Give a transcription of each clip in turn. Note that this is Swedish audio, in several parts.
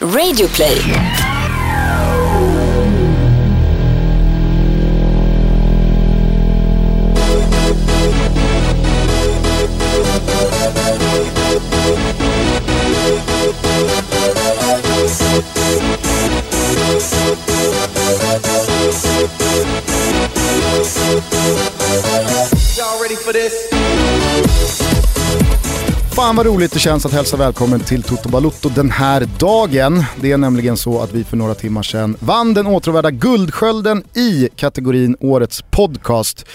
Radioplay. Fan vad roligt det känns att hälsa välkommen till Toto Balutto den här dagen. Det är nämligen så att vi för några timmar sedan vann den åtråvärda Guldskölden i kategorin Årets podcast.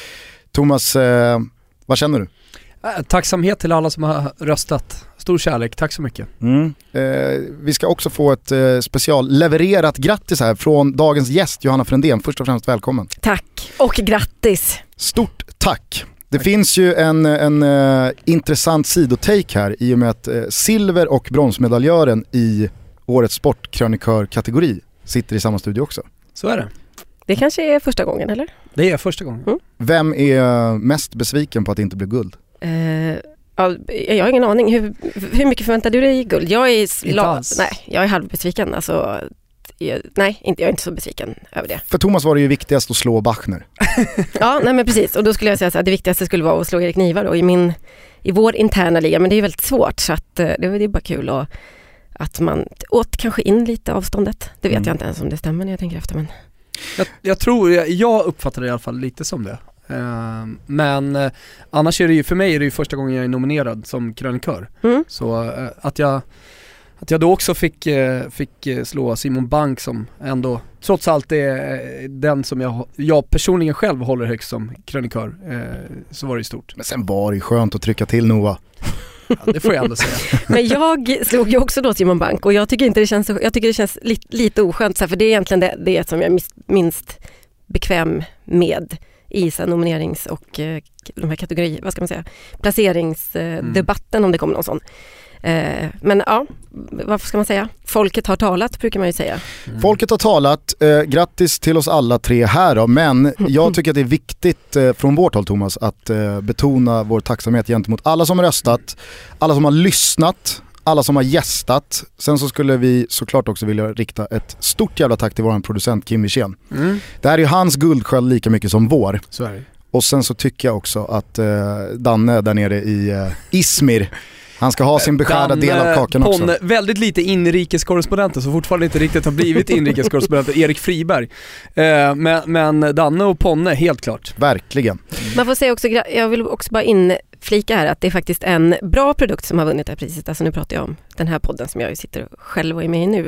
Thomas, eh, vad känner du? Äh, Tacksamhet till alla som har röstat. Stor kärlek, tack så mycket. Eh, vi ska också få ett eh, speciallevererat grattis här från dagens gäst Johanna Frändén. Först och främst välkommen. Tack och grattis. Stort tack! Det finns ju en, en eh, intressant sidotake här i och med att eh, silver och bronsmedaljören i årets sportkrönikör-kategori sitter i samma studio också. Så är det. Det kanske är första gången eller? Det är första gången. Mm. Vem är mest besviken på att det inte blev guld? Eh, ja, jag har ingen aning. Hur, hur mycket förväntar du dig i guld? Jag är, Inte alls. nej, jag är halvbesviken. Alltså, jag, nej, inte, jag är inte så besviken över det. För Thomas var det ju viktigast att slå Bachner. Ja, nej men precis. Och då skulle jag säga att det viktigaste skulle vara att slå Erik Niva då i, min, i vår interna liga. Men det är väldigt svårt så att eh, det, det är bara kul och att man åt kanske in lite avståndet. Det vet Mm. jag inte ens om det stämmer när jag tänker efter. Men Jag, jag tror, jag, jag uppfattar det i alla fall lite som det. Eh, men eh, annars är det ju, för mig är det ju första gången jag är nominerad som krönikör. mm. Så eh, att jag att jag då också fick, eh, fick eh, slå Simon Bank som ändå trots allt är eh, den som jag, jag personligen själv håller högst som krönikör, så var det ju stort. Men sen var det ju skönt att trycka till Nova. Ja, det får jag ändå säga. Men jag slog ju också då Simon Bank och jag tycker inte det känns, jag tycker det känns li, lite oskönt för det är egentligen det, det som jag är minst bekväm med i så nominerings och de här kategori, vad ska man säga, placeringsdebatten om det kommer någon sån. Eh, men ja, vad ska man säga? Folket har talat brukar man ju säga. Mm. Folket har talat, eh, grattis till oss alla tre här då, men jag tycker att det är viktigt eh, från vårt håll Thomas att eh, betona vår tacksamhet gentemot alla som har röstat, alla som har lyssnat, alla som har gästat. Sen så skulle vi såklart också vilja rikta ett stort jävla tack till vår producent Kim Wirsén. Mm, Det här är ju hans guldsköld lika mycket som vår. Och sen så tycker jag också att eh, Danne där nere i eh, Izmir, han ska ha sin beskärda del av kakan också. Ponne, väldigt lite inrikeskorrespondenter som fortfarande inte riktigt har blivit inrikeskorrespondenter, Erik Friberg. Eh, men, men Danne och Ponne, helt klart. Verkligen. Man får säga också, jag vill också bara inflika här att det är faktiskt en bra produkt som har vunnit det här priset. Alltså nu pratar jag om den här podden som jag sitter själv och är med i nu.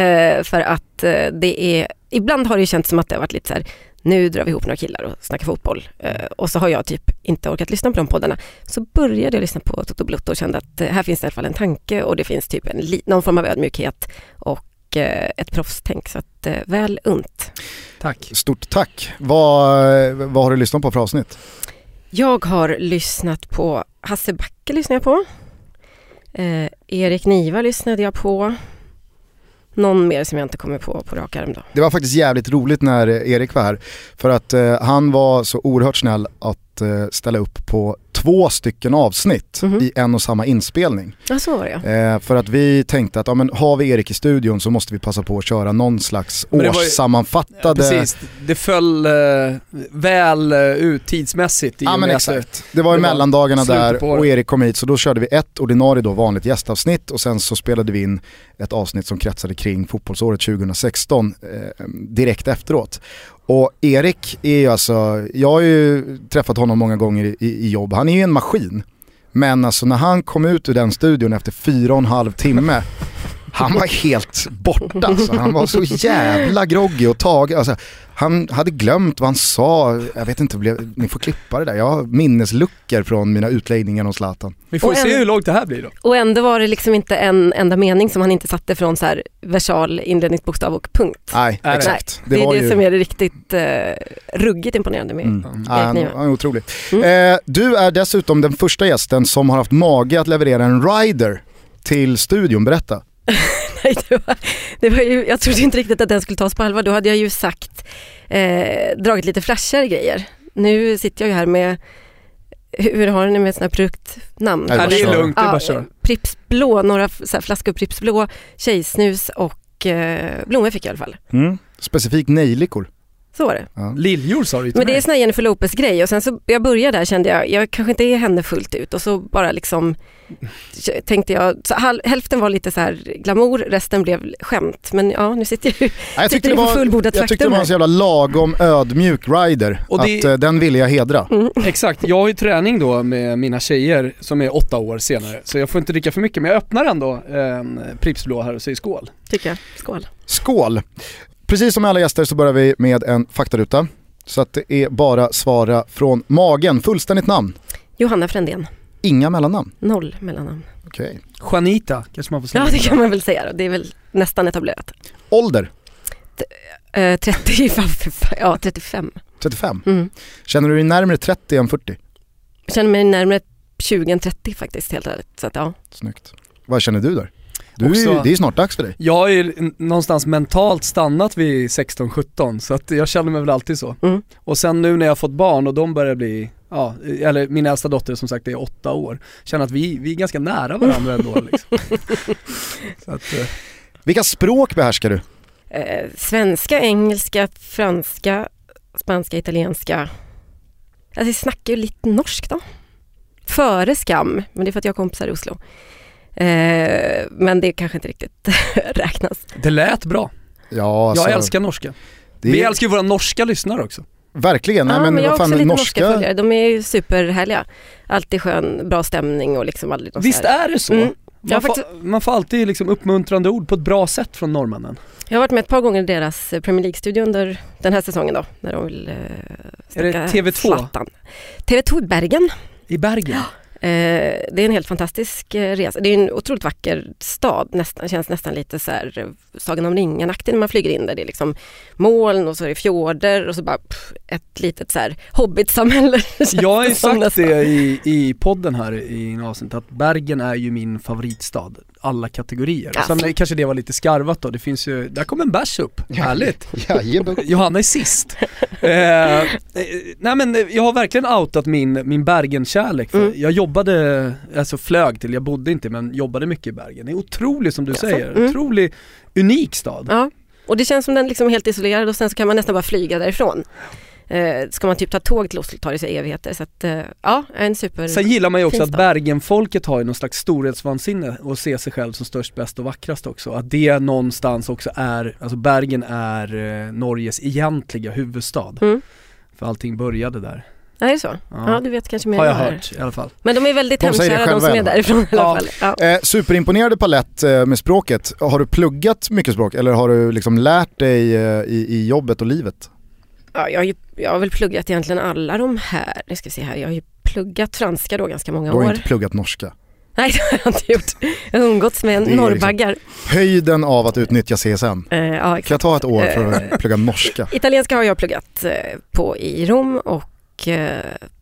Eh, för att eh, det är, ibland har det ju känts som att det har varit lite så här, nu drar vi ihop några killar och snackar fotboll. Eh, och så har jag typ inte orkat lyssna på de poddarna. Så började jag lyssna på Toto Blutto och kände att eh, här finns det i alla fall en tanke och det finns typ en, någon form av ödmjukhet och eh, ett proffstänk. Så att eh, väl unt. Tack. Stort tack. Vad, vad har du lyssnat på för avsnitt? Jag har lyssnat på Hasse Backe lyssnade jag på. Eh, Erik Niva lyssnade jag på. Någon mer som jag inte kommer på på rak arm då. Det var faktiskt jävligt roligt när Erik var här. För att eh, han var så oerhört snäll att eh, ställa upp på två stycken avsnitt Mhm. i en och samma inspelning. Ja, så var det ja. Eh, för att vi tänkte att ja, men har vi Erik i studion så måste vi passa på att köra någon slags Men ju- årssammanfattade... Precis, det föll eh, väl eh, ut tidsmässigt i Ja men exakt. Det var i mellandagarna där och Erik kom hit så då körde vi ett ordinarie då vanligt gästavsnitt och sen så spelade vi in ett avsnitt som kretsade kring fotbollsåret 2016 eh, direkt efteråt. Och Erik är ju alltså, jag har ju träffat honom många gånger i, i jobb, han är ju en maskin. Men alltså när han kom ut ur den studion efter fyra och en halv timme han var helt borta alltså. Han var så jävla groggy och tagen. Alltså, han hade glömt vad han sa. Jag vet inte, blev, ni får klippa det där. Jag har minnesluckor från mina utläggningar om Zlatan. Vi får Och se en- hur långt det här blir då. Och ändå var det liksom inte en enda mening som han inte satte från så här versal, inledningsbokstav och punkt. Nej, Nej, exakt. Det, är det ju... som är det riktigt eh, ruggigt imponerande med. Mm. Ja, han, han är otrolig. Mm. Eh, du är dessutom den första gästen som har haft mage att leverera en rider till studion. Berätta. Nej, det var, det var ju, jag trodde inte riktigt att den skulle tas på allvar. Då hade jag ju sagt, eh, dragit lite flashigare grejer. Nu sitter jag ju här med hur har ni med sådana här produktnamn? Nej, Nej, det är kör. lugnt, det är bara Ja, att köra. Pripps blå, några så här flaskor Pripps blå, tjejsnus och eh, blommor fick jag i alla fall. Mm. Specifikt nejlikor. Så var det. Ja. Liljor sa du till Men det är sån här Jennifer Lopez grej och sen så jag började där kände jag, jag kanske inte är henne fullt ut och så bara liksom tänkte jag, så hal, hälften var lite så här glamour, resten blev skämt. Men ja, nu sitter jag ju jag tyckte sitter det var, fullbordat jag tyckte det var en så jävla lagom ödmjuk rider. Och det- Att eh, den ville jag hedra. Mm. Exakt, jag har ju träning då med mina tjejer som är åtta år senare så jag får inte dricka för mycket men jag öppnar ändå en Pripps blå här och säger skål. Tycker jag. Skål. Skål! Precis som alla gäster så börjar vi med en faktaruta. Så att det är bara svara från magen. Fullständigt namn. Johanna Frändén, Inga mellannamn. noll mellannamn. Okej. Juanita kanske man får säga. Ja det kan man väl säga då. det är väl nästan etablerat. Ålder? Eh, 30, ja 35. 35. Mm. Känner du dig närmare 30 än 40? Jag känner mig närmare 20 än 30 faktiskt helt ärligt. Så att, ja. Snyggt. Vad känner du där? Du Också- det är snart dags för dig. Jag har ju någonstans mentalt stannat vid 16-17 så att jag känner mig väl alltid så. Mm. Och sen nu när jag har fått barn och de börjar bli, ja, eller min äldsta dotter som sagt är åtta år, känner att vi, vi är ganska nära varandra ändå liksom. att, eh, Vilka språk behärskar du? Eh, svenska, engelska, franska, spanska, italienska. Alltså jag snackar ju lite norsk då. Före skam, men det är för att jag har kompisar i Oslo. Eh, men det kanske inte riktigt räknas. det lät bra. Ja, alltså, jag älskar norska. det Vi älskar ju våra norska lyssnare också. Verkligen, nej ja, men, men jag har också lite norska, norska, följare. De är ju superhärliga. Alltid skön, bra stämning och liksom aldrig Visst är det så? Mm. Man, har får, man får alltid liksom uppmuntrande ord på ett bra sätt från norrmännen. Jag har varit med ett par gånger i deras eh, Premier League-studio under den här säsongen då. När de vill eh, Är det snacka TV2? Zlatan. TV2 i Bergen. I Bergen. Eh, det är en helt fantastisk eh, resa. Det är en otroligt vacker stad, nästan, känns nästan lite så här eh, Sagan om ringen-aktig när man flyger in där. Det är liksom moln och så är det fjorder och så bara pff, ett litet så här hobbitsamhälle. Jag har ju sagt nästan. det i, i podden här i avsnitt att Bergen är ju min favoritstad, alla kategorier. Ja. Sen kanske det var lite skarvat då, det finns ju, där kom en bärs upp, härligt. Jajamän. Johanna är sist. eh, eh, nej men eh, jag har verkligen outat min, min Bergen-kärlek. Mm. Jag jobbade, alltså flög till, jag bodde inte men jobbade mycket i Bergen. Det är otroligt som du Jaså? säger, Mm. otroligt unik stad. Ja, och det känns som den liksom är helt isolerad och sen så kan man nästan bara flyga därifrån. Eh, ska man typ ta tåg till Oslo tar det sig evigheter. Så att, eh, ja, en super... Sen gillar man ju också att. Bergenfolket har ju någon slags storhetsvansinne och ser sig själv som störst, bäst och vackrast också. Att det någonstans också är, alltså Bergen är eh, Norges egentliga huvudstad. Mm. För allting började där. Ja, är det så? Ja. Ja, du vet kanske mer Har jag hört i alla fall. Men de är väldigt De hemkära de som är därifrån i alla Ja. fall. Ja. Eh, superimponerande palett eh, med språket. Har du pluggat mycket språk eller har du liksom lärt dig eh, i, i jobbet och livet? Ja, jag, har ju, jag har väl pluggat egentligen alla de här, nu ska vi se här, jag har ju pluggat franska då ganska många Du har år. inte pluggat norska. Nej det har jag inte gjort. Jag har umgåtts med är norrbaggar. Höjden av att utnyttja CSN. Eh, ja, Kan jag ta ett år för Eh. att plugga norska? Italienska har jag pluggat eh, på i Rom och eh,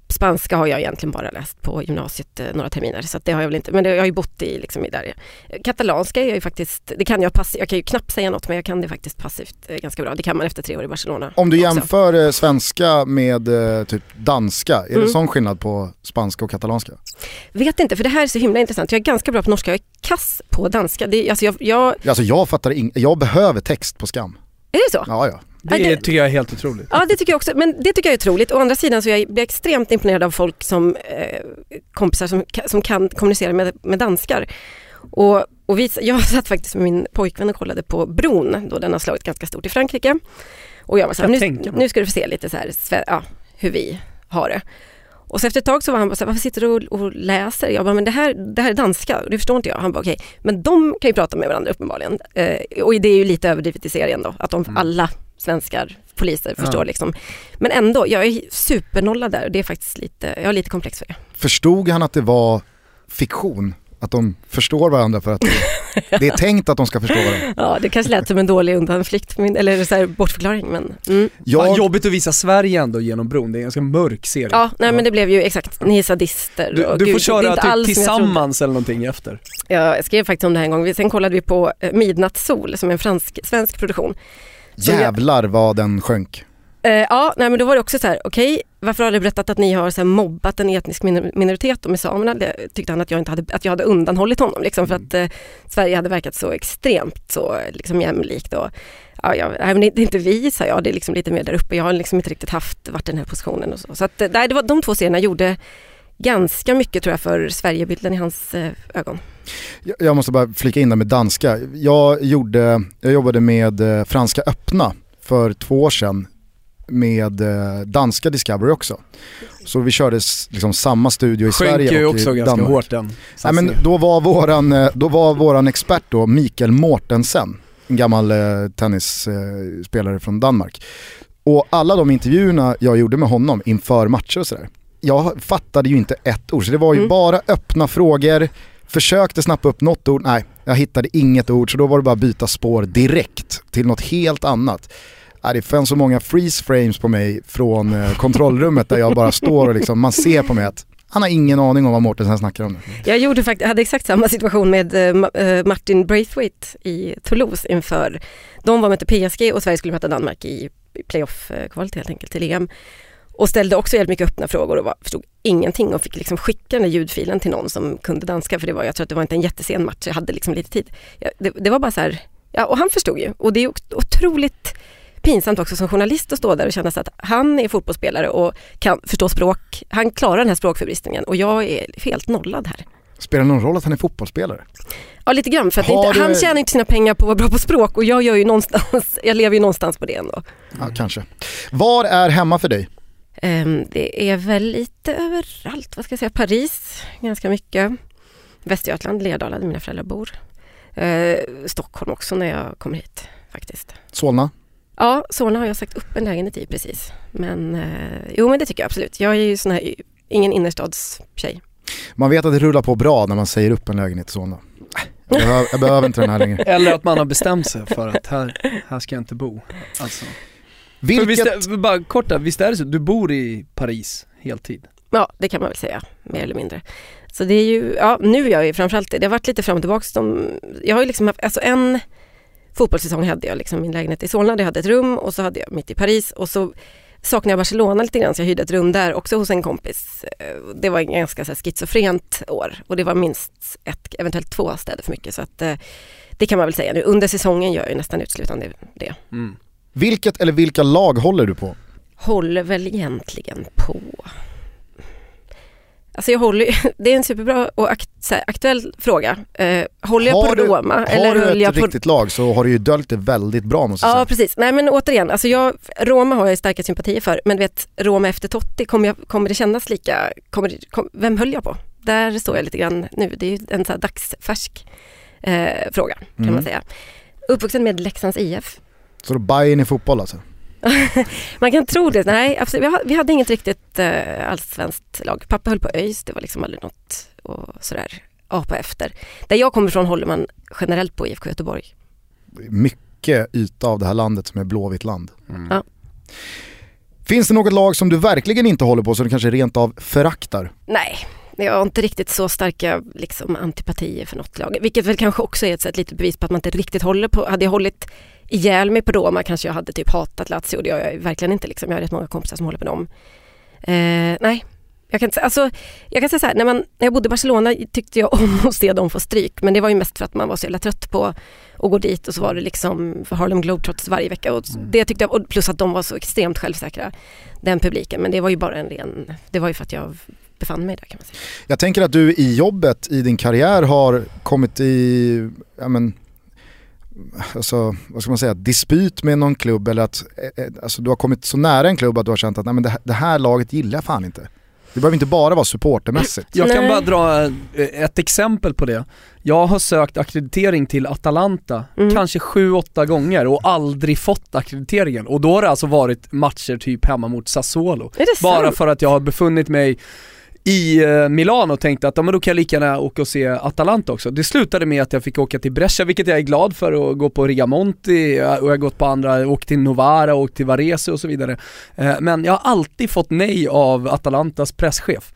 spanska har jag egentligen bara läst på gymnasiet eh, några terminer så det har jag väl inte, men det, jag har ju bott i liksom i där. Katalanska är jag ju faktiskt, det kan jag passivt, jag kan ju knappt säga något men jag kan det faktiskt passivt eh, ganska bra. Det kan man efter tre år i Barcelona. Om du också. jämför svenska med typ danska, är det Mm. sån skillnad på spanska och katalanska? Vet inte, för det här är så himla intressant. Jag är ganska bra på norska, jag är kass på danska. Det, alltså jag, jag, Alltså jag fattar ing- jag behöver text på skam. är det så? Ja, ja. Det, Ja, det- tycker jag är helt otroligt. Ja det tycker jag också, men det tycker jag är otroligt. Å andra sidan så är jag blir jag extremt imponerad av folk som eh, kompisar som, som kan kommunicera med, med danskar. Och, och vi, jag satt faktiskt med min pojkvän och kollade på Bron, då den har slagit ganska stort i Frankrike. Och jag var så här, Jag nu, nu ska du få se lite så här, ja, hur vi har det. Och så efter ett tag så var han bara så här, varför sitter du och, och läser? Jag bara, men det här, det här är danska, det förstår inte jag. Han bara, okej, men de kan ju prata med varandra uppenbarligen. Eh, och det är ju lite överdrivet i serien då, att de Mm. alla svenskar, poliser förstår Ja. liksom. Men ändå, jag är supernollad där och det är faktiskt lite, jag har lite komplex för det. Förstod han att det var fiktion? Att de förstår varandra för att det, det är tänkt att de ska förstå varandra? Ja, det kanske lät som en dålig undanflykt, eller så här bortförklaring, men mm. Fan, Jag, jobbigt att visa Sverige ändå genom bron, det är en ganska mörk serie. Ja, nej men det blev ju exakt, ni är sadister. Du, och du gud, får är köra inte typ tillsammans eller någonting efter. Jag skrev faktiskt om det här en gång, sen kollade vi på eh, Midnattssol som är en fransk, svensk produktion. Så jag- jävlar vad den sjönk. Eh, ja, nej, men då var det också så här, okej, varför har du berättat att ni har så här, mobbat en etnisk minor- minoritet och med samerna? Det tyckte han att jag, inte hade, att jag hade undanhållit honom liksom, för att eh, Sverige hade verkat så extremt så liksom, jämlikt. Och, ja, ja, nej, men det är inte vi, sa jag, det är liksom lite mer där uppe. Jag har liksom inte riktigt haft, varit i den här positionen och så. Så att, eh, nej, det var, de två serierna gjorde ganska mycket tror jag för Sverigebilden i hans eh, ögon. Jag- måste bara flika in där med danska. Jag, gjorde, jag jobbade med eh, Franska öppna för två år sedan med eh, danska Discovery också. Så vi körde liksom samma studio i Sverige Sjönk ju och också i ganska Danmark. hårt den Nej, men då, var våran, då var våran expert då Mikael Mortensen, en gammal tennisspelare spelare från Danmark. Och alla de intervjuerna jag gjorde med honom inför matcher och sådär, jag fattade ju inte ett ord. Så det var ju Mm. bara öppna frågor, försökte snappa upp något ord, nej jag hittade inget ord så då var det bara att byta spår direkt till något helt annat. Det fanns så många freeze frames på mig från eh, kontrollrummet där jag bara står och liksom, man ser på mig att han har ingen aning om vad Mortensen snackar om. nu. Jag gjorde faktiskt, hade exakt samma situation med eh, Martin Braithwaite i Toulouse inför, de var mötte PSG och Sverige skulle möta Danmark i i playoff-kvalet helt enkelt till EM. Och ställde också jävligt mycket öppna frågor och var, förstod ingenting och fick liksom skicka den där ljudfilen till någon som kunde danska för det var, jag tror att det var inte en jättesen match, jag hade liksom lite tid. Ja, det, det var bara så här, ja och han förstod ju och det är ot- otroligt pinsamt också som journalist att stå där och känna att han är fotbollsspelare och kan förstå språk, han klarar den här språkförbristningen och jag är helt nollad här. Spelar det någon roll att han är fotbollsspelare? Ja lite grann, för inte, du- han tjänar inte sina pengar på att vara bra på språk och jag gör ju någonstans, jag lever ju någonstans på det ändå. Ja, kanske. Var är hemma för dig? Ehm, det är väl lite överallt, vad ska jag säga, Paris ganska mycket. Västergötland, Lerdala där mina föräldrar bor. Eh, Stockholm också när jag kommer hit faktiskt. Solna? Ja, Solna har jag sagt upp en lägenhet i precis. Men eh, jo men det tycker jag absolut. Jag är ju sån här, ingen innerstadstjej. Man vet att det rullar på bra när man säger upp en lägenhet i Solna. Jag behöver, jag behöver inte den här längre. Eller att man har bestämt sig för att här, här ska jag inte bo. Alltså. Vilket, visst, är- bara kort där, visst är det så? Du bor i Paris heltid? Ja, det kan man väl säga, mer eller mindre. Så det är ju, ja nu är jag ju framförallt det, har varit lite fram och tillbaka. De, jag har ju liksom haft, alltså en fotbollssäsong hade jag liksom min lägenhet i Solna, jag hade ett rum och så hade jag mitt i Paris och så saknade jag Barcelona lite grann så jag hyrde ett rum där också hos en kompis. Eh, Det var en ganska så här, schizofrent år och det var minst ett, eventuellt två städer för mycket så att eh, det kan man väl säga nu. Under säsongen gör jag ju nästan uteslutande det. Mm. Vilket eller vilka lag håller du på? håller väl egentligen på. Alltså jag håller det är en superbra och akt, så här, aktuell fråga. Eh, håller jag Har på du- Roma Har eller du ett jag på... riktigt lag så har du ju döljt det väldigt bra måste jag Ja säga. precis, nej men återigen, alltså jag, Roma har jag starka sympatier för men vet Roma efter Totti, kommer, jag, kommer det kännas lika, kommer det, kom, vem höll jag på? Där står jag lite grann nu, det är ju en så dagsfärsk eh, fråga kan Mm. man säga. Uppvuxen med Leksands IF, Så då Bayern i fotboll alltså? Man kan tro det. Nej, absolut. Vi, ha- vi hade inget riktigt eh, allsvenskt lag. Pappa höll på ÖIS, det var liksom aldrig något och sådär apa efter. Där jag kommer ifrån håller man generellt på IFK Göteborg. Mycket yta av det här landet som är blåvitt land. Mm. Ja. Finns det något lag som du verkligen inte håller på som du kanske rent av föraktar? Nej, jag har inte riktigt så starka liksom, antipatier för något lag. Vilket väl kanske också är ett, ett litet bevis på att man inte riktigt håller på. Hade jag hållit ihjäl mig på Roma kanske jag hade typ hatat Lazio. Det gör jag verkligen inte. Liksom. Jag har rätt många kompisar som håller på dem. Eh, nej, jag kan, inte, säga- alltså, jag kan säga så här, när, man, när jag bodde i Barcelona tyckte jag om att se dem få stryk. Men det var ju mest för att man var så jävla trött på att gå dit och så var det liksom för Harlem Globetrotters varje vecka. Och Mm. det tyckte jag, och plus att de var så extremt självsäkra, den publiken. Men det var ju bara en ren, det var ju för att jag befann mig där kan man säga. Jag tänker att du i jobbet, i din karriär har kommit i, ja men, alltså, vad ska man säga, dispyt med någon klubb eller att eh, eh, alltså, du har kommit så nära en klubb att du har känt att nej, men det, här- det här laget gillar jag fan inte. Det behöver inte bara vara supportermässigt. Jag kan bara dra eh, ett exempel på det. Jag har sökt akkreditering till Atalanta Mm. kanske sju, åtta gånger och aldrig fått akkrediteringen. Och då har det alltså varit matcher typ hemma mot Sassuolo. Är det Bara sant? för att jag har befunnit mig i eh, Milano och tänkte att ja, men då kan jag lika gärna åka och se Atalanta också. Det slutade med att jag fick åka till Brescia, vilket jag är glad för, och gå på Rigamonti, och jag har gått på andra, åkt till Novara, åkt till Varese och så vidare. Eh, men jag har alltid fått nej av Atalantas presschef.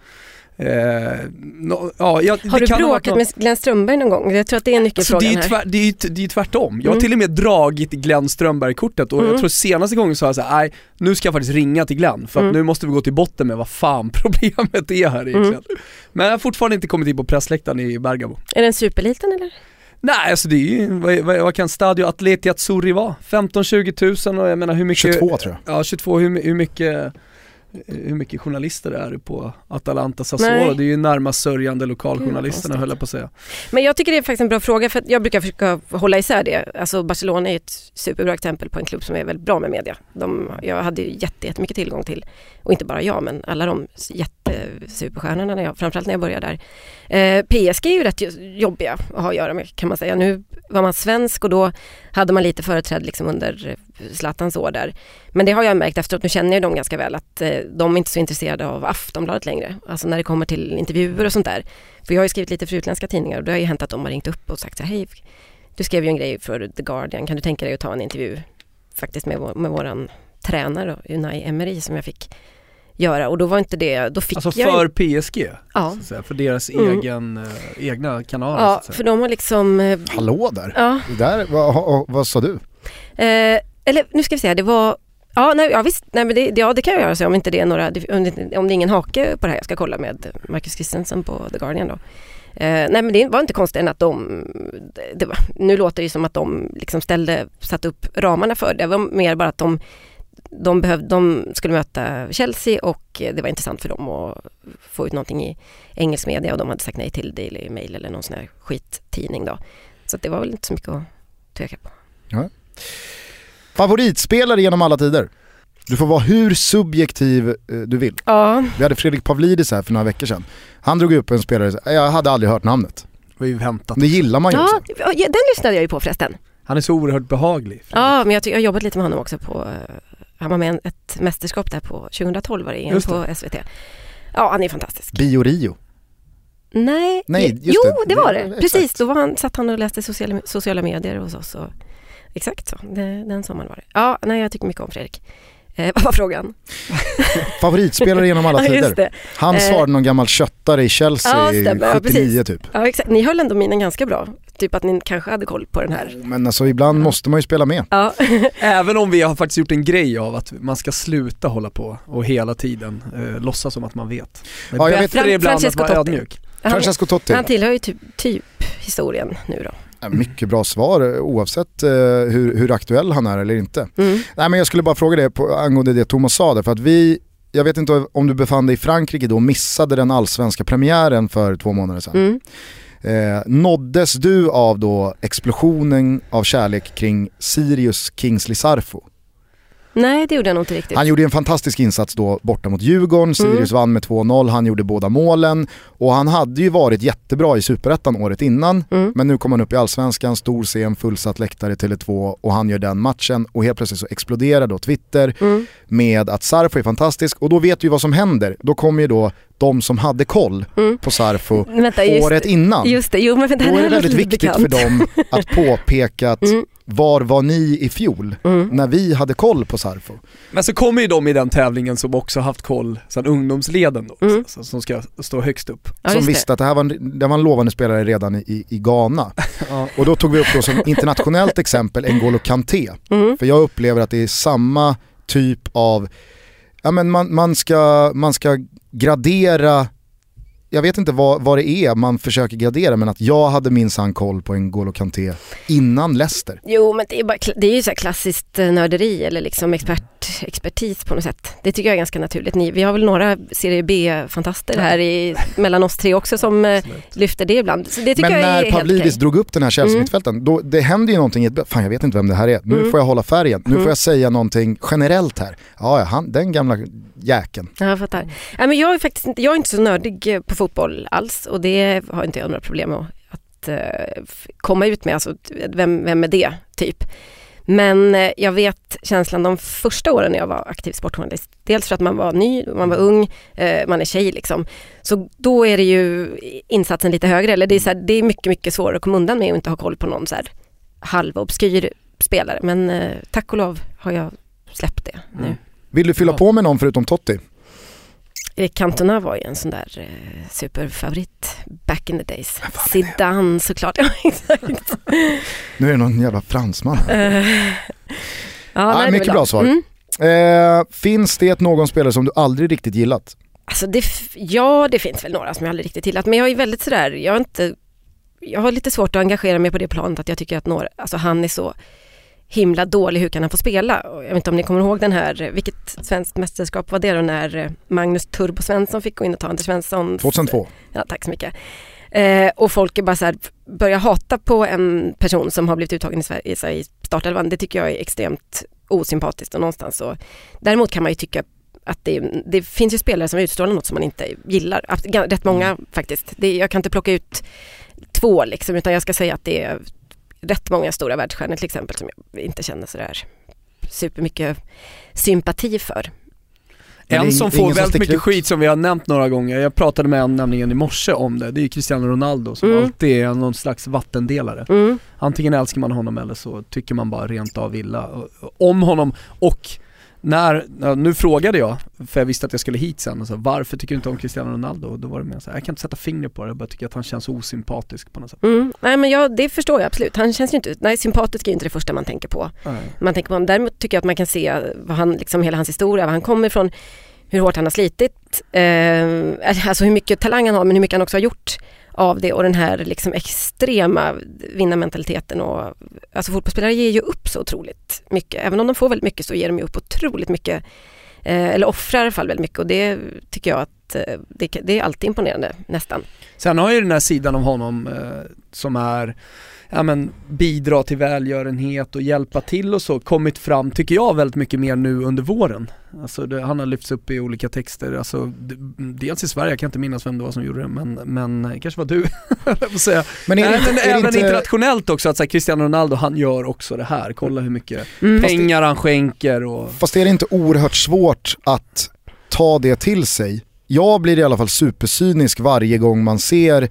Eh, no, ja, jag, Har du bråkat med Glenn Strömberg någon gång? Jag tror att det är nyckelfrågan alltså, det är här. Tvär, det, är, det är tvärtom. Jag har mm. till och med dragit Glenn Strömberg-kortet och mm. jag tror senaste gången sa jag såhär, nej nu ska jag faktiskt ringa till Glenn för att mm. nu måste vi gå till botten med vad fan problemet är här egentligen. Mm. Men jag har fortfarande inte kommit in på pressläktaren i Bergamo. Är den superliten eller? Nej alltså det är ju, vad, vad, vad kan Stadio Atleti Azzurri vara? 15-20 tusen och jag menar hur mycket 22 tror jag. Ja 22, hur, hur mycket hur mycket journalister det är på Atalanta Sassuolo. Det är ju närmast sörjande lokaljournalisterna höll jag på att säga. Men jag tycker det är faktiskt en bra fråga för jag brukar försöka hålla isär det. Alltså Barcelona är ett superbra exempel på en klubb som är väldigt bra med media. De, jag hade ju jätte, jättemycket tillgång till, och inte bara jag men alla de jättesuperstjärnorna, när jag, framförallt när jag började där. Eh, PSG är ju rätt jobbiga att ha att göra med kan man säga. Nu var man svensk och då hade man lite företräde liksom under eh, Zlatans år där. Men det har jag märkt efteråt, nu känner jag dem ganska väl, att eh, de är inte så intresserade av Aftonbladet längre. Alltså när det kommer till intervjuer och sånt där. För jag har ju skrivit lite för utländska tidningar och det har ju hänt att de har ringt upp och sagt så här, hej, du skrev ju en grej för The Guardian, kan du tänka dig att ta en intervju faktiskt med, med våran tränare Unai Emery som jag fick göra och då var inte det, då fick alltså jag för PSG? Ja. Säga, för deras mm. egen, äh, egna kanaler? Ja, för de har liksom äh, Hallå där! Ja. där vad, vad sa du? Eh, eller nu ska vi se, det var Ja, nej, ja visst, nej, men det, ja, det kan jag göra så om inte det är några, om det, om det är ingen hake på det här. Jag ska kolla med Marcus Christensen på The Guardian då. Eh, nej men det var inte konstigt än att de, det var, nu låter det som att de liksom ställde, satte upp ramarna för det. Det var mer bara att de, de, behövde, de skulle möta Chelsea och det var intressant för dem att få ut någonting i engelsk media och de hade sagt nej till Daily Mail eller någon sån här skittidning då. Så det var väl inte så mycket att tveka på. Ja. Favoritspelare genom alla tider? Du får vara hur subjektiv eh, du vill. Ja. Vi hade Fredrik Pavlidis här för några veckor sedan. Han drog upp en spelare, jag hade aldrig hört namnet. Väntat. Det gillar man ju ja, också. Den lyssnade jag ju på förresten. Han är så oerhört behaglig. Ja, men jag, jag har jobbat lite med honom också på, eh, han var med i ett mästerskap där på 2012 var det, igen på SVT. Ja, han är fantastisk. Bio Rio. Nej, Nej jo det, det var det. Precis, då var han, satt han och läste sociala, sociala medier hos oss. Och, Exakt så, det, den sommaren var det. Ja, nej jag tycker mycket om Fredrik. Eh, vad var frågan? Favoritspelare genom alla tider. Ja, Han eh, svarade någon gammal köttare i Chelsea ja, 79 ja, typ. Ja exakt, ni höll ändå minen ganska bra. Typ att ni kanske hade koll på den här. Men alltså ibland måste man ju spela med. Ja. Även om vi har faktiskt gjort en grej av att man ska sluta hålla på och hela tiden eh, låtsas som att man vet. Det är ja, bättre vet. ibland Francesco att vara ödmjuk. Francesco Totti. Han tillhör ju typ, typ historien nu då. Mycket bra svar oavsett eh, hur, hur, aktuell han är eller inte. Mm. Nej, men jag skulle bara fråga dig på, angående det Thomas sa där, för att vi, jag vet inte om du befann dig i Frankrike då och missade den allsvenska premiären för två månader sedan. Mm. Eh, nåddes du av då explosionen av kärlek kring Sirius Kingsley Sarfo? Nej det gjorde han inte riktigt. Han gjorde en fantastisk insats då borta mot Djurgården, Sirius mm. vann med 2-0, han gjorde båda målen och han hade ju varit jättebra i Superettan året innan mm. men nu kom han upp i Allsvenskan, stor scen, fullsatt läktare Tele2 och han gör den matchen och helt plötsligt så exploderar då Twitter mm. med att Sarfo är fantastisk och då vet vi vad som händer. Då kommer ju då de som hade koll mm. på Sarfo vänta, året innan. Just det, jo, men vänta, då är det väldigt viktigt bekant. för dem att påpeka att mm. Var var ni i fjol mm. när vi hade koll på Sarfo? Men så kommer ju de i den tävlingen som också haft koll sen ungdomsleden då, mm. så, som ska stå högst upp. Ja, som visste att det här var en, det var en lovande spelare redan i, i Ghana. ja. Och då tog vi upp då som internationellt exempel N'Golo Kanté. Mm. För jag upplever att det är samma typ av ja, men man, man, ska, man ska gradera jag vet inte vad, vad det är man försöker gradera men att jag hade minsann koll på en Golo Kanté innan Leicester. Jo men det är, bara, det är ju så klassiskt eh, nörderi eller liksom expert, expertis på något sätt. Det tycker jag är ganska naturligt. Ni, vi har väl några serie B-fantaster här i, mellan oss tre också som eh, lyfter det ibland. Så det men när Pavlidis drog upp den här Chelsea-mittfälten, mm. det händer ju någonting, fan jag vet inte vem det här är, nu mm. får jag hålla färgen, nu mm. får jag säga någonting generellt här. Ja, han, den gamla jäkeln. Ja, jag fattar. Ja, men jag, är faktiskt inte, jag är inte så nördig eh, på fotboll alls och det har inte jag några problem med att uh, komma ut med. Alltså, vem, vem är det, typ? Men uh, jag vet känslan de första åren när jag var aktiv sportjournalist. Dels för att man var ny, man var ung, man är tjej liksom. Så då är det ju insatsen lite högre. Eller det är, så här, det är mycket, mycket svårare att komma undan med att inte ha koll på någon så här halvobskyr spelare. Men tack och lov har jag släppt det nu. Vill du fylla på med någon förutom Totti? Erik Cantona var ju en sån där eh, superfavorit back in the days. Zidane såklart. Ja, exakt. Nu är det någon jävla fransman. Eh, ja, nej, är mycket bra svar. Mm. Eh, finns det någon spelare som du aldrig riktigt gillat? Alltså det, ja, det finns väl några som jag aldrig riktigt gillat, men jag är väldigt sådär, jag har inte, jag har lite svårt att engagera mig på det planet att jag tycker att några, alltså han är så himla dålig, hur kan han få spela? Jag vet inte om ni kommer ihåg den här, vilket svenskt mästerskap var det då när eh, Magnus Turbo Svensson fick gå in och ta Anders Svenssons 2002. Ja, tack så mycket. Eh, och folk är bara så här, börjar hata på en person som har blivit uttagen i, Sverige, i startelvan. Det tycker jag är extremt osympatiskt och någonstans så. Däremot kan man ju tycka att det, det finns ju spelare som utstrålar något som man inte gillar. Rätt många faktiskt. Det, jag kan inte plocka ut två liksom, utan jag ska säga att det är rätt många stora världsstjärnor till exempel som jag inte känner sådär supermycket sympati för. En ing- som får väldigt mycket ut. skit som vi har nämnt några gånger, jag pratade med en nämligen i morse om det, det är ju Cristiano Ronaldo som Mm. alltid är någon slags vattendelare. Mm. Antingen älskar man honom eller så tycker man bara rent av illa om honom och när, nu frågade jag, för jag visste att jag skulle hit sen, alltså, varför tycker du inte om Cristiano Ronaldo? Och då var det mer så här, jag kan inte sätta fingret på det, jag bara tycker att han känns osympatisk på något sätt. Mm. Nej men jag, det förstår jag absolut. Han känns ju inte, nej sympatisk är ju inte det första man tänker på. man tänker på honom. Däremot tycker jag att man kan se vad han, liksom hela hans historia, var han kommer ifrån, hur hårt han har slitit, eh, alltså hur mycket talang han har men hur mycket han också har gjort av det och den här liksom extrema vinnarmentaliteten och alltså fotbollsspelare ger ju upp så otroligt mycket. Även om de får väldigt mycket så ger de ju upp otroligt mycket eh, eller offrar i alla fall väldigt mycket och det tycker jag att eh, det, det är alltid imponerande nästan. Sen har ju den här sidan av honom eh, som är, ja men bidra till välgörenhet och hjälpa till och så, kommit fram, tycker jag, väldigt mycket mer nu under våren. Alltså det, han har lyfts upp i olika texter, alltså dels i Sverige, jag kan inte minnas vem det var som gjorde det, men, men det kanske var du, säga. Men är det, Nej, inte- men är det även inte, internationellt också, att så här, Cristiano Ronaldo, han gör också det här, kolla hur mycket Mm. pengar han skänker och Fast är det inte oerhört svårt att ta det till sig? Jag blir i alla fall supercynisk varje gång man ser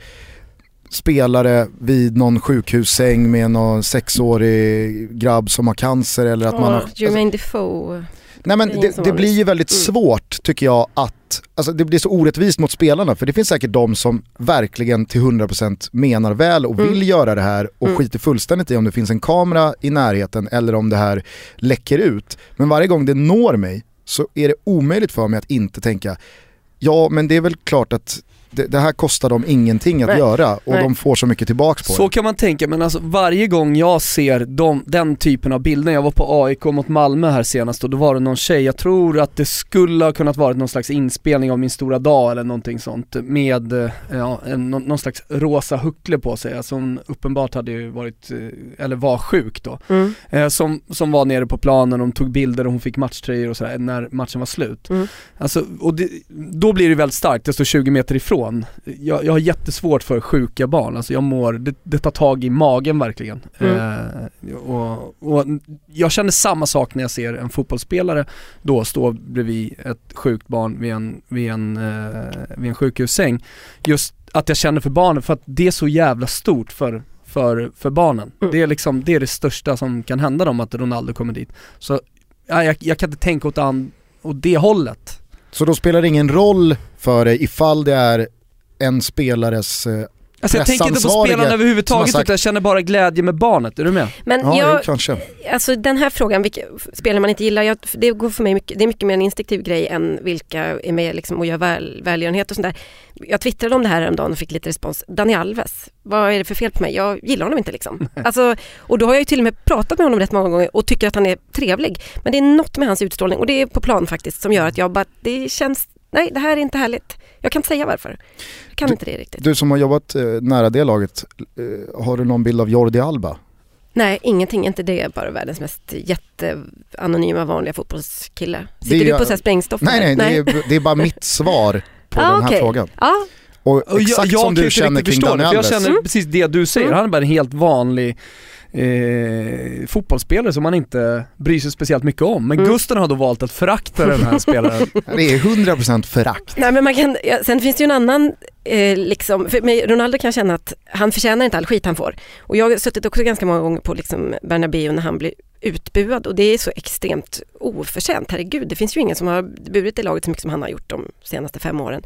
spelare vid någon sjukhussäng med någon sexårig grabb som har cancer eller att man har... Jermaine Defoe. Nej men det det, blir ju väldigt Mm. svårt tycker jag att, alltså det blir så orättvist mot spelarna för det finns säkert de som verkligen till 100% menar väl och vill Mm. göra det här och Mm. skiter fullständigt i om det finns en kamera i närheten eller om det här läcker ut. Men varje gång det når mig så är det omöjligt för mig att inte tänka, ja men det är väl klart att det, det här kostar dem ingenting att Nej. göra och Nej. de får så mycket tillbaks på Så det. kan man tänka, men alltså varje gång jag ser de, den typen av bilder, jag var på AIK mot Malmö här senast och då var det någon tjej, jag tror att det skulle ha kunnat vara någon slags inspelning av Min stora dag eller någonting sånt med eh, ja, en, någon, någon slags rosa huckle på sig, alltså hon uppenbart hade ju varit, eh, eller var sjuk då, Mm. eh, som, som var nere på planen, de tog bilder och hon fick matchtröjor och sådär när matchen var slut. Mm. Alltså, och det, då blir det väldigt starkt, det står 20 meter ifrån. Jag, jag har jättesvårt för sjuka barn, alltså jag mår, det, det tar tag i magen verkligen. Mm. Eh, och, och jag känner samma sak när jag ser en fotbollsspelare då stå bredvid ett sjukt barn vid en, vid en, eh, vid en sjukhussäng. Just att jag känner för barnen, för att det är så jävla stort för för, för barnen. Mm. Det är liksom, det är det största som kan hända dem att Ronaldo kommer dit. Så ja, jag, jag kan inte tänka åt, an, åt det hållet. Så då spelar det ingen roll för dig ifall det är en spelares eh, Alltså jag tänker inte på spelarna överhuvudtaget sagt- utan jag känner bara glädje med barnet, är du med? Men Ja, jag, jo, kanske. Alltså den här frågan, vilka spelare man inte gillar, jag, det går för mig mycket, det är mycket mer en instinktiv grej än vilka är med liksom och gör väl, välgörenhet och sånt där. Jag twittrade om det här häromdagen och fick lite respons. Dani Alves, vad är det för fel på mig? Jag gillar honom inte liksom. Alltså, och då har jag ju till och med pratat med honom rätt många gånger och tycker att han är trevlig. Men det är något med hans utstrålning och det är på plan faktiskt som gör att jag bara, det känns, nej det här är inte härligt. Jag kan inte säga varför. Jag kan Du- inte det riktigt. Du som har jobbat eh, nära det laget, eh, har du någon bild av Jordi Alba? Nej, ingenting, inte det. Bara världens mest jätteanonyma vanliga fotbollskille. Sitter är- du på så här sprängstoff? Nej, nej, eller? Det, är, det är bara mitt svar på Ah, den här okej. frågan. Ja, Och Och exakt som kan du inte känner kring förstå Dani det, för jag Alves. känner Mm. precis det du säger, Mm. han är bara en helt vanlig eh, fotbollsspelare som man inte bryr sig speciellt mycket om. Men Mm. Gusten har då valt att förakta den här spelaren. Det är 100% förakt. nej men man kan, ja, sen finns det ju en annan, eh, liksom, för mig, Ronaldo kan känna att han förtjänar inte all skit han får. Och jag har suttit också ganska många gånger på liksom Bernabéu när han blir utbuad och det är så extremt oförtjänt. Herregud, det finns ju ingen som har burit det laget så mycket som han har gjort de senaste fem åren.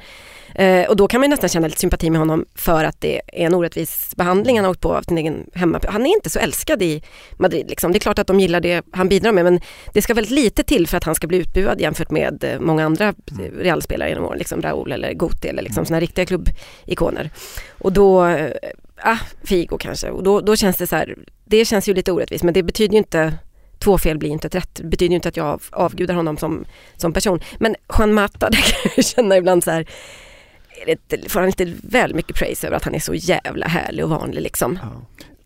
Eh, och då kan man nästan känna lite sympati med honom för att det är en orättvis behandling han har åkt på av sin egen hemma. Han är inte så älskad i Madrid. Liksom. Det är klart att de gillar det han bidrar med men det ska väldigt lite till för att han ska bli utbuad jämfört med eh, många andra mm. Realspelare genom åren. Liksom Raúl eller Guti eller liksom mm. sådana riktiga klubbikoner. Och då, äh, Figo kanske. Och då, då känns det så här, det känns ju lite orättvist men det betyder ju inte två fel blir inte ett rätt. Det betyder ju inte att jag avgudar honom som, som person. Men Juan Mata, där kan jag känna ibland så här, det, får han inte väl mycket praise över att han är så jävla härlig och vanlig liksom. Ja.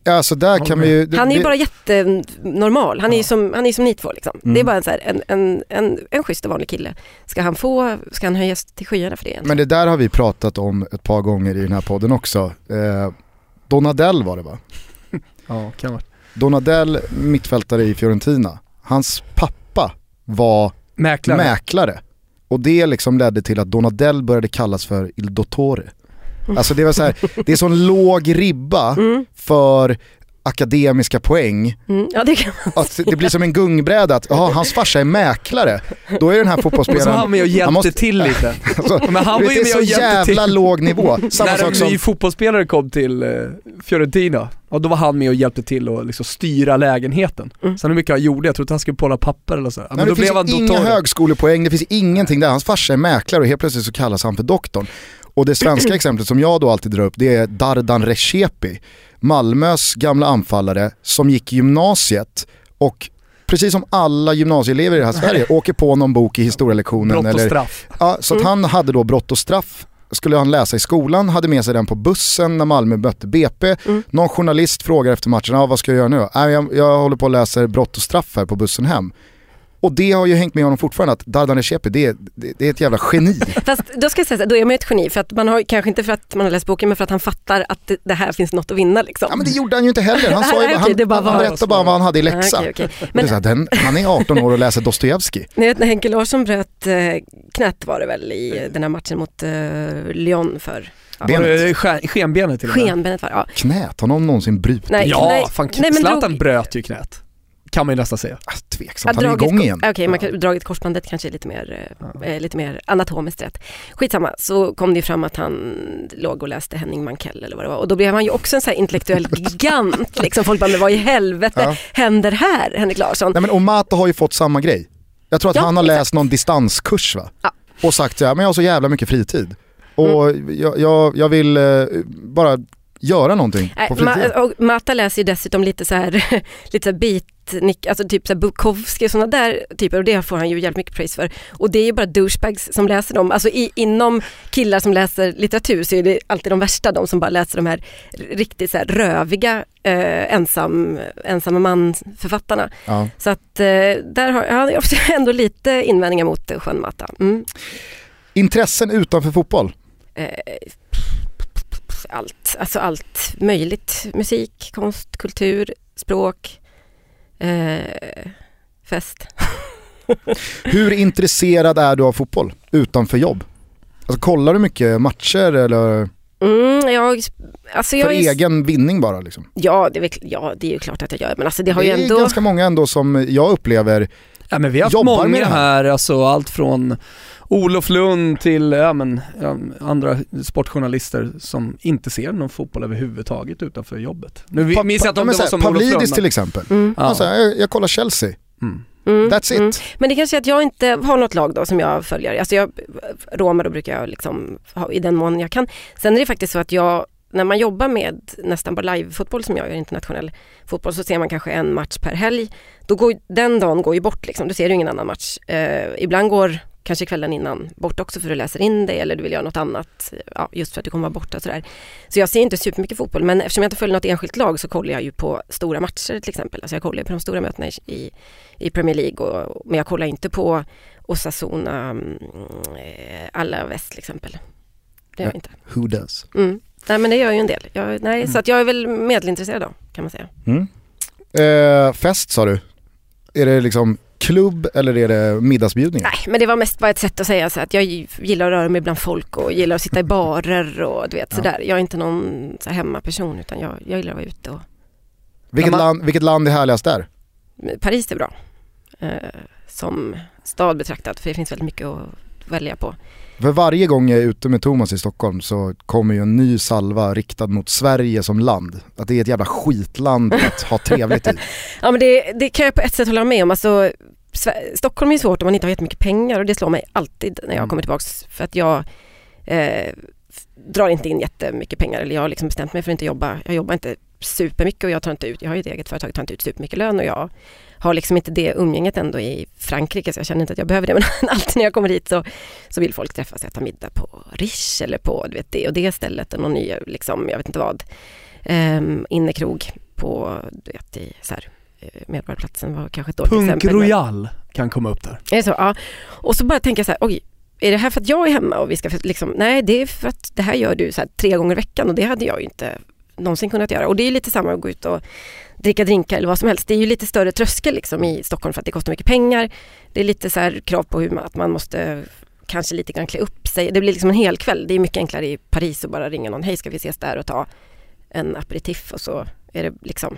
Alltså där kan vi ju, han är ju bara jättenormal, han är ju som, han är som ni två liksom. Mm. Det är bara en, så här, en, en, en, en schysst och vanlig kille. Ska han få, ska han höjas till skyarna för det egentligen? Men det där har vi pratat om ett par gånger i den här podden också. Eh, Donadell var det va? ja, kan vara. Donadell, mittfältare i Fiorentina. Hans pappa var mäklare. mäklare. Och det liksom ledde till att Donadell började kallas för Il Dottore. Alltså det var så här, det är sån låg ribba mm. för akademiska poäng. Mm, ja, det, att det blir som en gungbräda, att aha, hans farsa är mäklare. Då är den här fotbollsspelaren... Och så han med och hjälpte måste, till lite. alltså, men han var ju med och hjälpte till. jävla låg nivå. Samma När en ny fotbollsspelare kom till eh, Fiorentina, och då var han med och hjälpte till att liksom styra lägenheten. Mm. Sen hur mycket han gjorde, jag tror att han skulle pola papper eller så. Men Nej, då det blev finns inga högskolepoäng, det finns ingenting där. Hans farsa är mäklare och helt plötsligt så kallas han för doktorn. Och det svenska exemplet som jag då alltid drar upp det är Dardan Recepi. Malmös gamla anfallare som gick gymnasiet och precis som alla gymnasieelever i det här Sverige åker på någon bok i historielektionen. Brott och eller, straff. Ja, så mm. han hade då brott och straff skulle han läsa i skolan, hade med sig den på bussen när Malmö mötte BP. Mm. Någon journalist frågar efter matchen, ah, vad ska jag göra nu? Äh, jag, jag håller på att läsa brott och straff här på bussen hem. Och det har ju hängt med honom fortfarande att Dardan Recepi, det, är, det, det är ett jävla geni. Fast då ska jag säga så, då är man ett geni för att man har, kanske inte för att man har läst boken men för att han fattar att det, det här finns något att vinna liksom. Ja men det gjorde han ju inte heller. Han, sa ju, okay, han, han, han berättade bara vad han hade i läxa. Okay, okay. Men, här, den, han är 18 år och läser Dostojevskij. När Henke Larsson bröt eh, knät var det väl i den här matchen mot eh, Lyon för Benet. Skenbenet till och med. Skenbenet var ja. Knät, har någon någonsin brutit? Nej, ja, nej, fan, nej, Zlatan drog... bröt ju knät kan man ju nästan säga. Ah, tveksamt, han är igång igen. Okej, okay, man kan dragit korsbandet kanske är lite mer, ja. eh, lite mer anatomiskt rätt. Skitsamma, så kom det ju fram att han låg och läste Henning Mankell eller vad det var. Och då blev han ju också en sån här intellektuell gigant. liksom folk bara, men vad i helvete ja. händer här, Henrik Larsson? Nej men Omata har ju fått samma grej. Jag tror att ja, han har exakt. läst någon distanskurs va? Ja. Och sagt ja, men jag har så jävla mycket fritid. Och mm. jag, jag, jag vill eh, bara göra någonting på fritiden. Ma Mata läser ju dessutom lite så här, lite så här bit alltså typ så Bukowski och sådana där typer och det får han ju jävligt mycket praise för. Och det är ju bara douchebags som läser dem. Alltså i, inom killar som läser litteratur så är det alltid de värsta, de som bara läser de här riktigt så här röviga eh, ensam, ensamma man-författarna. Ja. Så att eh, där har jag ändå lite invändningar mot Juan Mata. Mm. Intressen utanför fotboll? Eh, allt, alltså allt möjligt. Musik, konst, kultur, språk, eh, fest. Hur intresserad är du av fotboll utanför jobb? Alltså kollar du mycket matcher eller? Mm, jag, alltså jag För är... egen vinning bara liksom? Ja det, är, ja, det är ju klart att jag gör men alltså det har det ju ändå... Det är ganska många ändå som jag upplever Ja men vi har haft många här, alltså allt från Olof Lund till ja, men, ja, andra sportjournalister som inte ser någon fotboll överhuvudtaget utanför jobbet. Nu pa, minns jag inte om det var som Pavlidis Olof Lund, till exempel. Mm. Alltså, jag, jag kollar Chelsea. Mm. Mm, That's it. Mm. Men det kanske är att jag inte har något lag då som jag följer. Alltså jag, Roma då brukar jag liksom ha i den mån jag kan. Sen är det faktiskt så att jag, när man jobbar med nästan bara live-fotboll som jag gör, internationell fotboll, så ser man kanske en match per helg. Då går, den dagen går ju bort liksom, du ser du ingen annan match. Eh, ibland går kanske kvällen innan bort också för du läser in dig eller du vill göra något annat ja, just för att du kommer vara borta. Sådär. Så jag ser inte supermycket fotboll men eftersom jag inte följer något enskilt lag så kollar jag ju på stora matcher till exempel. Alltså jag kollar på de stora mötena i, i Premier League och, men jag kollar inte på Osasuna, mm, alla väst till exempel. Det gör jag inte. Who does? Mm. Nej men det gör ju en del. Jag, nej, mm. Så att jag är väl medelintresserad då kan man säga. Mm. Eh, fest sa du. Är det liksom klubb eller är det middagsbjudningar? Nej men det var mest bara ett sätt att säga så att jag gillar att röra mig bland folk och gillar att sitta i barer och du vet ja. sådär. Jag är inte någon så hemmaperson utan jag, jag gillar att vara ute och vilket, land, vilket land är härligast där? Paris är bra eh, som stad betraktat för det finns väldigt mycket att välja på. För varje gång jag är ute med Thomas i Stockholm så kommer ju en ny salva riktad mot Sverige som land. Att det är ett jävla skitland att ha trevligt i. ja men det, det kan jag på ett sätt hålla med om. Alltså, Stockholm är svårt om man inte har jättemycket pengar och det slår mig alltid när jag mm. kommer tillbaks för att jag eh, drar inte in jättemycket pengar eller jag har liksom bestämt mig för att inte jobba. Jag jobbar inte supermycket och jag tar inte ut, jag har ju ett eget företag, tar inte ut supermycket lön och jag har liksom inte det umgänget ändå i Frankrike så jag känner inte att jag behöver det men alltid när jag kommer hit så, så vill folk träffas och äta middag på Riche eller på du vet, det och det stället och någon ny, liksom, jag vet inte vad, um, innekrog på, du vet, i så här, Medborgarplatsen var kanske ett dåligt Punk exempel. Punk Royal kan komma upp där. Är det så? Ja. Och så bara tänker jag så här, oj, är det här för att jag är hemma och vi ska liksom, nej det är för att det här gör du så här, tre gånger i veckan och det hade jag ju inte någonsin kunnat göra. Och det är lite samma att gå ut och dricka drinkar eller vad som helst. Det är ju lite större tröskel liksom i Stockholm för att det kostar mycket pengar. Det är lite så krav på hur man, att man måste kanske lite grann klä upp sig. Det blir liksom en hel kväll. Det är mycket enklare i Paris att bara ringa någon. Hej ska vi ses där och ta en aperitif och så är det liksom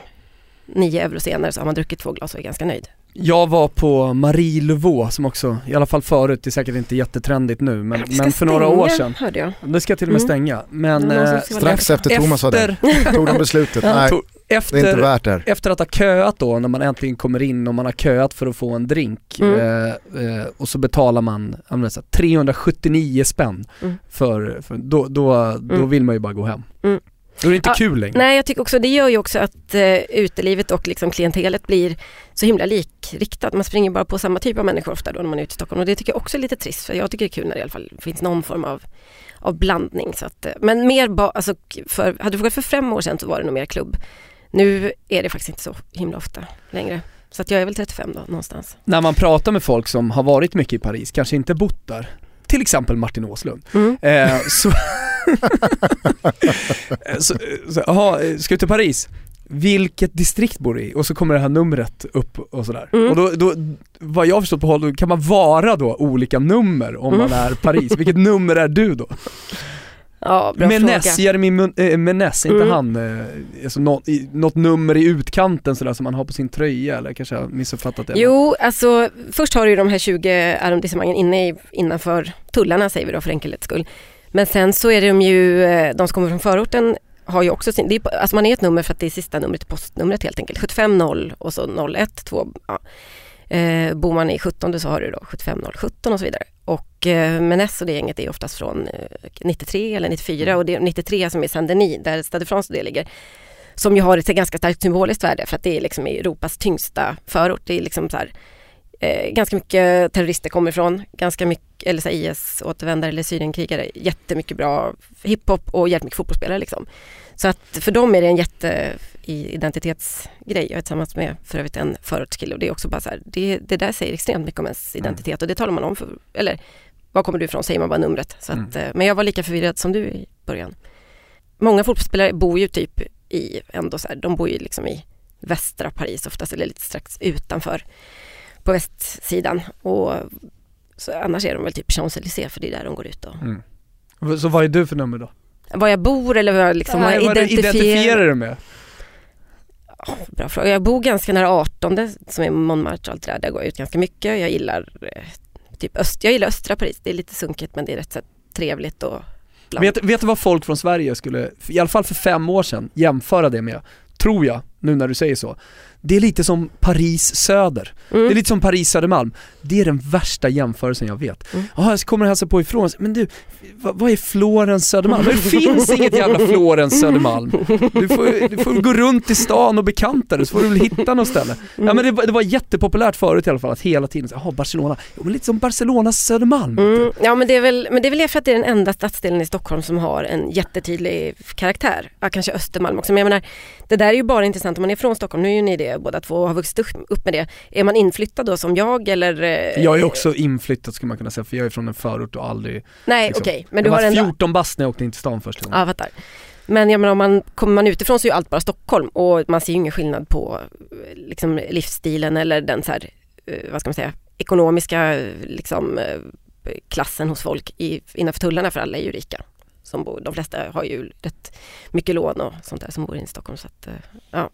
nio euro senare så har man druckit två glas och är ganska nöjd. Jag var på Marie Laveau som också, i alla fall förut, det är säkert inte jättetrendigt nu men, men för några år sedan. hörde jag. Det ska till och med mm. stänga. Men eh, strax efter Thomas var där, tog de beslutet. Nej, efter, det är inte värt det. Efter att ha köat då, när man äntligen kommer in och man har köat för att få en drink mm. eh, eh, och så betalar man så 379 spänn mm. för, för, då, då, då mm. vill man ju bara gå hem. Då är det inte ja, kul längre. Nej jag tycker också det gör ju också att uh, utelivet och liksom klientelet blir så himla likriktat. Man springer bara på samma typ av människor ofta då när man är ute i Stockholm och det tycker jag också är lite trist för jag tycker det är kul när det i alla fall finns någon form av, av blandning. Så att, uh, men mer ba, alltså, för, hade du frågat för fem år sedan så var det nog mer klubb. Nu är det faktiskt inte så himla ofta längre. Så att jag är väl 35 då någonstans. När man pratar med folk som har varit mycket i Paris, kanske inte bott där, till exempel Martin Åslund. Mm. Eh, så, så, så, aha, ska du till Paris? Vilket distrikt bor du i? Och så kommer det här numret upp och sådär. Mm. Och då, då, vad jag förstått på håll, kan man vara då olika nummer om mm. man är Paris. Vilket nummer är du då? Ja, bra Menes, fråga. Jeremy äh, Menes, inte mm. han, äh, alltså något, i, något nummer i utkanten sådär som man har på sin tröja eller kanske jag missuppfattat det? Jo, alltså först har du ju de här 20 arrondissemangen inne i, innanför tullarna säger vi då för enkelhets skull. Men sen så är de ju, eh, de som kommer från förorten har ju också sin, det är, alltså man är ett nummer för att det är sista numret i postnumret helt enkelt. 750 och så 01, 2, ja. Eh, bor man i 17 så har du då 75017 och så vidare. Och eh, Menes och det gänget är oftast från eh, 93 eller 94 och det är 93 som är Saint-Denis där Stade France det ligger. Som ju har ett ganska starkt symboliskt värde för att det är liksom Europas tyngsta förort. Det är liksom så här, eh, ganska mycket terrorister kommer ifrån, ganska mycket, eller så IS-återvändare eller Syrienkrigare, jättemycket bra hiphop och jättemycket fotbollsspelare liksom. Så att för dem är det en jätteidentitetsgrej. Jag är tillsammans med för övrigt en förortskille och det är också bara så här, det, det där säger extremt mycket om ens mm. identitet och det talar man om för, eller var kommer du ifrån säger man bara numret. Så att, mm. Eh, men jag var lika förvirrad som du i början. Många fotbollsspelare bor ju typ i, ändå så här, de bor ju liksom i västra Paris oftast eller lite strax utanför på västsidan. Och så annars är de väl typ Champs-Élysées för det är där de går ut. Och... Mm. Så vad är du för nummer då? Var jag bor eller vad jag liksom Nej, vad identifierar... identifierar du med? bra fråga. Jag bor ganska nära 18 som är Montmartre och allt det där. Där går jag ut ganska mycket. Jag gillar eh, typ öst, jag gillar östra Paris. Det är lite sunkigt men det är rätt så trevligt och Vet, vet du vad folk från Sverige skulle, i alla fall för fem år sedan, jämföra det med? Tror jag, nu när du säger så det är lite som Paris söder. Mm. Det är lite som Paris Södermalm. Det är den värsta jämförelsen jag vet. Mm. Jaha, jag kommer hälsa på ifrån, men du, vad, vad är Florens Södermalm? Det finns inget jävla Florens Södermalm. Du får, du får gå runt i stan och bekanta dig så får du väl hitta något ställe. Ja men det, var, det var jättepopulärt förut i alla fall att hela tiden jaha Barcelona, jo men lite som Barcelonas Södermalm. Mm. Ja men det är väl, men det är väl för att det är den enda stadsdelen i Stockholm som har en jättetydlig karaktär. Ja, kanske Östermalm också, men jag menar, det där är ju bara intressant om man är från Stockholm, nu är ju ni det båda två och har vuxit upp med det. Är man inflyttad då som jag eller? Eh, jag är också inflyttad skulle man kunna säga för jag är från en förort och aldrig Nej liksom, okej, okay, men du har ändå... 14 bast när jag åkte in till stan första gången. Ja, jag fattar. Men jag menar om man kommer man utifrån så är ju allt bara Stockholm och man ser ju ingen skillnad på liksom, livsstilen eller den så här, eh, vad ska man säga, ekonomiska liksom, eh, klassen hos folk i, innanför tullarna för alla är ju rika. Som bor, de flesta har ju rätt mycket lån och sånt där som bor i Stockholm så att, ja.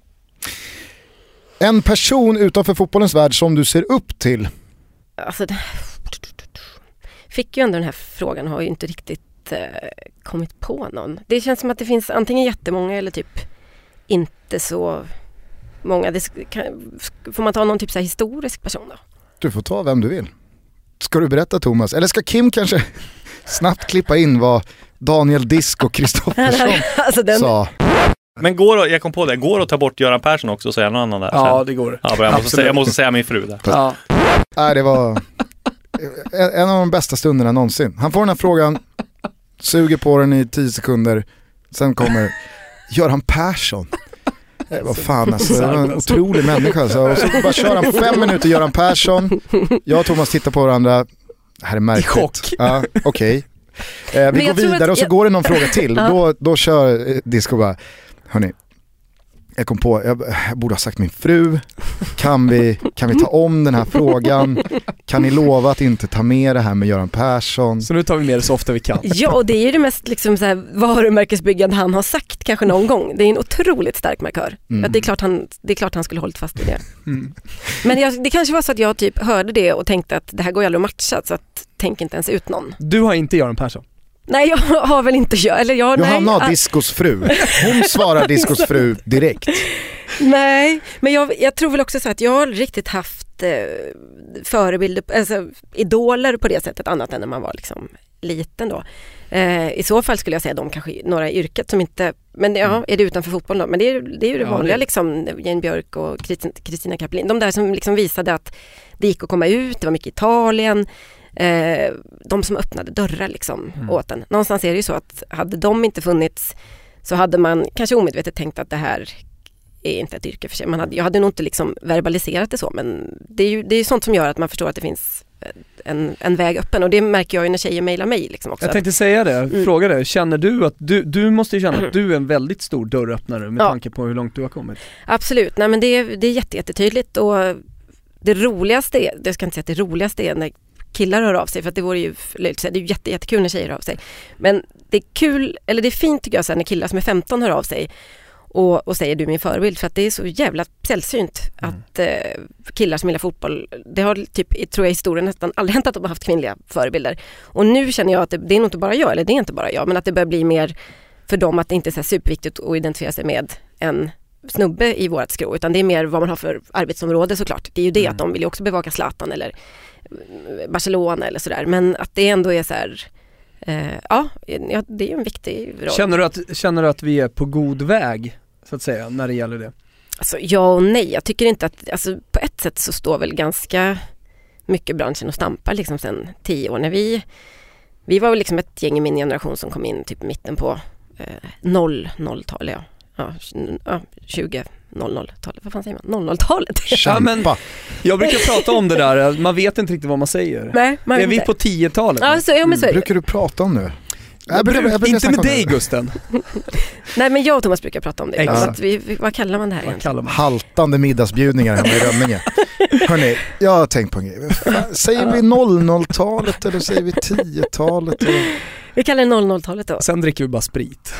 En person utanför fotbollens värld som du ser upp till? Alltså. Fick ju ändå den här frågan har ju inte riktigt eh, kommit på någon. Det känns som att det finns antingen jättemånga eller typ inte så många. Det, kan, får man ta någon typ så historisk person då? Du får ta vem du vill. Ska du berätta Thomas? Eller ska Kim kanske snabbt klippa in vad Daniel Disk och Kristoffersson alltså den... sa? Men går jag kom på det, går det att ta bort Göran Persson också och säga någon annan där? Ja sen? det går. ja bra, jag, måste säga, jag måste säga min fru där. Ja. Nej, det var en av de bästa stunderna någonsin. Han får den här frågan, suger på den i tio sekunder, sen kommer Göran Persson. Vad fan alltså, det var en otrolig människa alltså. Och så bara kör han fem minuter Göran Persson, jag och Thomas tittar på varandra, det här är märkligt. I chock. Ja, okej. Eh, vi går vidare att och så jag- går det någon fråga till, Ja. då, då kör eh, Disco bara, hörni, jag kom på, jag, jag borde ha sagt min fru, kan vi, kan vi ta om den här frågan? Kan ni lova att inte ta med det här med Göran Persson? Så nu tar vi med det så ofta vi kan. Ja, och det är ju det mest liksom så här, varumärkesbyggande han har sagt kanske någon gång. Det är en otroligt stark markör. Mm. Det, är klart han, det är klart han skulle hållit fast vid det. Mm. Men jag, det kanske var så att jag typ hörde det och tänkte att det här går ju aldrig att matcha så att tänk inte ens ut någon. Du har inte Göran Persson. Nej, jag har väl inte jag, eller jag, Johanna nej, har ah, Discos fru, hon svarar Discos fru direkt. nej, men jag, jag tror väl också så att jag har riktigt haft eh, förebilder, alltså idoler på det sättet annat än när man var liksom liten då. Eh, I så fall skulle jag säga de kanske några i yrket som inte, men ja, är det utanför fotboll då? Men det är, det är ju det Mm. Ja, vanliga det- liksom, Jane Björk och Kristin- Kristina Kapelin. De där som liksom visade att det gick att komma ut, det var mycket Italien. Eh, de som öppnade dörrar liksom Mm. åt en. Någonstans är det ju så att hade de inte funnits så hade man kanske omedvetet tänkt att det här är inte ett yrke för sig. Man hade, jag hade nog inte liksom verbaliserat det så men det är ju det är sånt som gör att man förstår att det finns en, en väg öppen och det märker jag ju när tjejer mejlar mig liksom också. Jag tänkte säga det, Mm. fråga dig, känner du att du, du måste ju känna att du är en väldigt stor dörröppnare med Ja. tanke på hur långt du har kommit. Absolut, nej men det är, det är jätte, jättetydligt och det roligaste är, jag ska inte säga att det roligaste är när killar hör av sig för att det vore ju löjligt det är ju jätte, jättekul när tjejer hör av sig. Men det är kul, eller det är fint tycker jag när killar som är 15 hör av sig och, och säger du är min förebild för att det är så jävla sällsynt Mm. att eh, killar som gillar fotboll, det har typ, tror jag i historien nästan aldrig hänt att de har haft kvinnliga förebilder. Och nu känner jag att det, det är nog inte bara jag, eller det är inte bara jag, men att det börjar bli mer för dem att det inte är så superviktigt att identifiera sig med en snubbe i vårt skrå utan det är mer vad man har för arbetsområde såklart. Det är ju det Mm. att de vill ju också bevaka Zlatan eller Barcelona eller sådär men att det ändå är så här eh, ja, det är en viktig roll. Känner du, att, känner du att vi är på god väg, så att säga, när det gäller det? Alltså, ja och nej, jag tycker inte att, alltså, på ett sätt så står väl ganska mycket branschen och stampar liksom sen tio år. När vi, vi var väl liksom ett gäng i min generation som kom in typ mitten på eh, 0, 0-tal, ja. Ja, ja, 20, 00-talet, vad fan säger man? 00-talet? Ja, men-. Jag brukar prata om det där, man vet inte riktigt vad man säger. Nej, man är vi inte. på 10-talet? Ja, så, ja men så är det. brukar du prata om nu? Jag brukar- bruk, jag brukar inte med dig det. Gusten, Nej men jag och Thomas brukar prata om det. Exakt. Att vi, vad kallar man det här egentligen? Haltande middagsbjudningar hemma i Rönninge. Hörni, jag har tänkt på en grej. Fan, Säger vi 00-talet eller säger vi 10-talet? eller? Vi kallar det 00-talet då. Sen dricker vi bara sprit.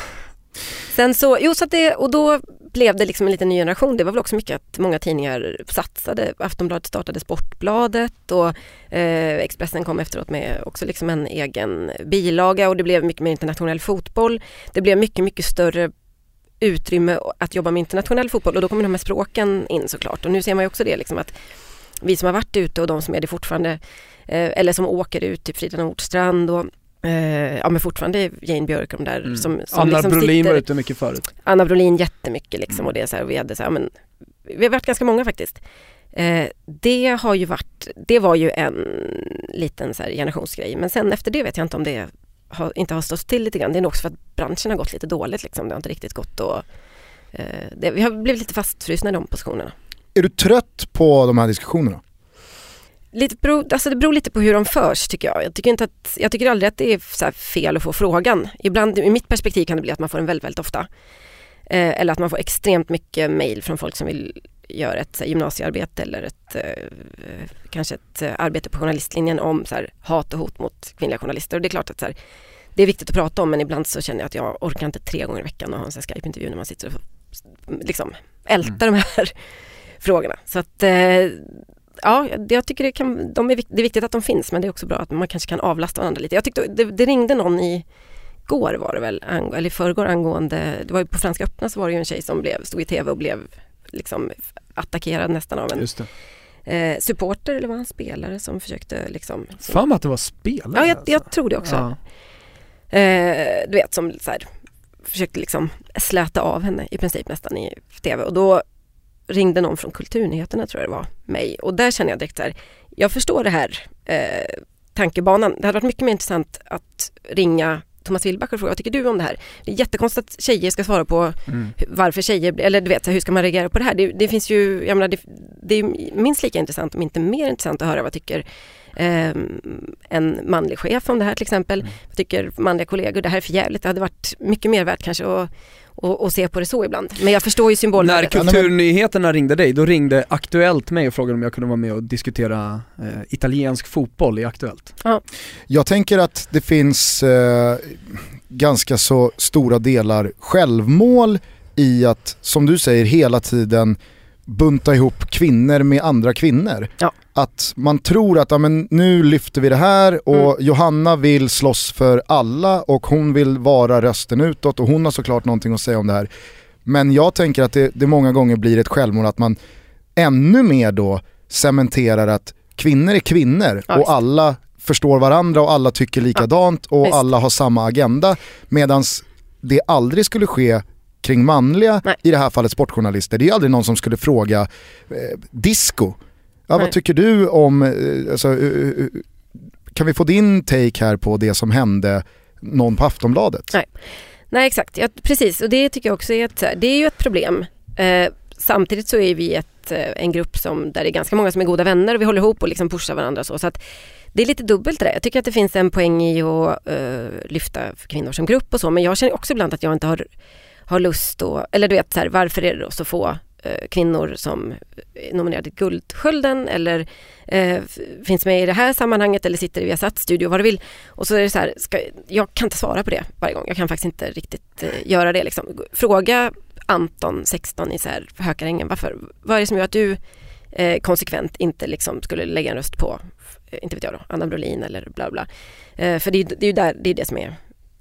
Sen så, jo så att det, och då blev det liksom en liten ny generation. Det var väl också mycket att många tidningar satsade. Aftonbladet startade Sportbladet och eh, Expressen kom efteråt med också liksom en egen bilaga och det blev mycket mer internationell fotboll. Det blev mycket, mycket större utrymme att jobba med internationell fotboll och då kommer de här språken in såklart. Och nu ser man ju också det liksom att vi som har varit ute och de som är det fortfarande eh, eller som åker ut, typ Frida Nordstrand och eh, ja men fortfarande Jane Björk och de där Mm. som, som Anna liksom Brolin sitter- var ute mycket förut. Anna Brolin jättemycket liksom och det är så här, vi hade så här, men vi har varit ganska många faktiskt. Eh, det har ju varit, det var ju en liten så här generationsgrej men sen efter det vet jag inte om det har, inte har stått still lite grann. Det är nog också för att branschen har gått lite dåligt liksom. Det har inte riktigt gått och eh, det, vi har blivit lite fastfrusna i de positionerna. Är du trött på de här diskussionerna? Lite beror, alltså det beror lite på hur de förs tycker jag. Jag tycker, inte att, jag tycker aldrig att det är fel att få frågan. Ibland, i mitt perspektiv kan det bli att man får den väldigt, väldigt ofta. Eh, eller att man får extremt mycket mail från folk som vill göra ett här, gymnasiearbete eller ett, eh, kanske ett eh, arbete på journalistlinjen om så här, hat och hot mot kvinnliga journalister. Och det är klart att så här, det är viktigt att prata om men ibland så känner jag att jag orkar inte tre gånger i veckan och ha en Skype-intervju när man sitter och liksom ältar de här frågorna. Så att eh, ja, jag tycker det, kan, de är, det är viktigt att de finns men det är också bra att man kanske kan avlasta varandra lite. Jag tyckte det, det ringde någon i går var det väl, eller i förrgår angående, det var ju på Franska öppna så var det ju en tjej som blev, stod i tv och blev liksom attackerad nästan av en eh, supporter eller var han spelare som försökte liksom Fan att det var spelare Ja jag, jag tror det också. Ja. Eh, du vet som så här, försökte liksom släta av henne i princip nästan i tv och då ringde någon från Kulturnyheterna tror jag det var, mig och där känner jag direkt så här, jag förstår det här eh, tankebanan. Det hade varit mycket mer intressant att ringa Thomas Wilbacher fråga, vad tycker du om det här? Det är jättekonstigt att tjejer ska svara på mm. varför tjejer, eller du vet, hur ska man reagera på det här? Det, det finns ju, jag menar, det, det, är minst lika intressant, om inte mer intressant att höra vad tycker eh, en manlig chef om det här till exempel. Mm. Vad tycker manliga kollegor? Det här är för jävligt. Det hade varit mycket mer värt kanske att och, och, se på det så ibland. Men jag förstår ju symbolen. När Kulturnyheterna ringde dig, då ringde Aktuellt mig och frågade om jag kunde vara med och diskutera eh, italiensk fotboll i Aktuellt. Ja. Jag tänker att det finns eh, ganska så stora delar självmål i att, som du säger, hela tiden bunta ihop kvinnor med andra kvinnor. Ja. Att man tror att ja, men nu lyfter vi det här och mm. Johanna vill slåss för alla och hon vill vara rösten utåt och hon har såklart någonting att säga om det här. Men jag tänker att det, det många gånger blir ett självmål att man ännu mer då cementerar att kvinnor är kvinnor ja, och alla förstår varandra och alla tycker likadant ja, och visst. alla har samma agenda. Medan det aldrig skulle ske kring manliga, Nej. i det här fallet sportjournalister. Det är aldrig någon som skulle fråga eh, disco. Ja, vad tycker du om, eh, alltså, uh, uh, kan vi få din take här på det som hände någon på Aftonbladet? Nej, Nej exakt, ja, precis och det tycker jag också är ett, det är ju ett problem. Eh, samtidigt så är vi ett, en grupp som, där det är ganska många som är goda vänner och vi håller ihop och liksom pushar varandra så. så att det är lite dubbelt det där. Jag tycker att det finns en poäng i att uh, lyfta kvinnor som grupp och så men jag känner också ibland att jag inte har har lust och, eller du vet så här, varför är det då så få eh, Eh, kvinnor som är nominerade till Guldskölden eller eh, finns med i det här sammanhanget eller sitter i Viasat-studio, vad du vill. Och så är det så här, ska, jag kan inte svara på det varje gång. Jag kan faktiskt inte riktigt eh, göra det. Liksom. Fråga Anton, 16 i så här Hökarängen, varför, vad är det som gör att du eh, konsekvent inte liksom skulle lägga en röst på, eh, inte vet jag då, Anna Brolin eller bla bla. Eh, för det, det är ju där, det är det som är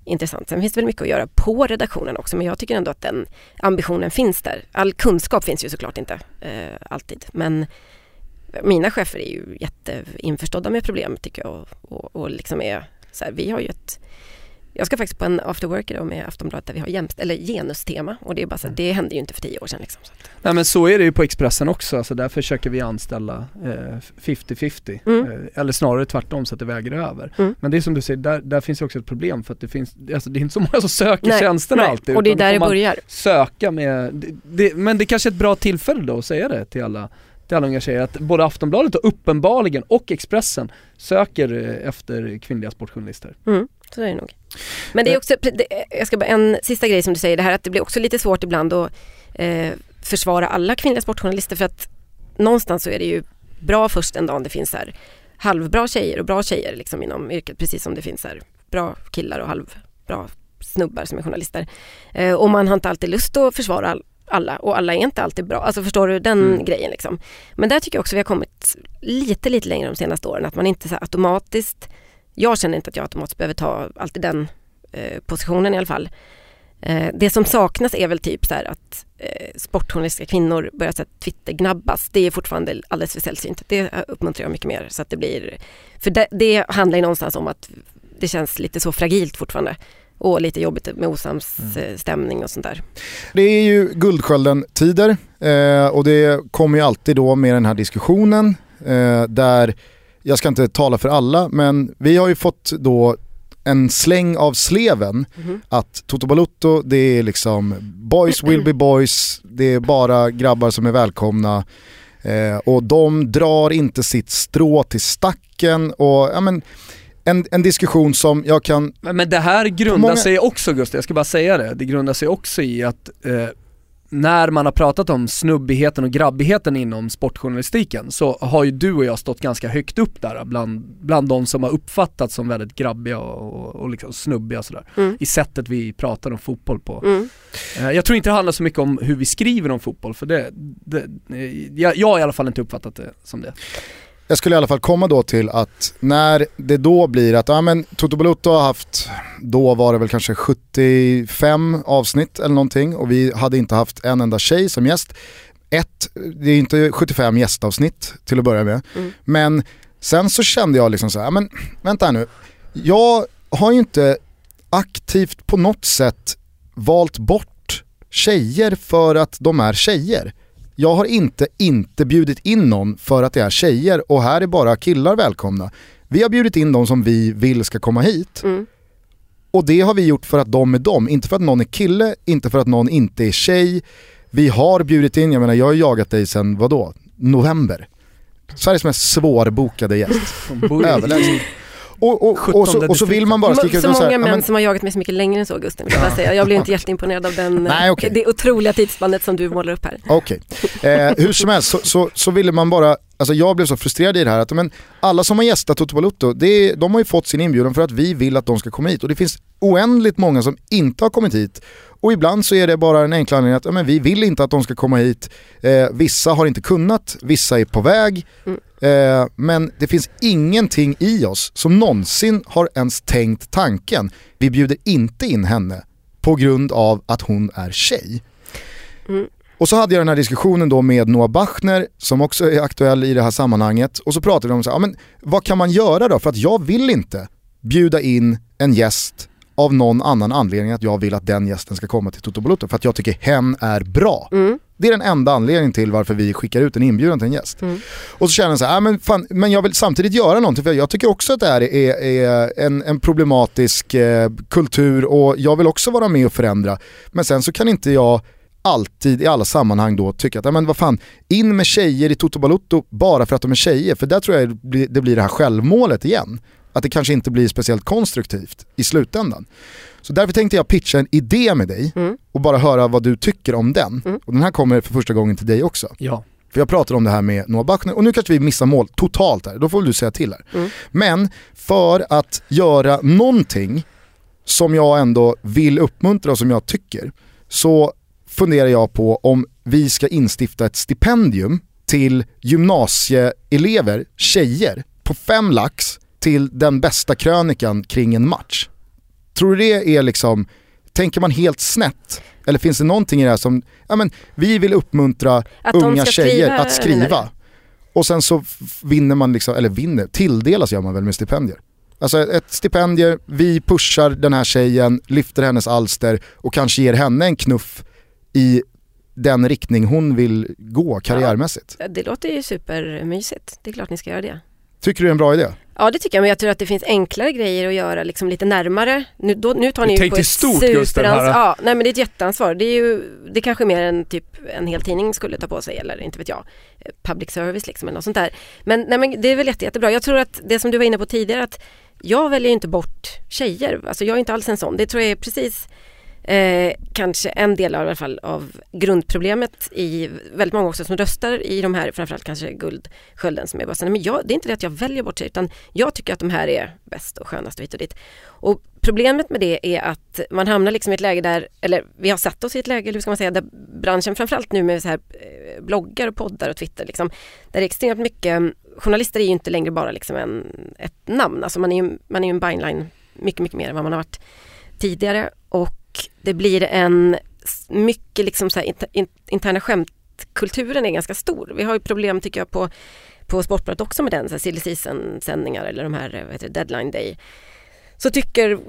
intressant. Sen finns det väl mycket att göra på redaktionen också men jag tycker ändå att den ambitionen finns där. All kunskap finns ju såklart inte eh, alltid men mina chefer är ju jätteinförstådda med problemet tycker jag och, och, och liksom är så här, vi har ju ett jag ska faktiskt på en after work idag med Aftonbladet där vi har jämst, eller genustema och det är bara så, det hände ju inte för tio år sedan liksom. Nej men så är det ju på Expressen också, alltså där försöker vi anställa 50-50 eh, mm. eh, eller snarare tvärtom så att det väger över. Mm. Men det är som du säger, där, där finns också ett problem för att det finns, alltså det är inte så många som söker nej, tjänsterna nej. alltid. Och det är där det börjar. Söka med, det, det, men det är kanske är ett bra tillfälle då att säga det till alla till alla unga tjejer att både Aftonbladet och uppenbarligen och Expressen söker eh, efter kvinnliga sportjournalister. Mm, så är det nog. Men det är också, jag ska bara, en sista grej som du säger, det här att det blir också lite svårt ibland att eh, försvara alla kvinnliga sportjournalister för att någonstans så är det ju bra först en dag det finns här halvbra tjejer och bra tjejer liksom inom yrket precis som det finns här bra killar och halvbra snubbar som är journalister. Eh, och man har inte alltid lust att försvara alla och alla är inte alltid bra. Alltså förstår du den mm. grejen liksom. Men där tycker jag också vi har kommit lite, lite längre de senaste åren. Att man inte så automatiskt, jag känner inte att jag automatiskt behöver ta alltid den eh, positionen i alla fall. Eh, det som saknas är väl typ så att eh, sportjournalistiska kvinnor börjar så Det är fortfarande alldeles för sällsynt. Det eh, uppmuntrar jag mycket mer. Så att det blir, för det, det handlar ju någonstans om att det känns lite så fragilt fortfarande och lite jobbigt med osams stämning och sånt där. Det är ju Guldskölden-tider eh, och det kommer ju alltid då med den här diskussionen eh, där, jag ska inte tala för alla, men vi har ju fått då en släng av sleven mm. att Toto Balutto det är liksom boys will be boys, det är bara grabbar som är välkomna eh, och de drar inte sitt strå till stacken och ja men en, en diskussion som jag kan... Men, det här grundar många... sig också Gustav, jag ska bara säga det, det grundar sig också i att eh, när man har pratat om snubbigheten och grabbigheten inom sportjournalistiken så har ju du och jag stått ganska högt upp där bland, bland de som har uppfattats som väldigt grabbiga och, och, liksom snubbiga sådär. Mm. I sättet vi pratar om fotboll på. Mm. Eh, Jag tror inte det handlar så mycket om hur vi skriver om fotboll för det, det eh, jag, jag har i alla fall inte uppfattat det som det. Jag skulle i alla fall komma då till att när det då blir att, ja men Toto Balutto har haft, då var det väl kanske 75 avsnitt eller någonting och vi hade inte haft en enda tjej som gäst. Ett, det är inte 75 gästavsnitt till att börja med, Mm. men sen så kände jag liksom så här, men vänta här nu, jag har ju inte aktivt på något sätt valt bort tjejer för att de är tjejer. Jag har inte inte bjudit in någon för att det är tjejer och här är bara killar välkomna. Vi har bjudit in de som vi vill ska komma hit Mm. och det har vi gjort för att de är de, inte för att någon är kille, inte för att någon inte är tjej. Vi har bjudit in, jag menar jag har jagat dig sedan vadå, november. Sveriges mest svårbokade gäst. Överlägset. Och, och, och, så, och så vill man bara skrika ut Så och så många här, män men- som har jagat mig så mycket längre än så Gusten, vill jag bara säga. Jag blir inte jätteimponerad av den, Nej, okej. det otroliga tidsspannet som du målar upp här. Okej. Eh, hur som helst så, så, så ville man bara, alltså jag blev så frustrerad i det här att men, alla som har gästat Toto Balutto, det de har ju fått sin inbjudan för att vi vill att de ska komma hit och det finns oändligt många som inte har kommit hit och ibland så är det bara en enkla anledning att men vi vill inte att de ska komma hit, eh, vissa har inte kunnat, vissa är på väg Mm. Eh, men det finns ingenting i oss som någonsin har ens tänkt tanken, vi bjuder inte in henne på grund av att hon är tjej. Mm. Och så hade jag den här diskussionen då med Noah Bachner som också är aktuell i det här sammanhanget. Och så pratade vi om så här, men vad kan man göra då? För att jag vill inte bjuda in en gäst av någon annan anledning än att jag vill att den gästen ska komma till Toto Balotto för att jag tycker hen är bra. Mm. Det är den enda anledningen till varför vi skickar ut en inbjudan till en gäst. Mm. Och så känner jag så här, ja, men, fan, men jag vill samtidigt göra någonting för jag tycker också att det här är, är en, en problematisk eh, kultur och jag vill också vara med och förändra. Men sen så kan inte jag alltid i alla sammanhang då tycka att, ja, men vad fan, in med tjejer i Toto Balutto bara för att de är tjejer. För där tror jag det, blir det här självmålet igen. Att det kanske inte blir speciellt konstruktivt i slutändan. Så därför tänkte jag pitcha en idé med dig Mm. och bara höra vad du tycker om den. Mm. Och den här kommer för första gången till dig också. Ja. För jag pratade om det här med Noah Bachner och nu kanske vi missar mål totalt här, då får du säga till här. Mm. Men för att göra någonting som jag ändå vill uppmuntra och som jag tycker så funderar jag på om vi ska instifta ett stipendium till gymnasieelever, tjejer, på fem lax till den bästa krönikan kring en match. Tror du det är liksom, tänker man helt snett? Eller finns det någonting i det här som, ja men vi vill uppmuntra Att unga tjejer skriva, att skriva. menar Och sen så vinner man, liksom, eller vinner, tilldelas gör man väl med stipendier. Alltså ett stipendier, vi pushar den här tjejen, lyfter hennes alster och kanske ger henne en knuff i den riktning hon vill gå karriärmässigt. Det låter ju supermysigt. Det är klart ni ska göra det. Tycker du det är en bra idé? Ja det tycker jag, men jag tror att det finns enklare grejer att göra liksom lite närmare. Nu, då, nu tar ni ju på ett stort, Gusten, här. Ja, nej men det är ett jätteansvar. Det är ju, det är kanske mer än typ en hel tidning skulle ta på sig eller inte vet jag. Public service liksom eller något sånt där. Men, nej, men det är väl jätte, jättebra. Jag tror att det som du var inne på tidigare att jag väljer ju inte bort tjejer. Alltså jag är inte alls en sån. Det tror jag är precis Eh, kanske en del av, i alla fall, av grundproblemet i väldigt många också som röstar i de här, framförallt kanske Guldskölden som är bara så, nej, men jag, det är inte det att jag väljer bort sig utan jag tycker att de här är bäst och skönast och hit och dit. Och problemet med det är att man hamnar liksom i ett läge där, eller vi har satt oss i ett läge, eller hur ska man säga, där branschen framförallt nu med så här eh, bloggar och poddar och Twitter liksom, där det är extremt mycket, journalister är ju inte längre bara liksom en, ett namn, alltså man är ju man är ju en byline mycket, mycket mer än vad man har varit tidigare. Och det blir en mycket liksom så här interna skämtkulturen är ganska stor. Vi har ju problem tycker jag på, på Sportbladet också med den, så här silly season sändningar eller de här vad heter det, deadline day. Så tycker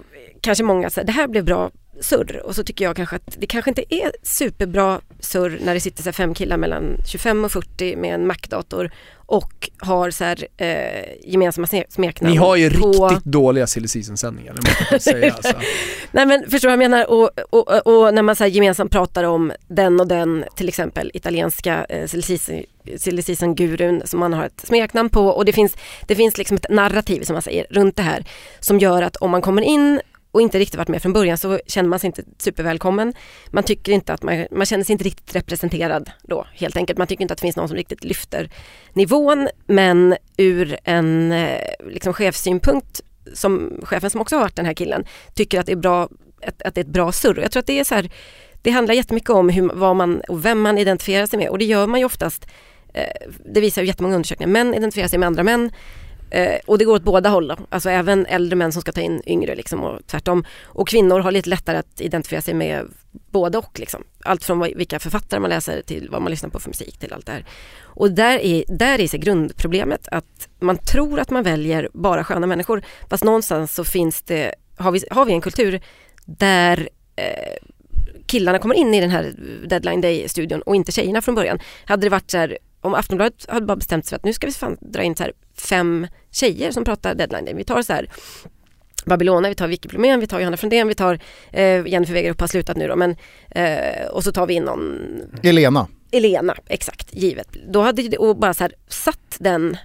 kanske många att det här blev bra surr och så tycker jag kanske att det kanske inte är superbra surr när det sitter så fem killar mellan 25 och 40 med en Mac-dator och har så här, eh, gemensamma sme- smeknamn. Ni har ju på... riktigt dåliga silly season-sändningar, säga alltså. Nej men förstår du vad jag menar? Och, och, och när man så gemensamt pratar om den och den, till exempel italienska eh, silly season-gurun som man har ett smeknamn på och det finns, det finns liksom ett narrativ som man säger runt det här som gör att om man kommer in och inte riktigt varit med från början så känner man sig inte supervälkommen. Man tycker inte att man, man känner sig inte riktigt representerad då helt enkelt. Man tycker inte att det finns någon som riktigt lyfter nivån men ur en eh, liksom, chefssynpunkt som chefen som också har varit den här killen tycker att det är bra att, att det är ett bra surr. Jag tror att det är så här, det handlar jättemycket om hur, vad man och vem man identifierar sig med och det gör man ju oftast eh, det visar ju jättemånga undersökningar. Män identifierar sig med andra män Eh, och det går åt båda håll då. Alltså även äldre män som ska ta in yngre liksom och tvärtom. Och kvinnor har lite lättare att identifiera sig med både och liksom. Allt från vilka författare man läser till vad man lyssnar på för musik till allt det här. Och där är, där är sig grundproblemet att man tror att man väljer bara sköna människor. Fast någonstans så finns det, har vi, har vi en kultur där eh, killarna kommer in i den här deadline day-studion och inte tjejerna från början. Hade det varit så här, om Aftonbladet hade bara bestämt sig för att nu ska vi fan dra in så här fem tjejer som pratar deadline. Vi tar så här Babylona, vi tar Vicky Blomén, vi tar Johanna Frändén, vi tar eh, Jennifer Wegerup har slutat nu då men eh, och så tar vi in någon Elena. Elena, exakt, givet. Då hade och bara så här satt den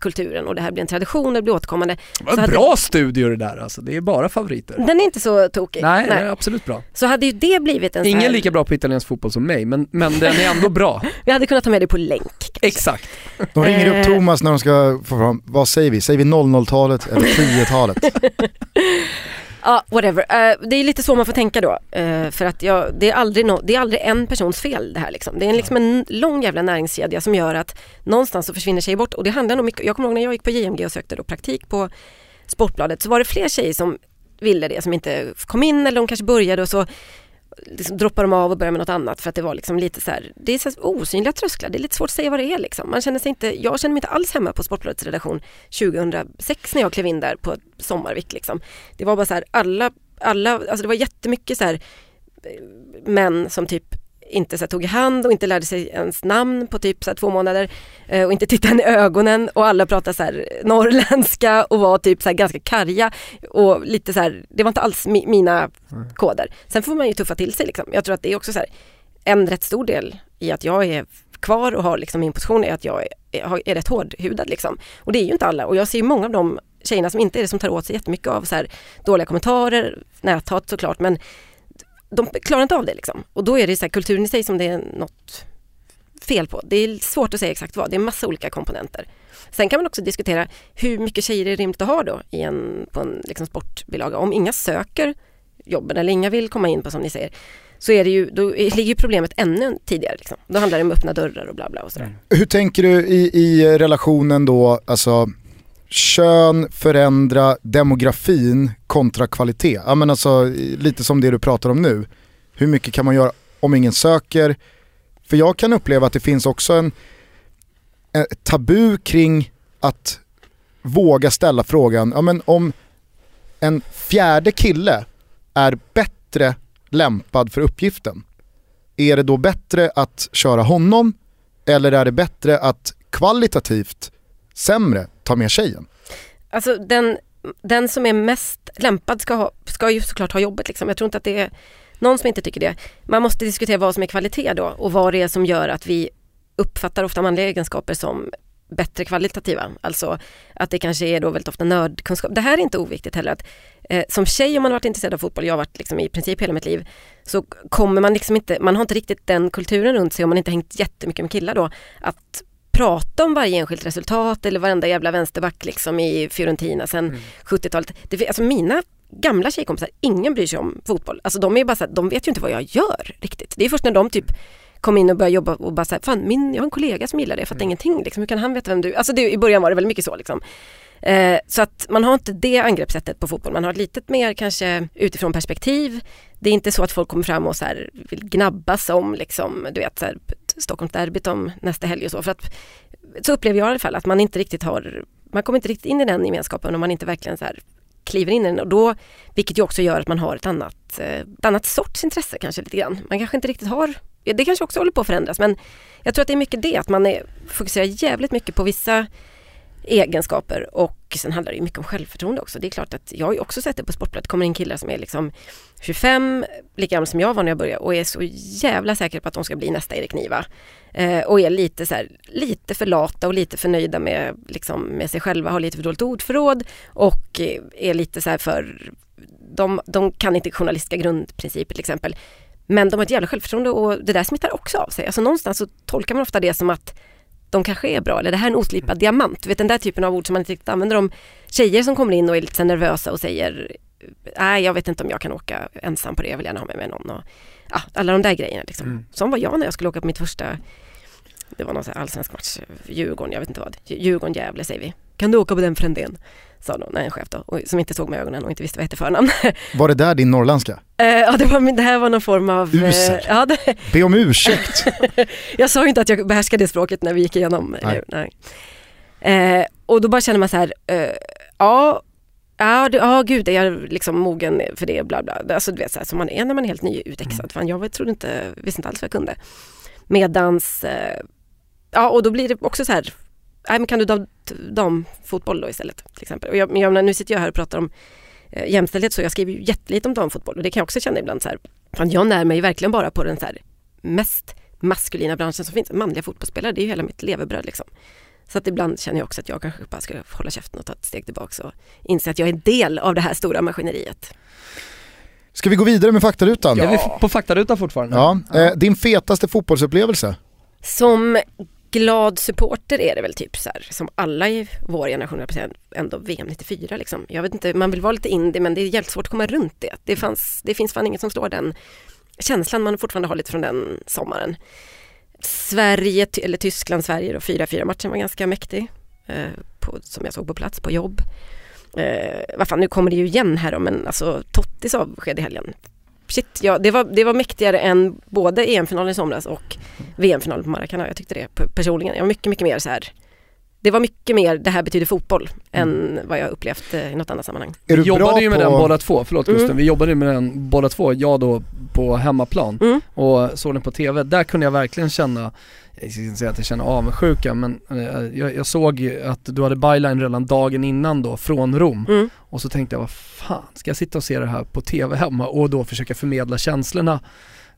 kulturen och det här blir en tradition, det blir återkommande. Det var en bra studio det där alltså, det är bara favoriter. Den är inte så tokig. Nej, Nej. absolut bra. Så hade ju det blivit en Ingen här... lika bra på italiensk fotboll som mig, men, men den är ändå bra. Vi hade kunnat ta med det på länk. Kanske. Exakt. De ringer upp Eh. Thomas när de ska få fram, vad säger vi? Säger vi 00-talet eller 10-talet? Ja, whatever. Uh, det är lite så man får tänka då. Uh, för att jag, det, är aldrig no, det är aldrig en persons fel det här liksom. Det är liksom en lång jävla näringskedja som gör att någonstans så försvinner tjejer bort. Och det handlar nog mycket, jag kommer ihåg när jag gick på JMG och sökte då praktik på Sportbladet så var det fler tjejer som ville det som inte kom in eller de kanske började och så liksom droppar de av och börjar med något annat för att det var liksom lite så här, det är så här osynliga trösklar, det är lite svårt att säga vad det är liksom. Man känner sig inte, jag känner mig inte alls hemma på Sportbladets redaktion 2006 när jag klev in där på Sommarvik liksom. Det var bara så här, alla, alla, alltså det var jättemycket så här eh, män som typ inte så tog i hand och inte lärde sig ens namn på typ så två månader eh, och inte tittade i ögonen och alla pratade så här, norrländska och var typ så ganska karga och lite så här, det var inte alls mi mina koder. Sen får man ju tuffa till sig liksom. Jag tror att det är också så här, en rätt stor del i att jag är kvar och har liksom min position är att jag är, är rätt hårdhudad liksom. Och det är ju inte alla och jag ser ju många av de tjejerna som inte är det som tar åt sig jättemycket av så här dåliga kommentarer, näthat såklart men de klarar inte av det liksom. Och då är det så här, kulturen i sig som det är något fel på. Det är svårt att säga exakt vad, det är massa olika komponenter. Sen kan man också diskutera hur mycket tjejer är rimligt att ha då i en, på en liksom sportbilaga. Om inga söker jobben eller inga vill komma in på som ni säger så är det ju, då ligger ju problemet ännu tidigare. Liksom. Då handlar det om öppna dörrar och bla bla och sådär. Hur tänker du i, i relationen då, alltså kön förändra demografin kontra kvalitet? Ja men alltså lite som det du pratar om nu. Hur mycket kan man göra om ingen söker? För jag kan uppleva att det finns också en, en tabu kring att våga ställa frågan, ja men om en fjärde kille är bättre lämpad för uppgiften, är det då bättre att köra honom eller är det bättre att kvalitativt sämre ta med tjejen? Alltså den, den som är mest lämpad ska, ha, ska ju såklart ha jobbet. Liksom. Jag tror inte att det är någon som inte tycker det. Man måste diskutera vad som är kvalitet då och vad det är som gör att vi uppfattar ofta manliga egenskaper som bättre kvalitativa. Alltså att det kanske är då väldigt ofta nördkunskap. Det här är inte oviktigt heller. Att, eh, som tjej om man har varit intresserad av fotboll, jag har varit liksom i princip hela mitt liv, så kommer man liksom inte, man har inte riktigt den kulturen runt sig om man inte hängt jättemycket med killar då, att prata om varje enskilt resultat eller varenda jävla vänsterback liksom i Fiorentina sen mm. 70-talet. Det, alltså mina gamla tjejkompisar, ingen bryr sig om fotboll. Alltså de är bara så här, de vet ju inte vad jag gör riktigt. Det är först när de typ kom in och började jobba och bara såhär, fan min, jag har en kollega som gillar det, jag fattar mm. ingenting liksom. Hur kan han veta vem du Alltså det, i början var det väldigt mycket så liksom. Eh, så att man har inte det angreppssättet på fotboll, man har ett lite mer kanske utifrån perspektiv. Det är inte så att folk kommer fram och så här, vill gnabbas om liksom, du vet, så här, Stockholmsderbyt om nästa helg och så. För att, så upplever jag i alla fall att man inte riktigt har, man kommer inte riktigt in i den gemenskapen om man inte verkligen så här kliver in i den och då, vilket ju också gör att man har ett annat, ett annat sorts intresse kanske lite grann. Man kanske inte riktigt har, det kanske också håller på att förändras men jag tror att det är mycket det att man är, fokuserar jävligt mycket på vissa egenskaper och sen handlar det mycket om självförtroende också. Det är klart att jag har ju också sett det på Sportbladet, kommer in killar som är liksom 25, lika gamla som jag var när jag började och är så jävla säkra på att de ska bli nästa Erik Niva. Eh, och är lite så här, lite för lata och lite för nöjda med, liksom, med sig själva, har lite för dåligt ordförråd och eh, är lite så här för de, de kan inte journalistiska grundprinciper till exempel. Men de har ett jävla självförtroende och det där smittar också av sig. Alltså någonstans så tolkar man ofta det som att de kanske är bra eller det här är en oslipad diamant. Du vet den där typen av ord som man inte riktigt använder om tjejer som kommer in och är lite nervösa och säger nej jag vet inte om jag kan åka ensam på det, jag vill gärna ha med mig någon. Och, ja, alla de där grejerna liksom. Mm. Som var jag när jag skulle åka på mitt första, det var någon allsvensk match, Djurgården, jag vet inte vad, Djurgården-Gävle säger vi. Kan du åka på den Frändén? Sa någon, en chef då, och, som inte såg mig i ögonen och inte visste vad jag hette förnamn. Var det där din norrländska? Eh, ja, det, var, det här var någon form av... eh, Usel. ja, det, Be om ursäkt! jag sa ju inte att jag behärskade det språket när vi gick igenom. Nej. Nej. Eh, och då bara känner man så här, eh, ja, ja, det, ja gud är jag liksom mogen för det, bla bla. Alltså du vet så här, som man är när man är helt nyutexad. Fan, jag trodde inte, visste inte alls vad jag kunde. Medans, eh, ja och då blir det också så här, nej men kan du dam, damfotboll då istället till exempel. Och jag, jag, menar, nu sitter jag här och pratar om eh, jämställdhet så jag skriver ju jättelite om damfotboll och det kan jag också känna ibland så här, fan jag när mig verkligen bara på den så här mest maskulina branschen som finns, manliga fotbollsspelare, det är ju hela mitt levebröd liksom. Så att ibland känner jag också att jag kanske bara ska hålla käften och ta ett steg tillbaka och inse att jag är en del av det här stora maskineriet. Ska vi gå vidare med faktarutan? Är vi på faktarutan fortfarande? Ja, eh, din fetaste fotbollsupplevelse? Som glad supporter är det väl typ så här, som alla i vår generation representerar, ändå VM 94 liksom. Jag vet inte, man vill vara lite indie men det är jävligt svårt att komma runt det. Det, fanns, det finns fan inget som slår den känslan man fortfarande har lite från den sommaren. Sverige, eller Tyskland, Sverige då, 4-4 matchen var ganska mäktig. Eh, på, som jag såg på plats på jobb. Eh, vad fan, nu kommer det ju igen här då, men alltså Tottis avsked i helgen. Shit, ja, det, var, det var mäktigare än både EM-finalen i somras och VM-finalen på Maracana. Jag tyckte det personligen. Jag var mycket, mycket mer så här. Det var mycket mer, det här betyder fotboll, än vad jag upplevt eh, i något annat sammanhang. Är Vi jobbade ju med på... den båda två, förlåt Mm. Gusten, vi jobbade ju med den båda två, jag då på hemmaplan Mm. och såg den på TV. Där kunde jag verkligen känna, jag ska inte säga att jag känner avundsjuka men eh, jag, jag såg ju att du hade byline redan dagen innan då från Rom Mm. och så tänkte jag vad fan, ska jag sitta och se det här på TV hemma och då försöka förmedla känslorna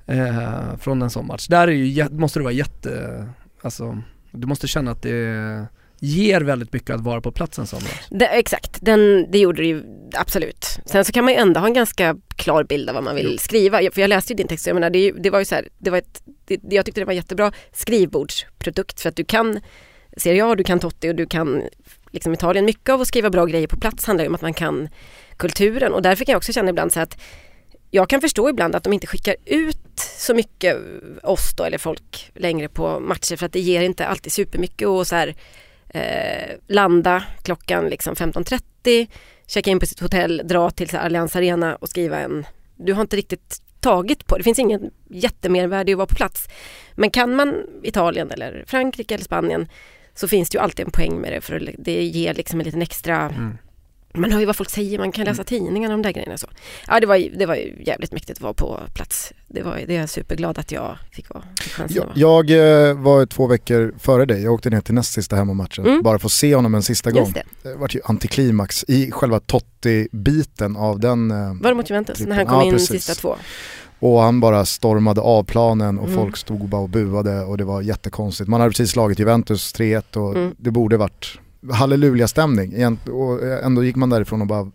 eh, från en sån match. Där är ju, måste det vara jätte, alltså du måste känna att det ger väldigt mycket att vara på plats en sån match. Det, exakt, den, det gjorde det ju absolut. Sen så kan man ju ändå ha en ganska klar bild av vad man vill Jo. skriva. Jag- För jag läste ju din text, jag menar det, det var ju så här, det var ett, det, jag tyckte det var jättebra skrivbordsprodukt för att du kan Serie A, du kan Totti och du kan liksom Italien. Mycket av att skriva bra grejer på plats handlar ju om att man kan kulturen och därför kan jag också känna ibland så att jag kan förstå ibland att de inte skickar ut så mycket oss då eller folk längre på matcher för att det ger inte alltid supermycket och så här eh, landa klockan liksom 15.30, checka in på sitt hotell, dra till Allians Arena och skriva en... Du har inte riktigt tagit på det, finns ingen jättemervärde i att vara på plats. Men kan man Italien eller Frankrike eller Spanien så finns det ju alltid en poäng med det för det ger liksom en liten extra mm man hör ju vad folk säger, man kan läsa tidningarna om de där grejerna. Så. Ja, det var, det var ju jävligt mäktigt att vara på plats. Det, var, det är jag superglad att jag fick vara. Fick Jag, jag eh, var två veckor före dig, jag åkte ner till näst sista hemmamatchen Mm. bara för att se honom en sista gång. Det. Det var ju antiklimax i själva Totti-biten av den. eh, Var det mot Juventus när han kom Ja, in precis. sista två? Och han bara stormade av planen och Mm. folk stod bara och buade och det var jättekonstigt. Man hade precis slagit Juventus 3-1 och Mm. det borde varit halleluja-stämning. Och ändå gick man därifrån och bara,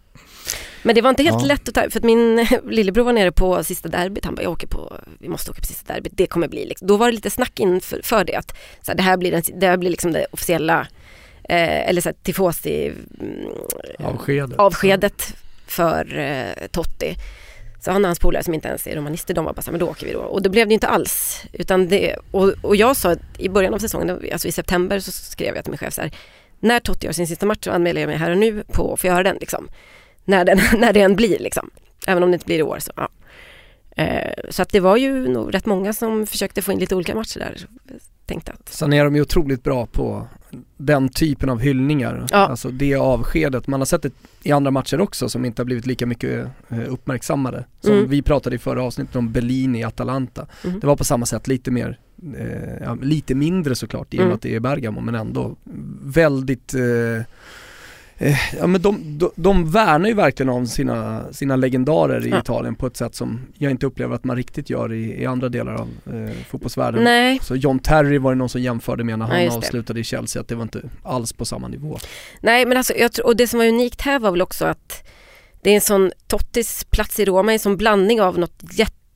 Men det var inte helt Ja. lätt att ta, för att min lillebror var nere på sista derbyt, han bara jag åker på, vi måste åka på sista derbyt, det kommer bli liksom. Då var det lite snack inför för det att så här, det här blir, den, det här blir liksom det officiella, eh, eller så här, tifosi mm, Avskedet. avskedet för eh, Totti. Så han och hans polare som inte ens är romanister, de var bara så här, men då åker vi då. Och då blev det inte alls. Utan det, och, och jag sa att i början av säsongen, alltså i september så skrev jag till min chef så här, när Totti gör sin sista match så anmäler jag mig här och nu på att få göra den liksom. När, den, när det än blir liksom. Även om det inte blir i år så ja. Eh, så att det var ju nog rätt många som försökte få in lite olika matcher där. Tänkte att, Sen är de ju otroligt bra på den typen av hyllningar. Ja. Alltså det avskedet. Man har sett det i andra matcher också som inte har blivit lika mycket eh, uppmärksammade. Som Mm. vi pratade i förra avsnittet om Berlin i Atalanta. Mhm. Det var på samma sätt lite mer, eh, lite mindre såklart i och med Mm. att det är Bergamo men ändå väldigt eh, Ja men de, de, de värnar ju verkligen om sina, sina legendarer i Ja. Italien på ett sätt som jag inte upplever att man riktigt gör i, i andra delar av eh, fotbollsvärlden. nej, Så John Terry var det någon som jämförde med när Ja, han det. avslutade i Chelsea att det var inte alls på samma nivå. Nej men alltså, jag tror, och det som var unikt här var väl också att det är en sån, Tottis plats i Roma är en sån blandning av något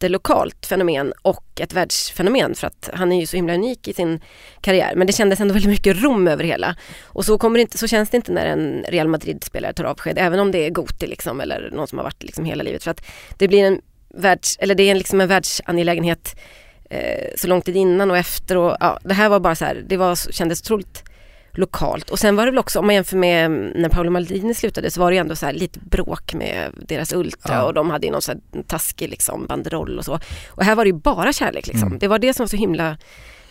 jättelokalt fenomen och ett världsfenomen för att han är ju så himla unik i sin karriär. Men det kändes ändå väldigt mycket Rom över hela. Och så, kommer det inte, så känns det inte när en Real Madrid-spelare tar avsked, även om det är Goti liksom, eller någon som har varit liksom hela livet. För att det blir en världs, eller det är liksom en världsangelägenhet eh, så lång tid innan och efter och ja, det här var bara så här, det var, kändes otroligt lokalt. Och sen var det väl också, om man jämför med när Paolo Maldini slutade, så var det ju ändå så lite bråk med deras Ultra Ja. och de hade ju någon så här taskig liksom banderoll och så. Och här var det ju bara kärlek liksom. Mm. Det var det som var så himla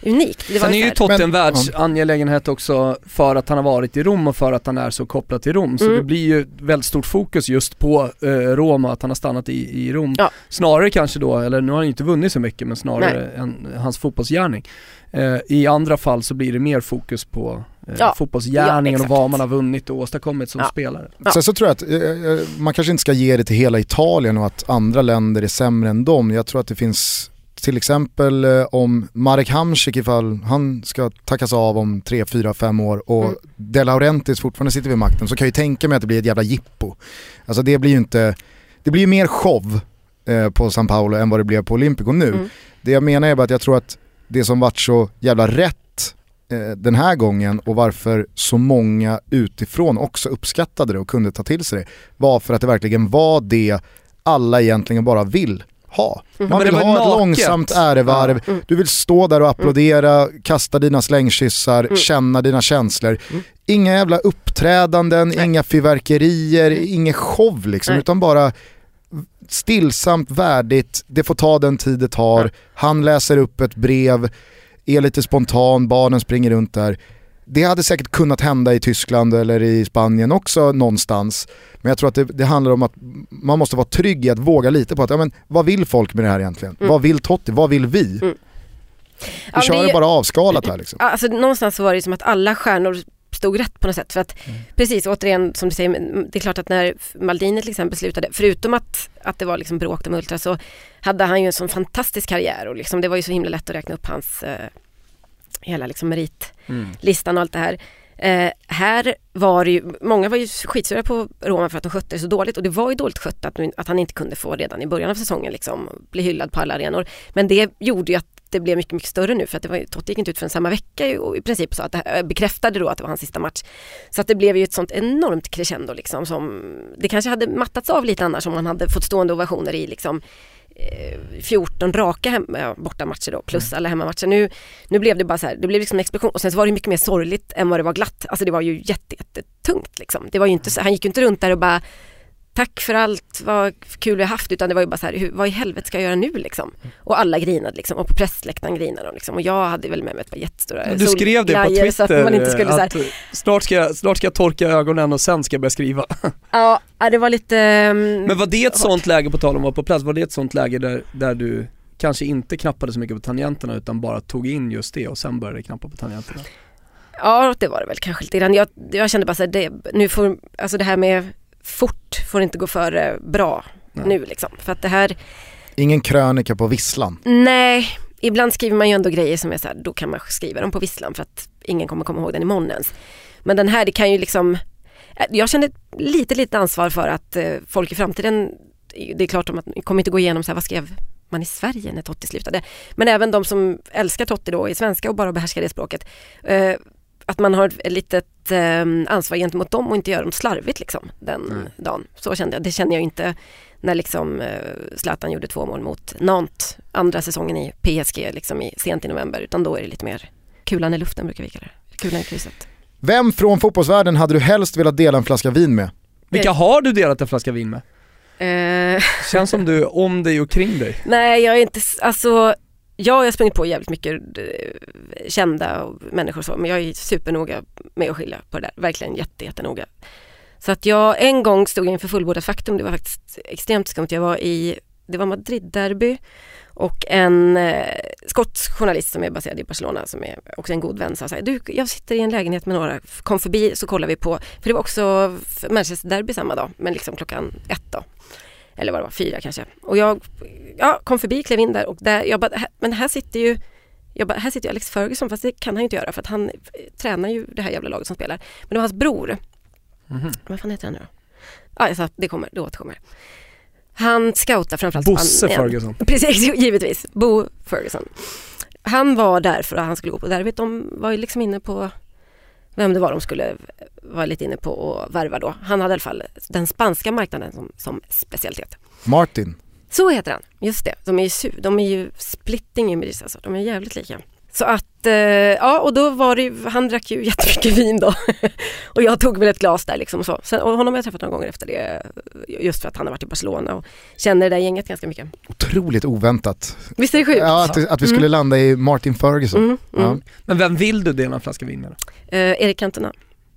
unikt. Det var Sen är ju Totte en världsangelägenhet också för att han har varit i Rom och för att han är så kopplad till Rom. Så Mm. det blir ju väldigt stort fokus just på eh, Rom och att han har stannat i, i Rom. Ja. Snarare kanske då, eller nu har han ju inte vunnit så mycket men snarare än hans fotbollsgärning. Eh, I andra fall så blir det mer fokus på Ja. fotbollsgärningen Ja, och vad man har vunnit och åstadkommit som Ja. spelare. Ja. Sen så tror jag att eh, eh, man kanske inte ska ge det till hela Italien och att andra länder är sämre än dem. Jag tror att det finns till exempel eh, om Marek Hamsik ifall han ska tackas av om 3, 4, 5 år och Mm. De Laurentiis fortfarande sitter vid makten så kan jag ju tänka mig att det blir ett jävla jippo. Alltså det blir ju inte, det blir ju mer show eh, på San Paolo än vad det blev på Olympico nu. Mm. Det jag menar är bara att jag tror att det som varit så jävla rätt eh, den här gången och varför så många utifrån också uppskattade det och kunde ta till sig det var för att det verkligen var det alla egentligen bara vill ha. Mm. Man vill ha ett långsamt ärevarv. Mm. du vill stå där och applådera, kasta dina slängkyssar, Mm. känna dina känslor. Mm. Inga jävla uppträdanden, Nej. inga fyrverkerier, ingen show liksom, Nej. utan bara stillsamt, värdigt, det får ta den tid det tar, han läser upp ett brev, är lite spontan, barnen springer runt där. Det hade säkert kunnat hända i Tyskland eller i Spanien också någonstans. Men jag tror att det, det handlar om att man måste vara trygg i att våga lite på att, ja men vad vill folk med det här egentligen? Mm. Vad vill Totti? Vad vill vi? Mm. Vi Ja, kör det ju- bara avskalat här liksom. Alltså någonstans så var det som att alla stjärnor stod rätt på något sätt. För att Mm. precis, återigen som du säger, det är klart att när Maldini till exempel slutade, förutom att, att det var liksom bråk om Ultra så hade han ju en sån fantastisk karriär och liksom, det var ju så himla lätt att räkna upp hans eh, hela liksom meritlistan och allt det här. Eh, här var det ju, många var ju skitsura på Roma för att de skötte det så dåligt och det var ju dåligt skött att, att han inte kunde få redan i början av säsongen liksom bli hyllad på alla arenor. Men det gjorde ju att det blev mycket, mycket större nu för att det var, Totti gick inte ut förrän samma vecka och i princip så att det bekräftade då att det var hans sista match. Så att det blev ju ett sånt enormt crescendo liksom som det kanske hade mattats av lite annars om man hade fått stående ovationer i liksom eh, 14 raka hem, ja, bortamatcher då plus alla hemmamatcher. Nu, nu blev det bara så här, det blev liksom en explosion och sen så var det mycket mer sorgligt än vad det var glatt. Alltså det var ju jätte, jättetungt liksom. Det var ju inte så, han gick ju inte runt där och bara Tack för allt, vad kul vi har haft, utan det var ju bara så här, vad i helvete ska jag göra nu liksom? Och alla grinade liksom, och på pressläktaren grinade de liksom, och jag hade väl med mig ett par jättestora Du skrev det på solglajjor så Twitter att man inte skulle så här, att snart, ska, jag- snart ska jag torka ögonen och sen ska jag börja skriva. ja, det var lite... mm, Men var det ett hårt. sånt läge, på tal om att vara på plats, var det ett sånt läge där, där du kanske inte knappade så mycket på tangenterna utan bara tog in just det och sen började knappa på tangenterna? Ja, det var det väl kanske lite grann. Jag, jag kände bara så här, det, nu får, alltså det här med fort får inte gå före bra Nej. nu liksom. För att det här, Ingen krönika på visslan. nej, ibland skriver man ju ändå grejer som är så här, då kan man skriva dem på visslan för att ingen kommer komma ihåg den imorgon ens. Men den här, det kan ju liksom, eh, jag kände lite, lite ansvar för att eh, folk i framtiden, det är klart att man kommer inte gå igenom så här, vad skrev man i Sverige när Totti slutade. Men även de som älskar Totti då i svenska och bara behärskar det språket. Eh, att man har ett litet eh, ansvar gentemot dem och inte gör dem slarvigt liksom den Nej. dagen. Så kände jag. Det kände jag inte när liksom eh, Zlatan gjorde två mål mot Nantes andra säsongen i PSG liksom i, sent i november. Utan då är det lite mer kulan i luften brukar vi kalla det. Kulan i krysset. Vem från fotbollsvärlden hade du helst velat dela en flaska vin med? Vilka har du delat en flaska vin med? Eh, Känns som du är om dig och kring dig. nej jag är inte, alltså Ja, jag har sprungit på jävligt mycket eh, kända och människor och så, men jag är supernoga med att skilja på det där. Verkligen jätte, jättenoga. Så att jag en gång stod inför fullbordat faktum, det var faktiskt extremt skumt. Jag var i, det var Madrid-derby och en eh, skotsk journalist som är baserad i Barcelona som är också en god vän sa så här, du jag sitter i en lägenhet med några, kom förbi så kollar vi på, för det var också Manchester-derby samma dag, men liksom klockan ett då. Eller vad det var, fyra kanske. Och jag ja, kom förbi, klev in där och där, jag bara, men här sitter ju jag bara, här sitter ju Alex Ferguson fast det kan han ju inte göra för att han tränar ju det här jävla laget som spelar. Men det var hans bror, Mhm. vad fan heter han nu då? Ja, jag sa det kommer, det återkommer. Han scoutar framförallt Bosse Spanien. Ferguson. Precis, givetvis. Bo Ferguson. Han var där för att han skulle gå på derbyt. De var ju liksom inne på vem det var de skulle vara lite inne på att värva då. Han hade i alla fall den spanska marknaden som, som specialitet. Martin. Så heter han, just det. De är ju, de är ju splitting images alltså. De är jävligt lika. Så att, eh, ja och då var det ju, han drack ju jättemycket vin då. och jag tog väl ett glas där liksom och så. Sen, och honom har jag träffat några gånger efter det. Just för att han har varit i Barcelona och känner det där gänget ganska mycket. Otroligt oväntat. Visst är det sjukt? Ja, att, att vi skulle Mm. landa i Martin Ferguson. Mm, mm. Men vem vill du dela en flaska vin med då? Eh, Erik Cantona.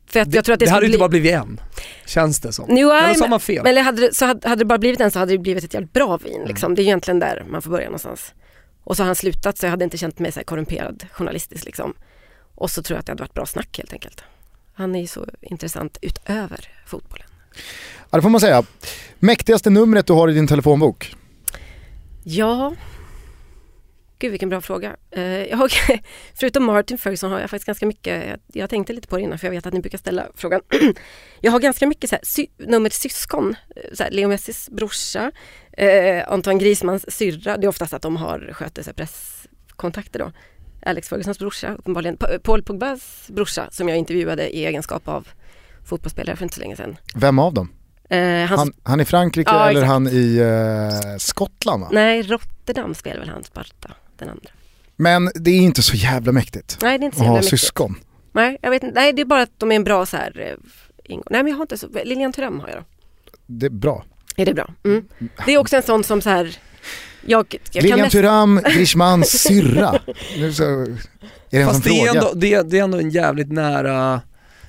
För att jag tror att det, det hade ju inte bli... bara blivit en, känns det som. Jo, Eller så har men, man fel. men hade, det- så hade, hade det bara blivit en så hade det blivit ett jävligt bra vin. Mm. Liksom. Det är egentligen där man får börja någonstans. Och så har han slutat så jag hade inte känt mig så här korrumperad journalistiskt liksom. Och så tror jag att det hade varit bra snack helt enkelt. Han är ju så intressant utöver fotbollen. Ja, det får man säga. Mäktigaste numret du har i din telefonbok? Ja, gud vilken bra fråga. Eh, jag har, förutom Martin Ferguson har jag faktiskt ganska mycket, jag, tänkte lite på det innan för jag vet att ni brukar ställa frågan. jag har ganska mycket så här, sy, nummer syskon, eh, så här, Leo Messis brorsa, eh, Antoine Griezmanns syrra, det är oftast att de har sköter presskontakter då. Alex Fergusons brorsa, uppenbarligen. Pa- Paul Pogbas brorsa som jag intervjuade i egenskap av fotbollsspelare för inte så länge sedan. Vem av dem? Eh, Han, han i Frankrike Ja, eller exakt. han i eh, Skottland va? Nej, Rotterdam spelar väl han Sparta, den andra. Men det är inte så jävla mäktigt Nej, det är inte så att jävla ha mäktigt. syskon. Nej, jag vet inte. Nej, det är bara att de är en bra så här eh. Nej, men jag har inte så. Lilian Thuram har jag då. Det är bra. Är det bra? Mm. Det är också en sån som så här. Jag, jag Lilian mest, Thuram, Griezmanns syrra. Nu så, är det Fast det är, ändå, det, det är ändå en jävligt nära,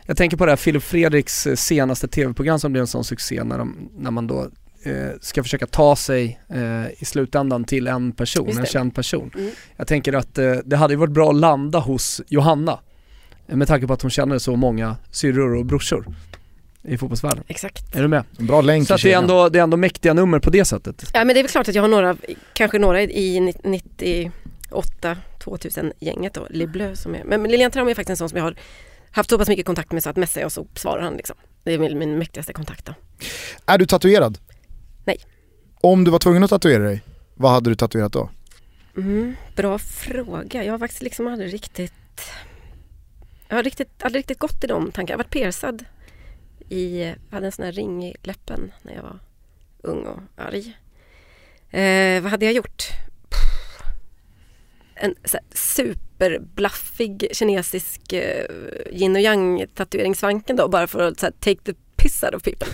jag tänker på det här Filip Fredriks senaste tv-program som blev en sån succé när, de, när man då eh, ska försöka ta sig eh, i slutändan till en person, en känd person. Mm. Jag tänker att eh, det hade ju varit bra att landa hos Johanna eh, med tanke på att hon känner så många syrror och brorsor i fotbollsvärlden. Exakt. Är du med? En bra länk Så att det är, ändå, det är ändå mäktiga nummer på det sättet. Ja, men det är väl klart att jag har några, kanske några i 98 2000 gänget då, Le Bleu som är. Men Lilian Thuram är faktiskt en sån som jag har haft så pass mycket kontakt med så att messar jag så svarar han liksom. Det är min, min mäktigaste kontakt då. Är du tatuerad? Nej. Om du var tvungen att tatuera dig, vad hade du tatuerat då? Mm, bra fråga. Jag har faktiskt liksom aldrig riktigt Jag har riktigt, aldrig riktigt gått i de tankarna. Jag har varit piercad i, jag hade en sån här ring i läppen när jag var ung och arg. Eh, vad hade jag gjort? Pff. En superblaffig kinesisk eh, yin och yang tatueringssvanken då bara för att så här, take the piss out of people.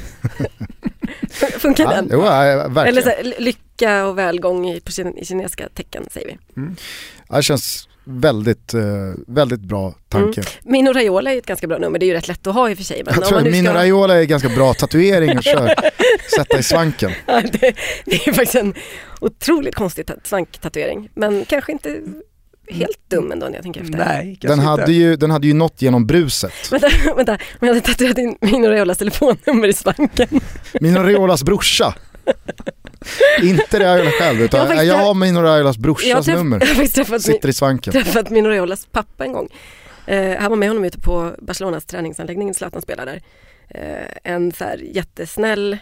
Funkar Ja, den? jo, ja, verkligen. Eller så här, lycka och välgång i, på kin- i kinesiska tecken säger vi. Ja, det känns väldigt, eh, väldigt bra tanke. Mino Raiola är ett ganska bra nummer, det är ju rätt lätt att ha i och för sig. Men Jag om tror man att Mino ska... Raiola är ganska bra tatuering att köra, sätta i svanken. Ja, det, det är faktiskt en otroligt konstig ta- svanktatuering. Men kanske inte helt dum ändå när jag tänker efter. Nej, Den inte. hade, ju, den hade ju nått genom bruset. Vänta, vänta, om jag hade tatuerat in Mino Raiolas telefonnummer i svanken. Mino Raiolas brorsa. Inte Raiola själv Jag utan har faktiskt- jag har Mino Raiolas Jag har, brorsas träff, nummer. jag har träffat, Sitter i svanken. träffat Mino Raiolas pappa en gång. Eh, han var med honom ute på Barcelonas träningsanläggning, Zlatan spelar där. Eh, en så här jättesnäll,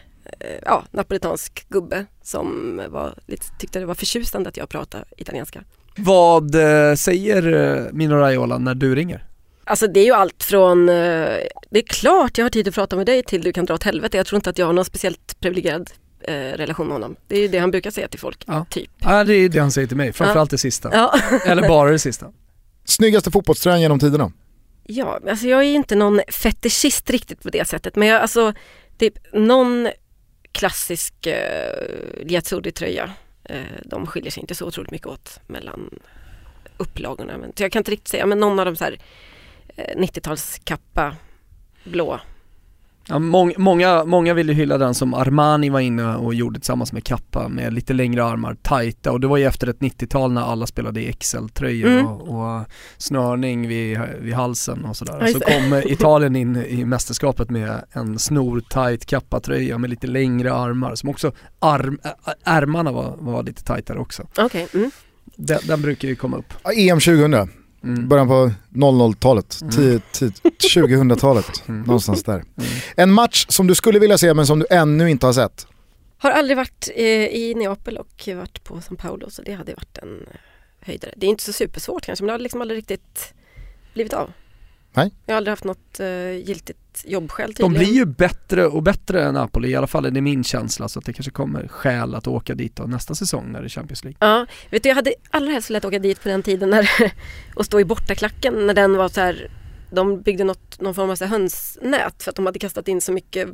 eh, ja, napolitansk gubbe som var, lite, tyckte det var förtjusande att jag pratade italienska. Vad eh, säger eh, Mino Raiola när du ringer? Alltså det är ju allt från, eh, det är klart jag har tid att prata med dig till du kan dra åt helvete. Jag tror inte att jag har någon speciellt privilegierad eh, relation med honom. Det är ju det han brukar säga till folk, Ja. typ. Ja det är det han säger till mig, framförallt det sista. Ja. Eller bara det sista. Snyggaste fotbollströjan genom tiderna? Ja, alltså jag är inte någon fetischist riktigt på det sättet men jag, alltså typ någon klassisk eh, Liazzurri-tröja. Eh, de skiljer sig inte så otroligt mycket åt mellan upplagorna. Men, så jag kan inte riktigt säga, men någon av de så här eh, 90-talskappa blå. Ja, mång, många, många vill ju hylla den som Armani var inne och gjorde tillsammans med Kappa med lite längre armar, tajta och det var ju efter ett 90-tal när alla spelade i XL-tröjor Mm. och, och snörning vid, vid halsen och sådär. Så kom Italien in i mästerskapet med en snortajt Kappa-tröja med lite längre armar som också, arm, ärmarna var, var lite tajtare också. Okej, mm. Den, den brukar ju komma upp. EM 2000. Mm. Början på 00-talet, Mm. ti- ti- 2000-talet, Mm. någonstans där. Mm. En match som du skulle vilja se men som du ännu inte har sett. Har aldrig varit eh, i Neapel och varit på São Paulo så det hade varit en eh, höjdare. Det är inte så supersvårt kanske men det har liksom aldrig riktigt blivit av. Nej. Jag har aldrig haft något eh, giltigt jobbskäl De tydligen. blir ju bättre och bättre än Napoli, i alla fall är det min känsla, så att det kanske kommer skäl att åka dit då nästa säsong när det är Champions League. Ja, vet du jag hade allra helst velat åka dit på den tiden när, och stå i bortaklacken när den var så här de byggde något, någon form av så hönsnät för att de hade kastat in så mycket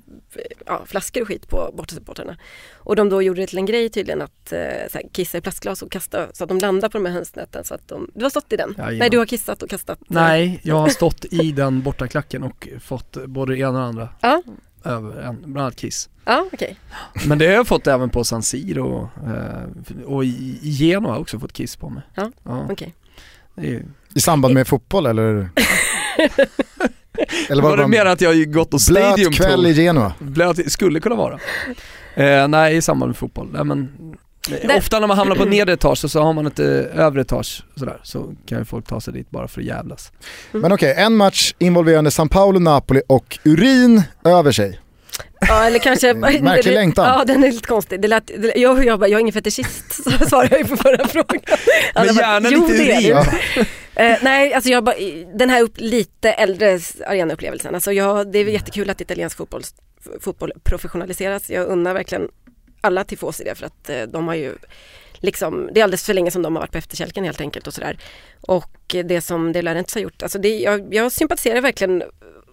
ja, flaskor och skit på bortasupportrarna. Och de då gjorde det till en grej tydligen att eh, så här, kissa i plastglas och kasta så att de landar på de här hönsnäten. Så att de, du har stått i den? Jajamän. Nej, du har kissat och kastat? eh, Nej, jag har stått i den bortaklacken och fått både det ena och det andra. Ja. Över en, bland annat Kiss. Ja, okej. Men det har jag fått även på San Siro eh, och i i Genoa har jag också fått Kiss på mig. Ja, ja är, I samband med fotboll eller? eller var det bara mer att jag gått och Stadium blöt kväll i? Genoa? Blöt, skulle kunna vara. Eh, nej, i samband med fotboll. Nej, men, eh, Där- Ofta när man hamnar på nedre etage så, så har man ett eh, övre etage sådär, så kan ju folk ta sig dit bara för att jävlas. Men okej, en match involverande San Paolo, Napoli och urin över sig. Ja, eller kanske... Märklig längtan. Ja, den är lite konstig. Det lät, det, jag, jag, bara, jag är ingen fetischist, så svarade jag ju på förra frågan. Alla Men gärna lite det är urin. det. Eh, nej, alltså jag bara, den här upp, lite äldre arenaupplevelsen. Alltså jag, det är jättekul att italiensk fotboll, fotboll professionaliseras. Jag unnar verkligen alla tifosi det för att eh, de har ju liksom, det är alldeles för länge som de har varit på efterkälken helt enkelt och sådär. Och det som De Laurentiis har gjort, alltså det, jag, jag sympatiserar verkligen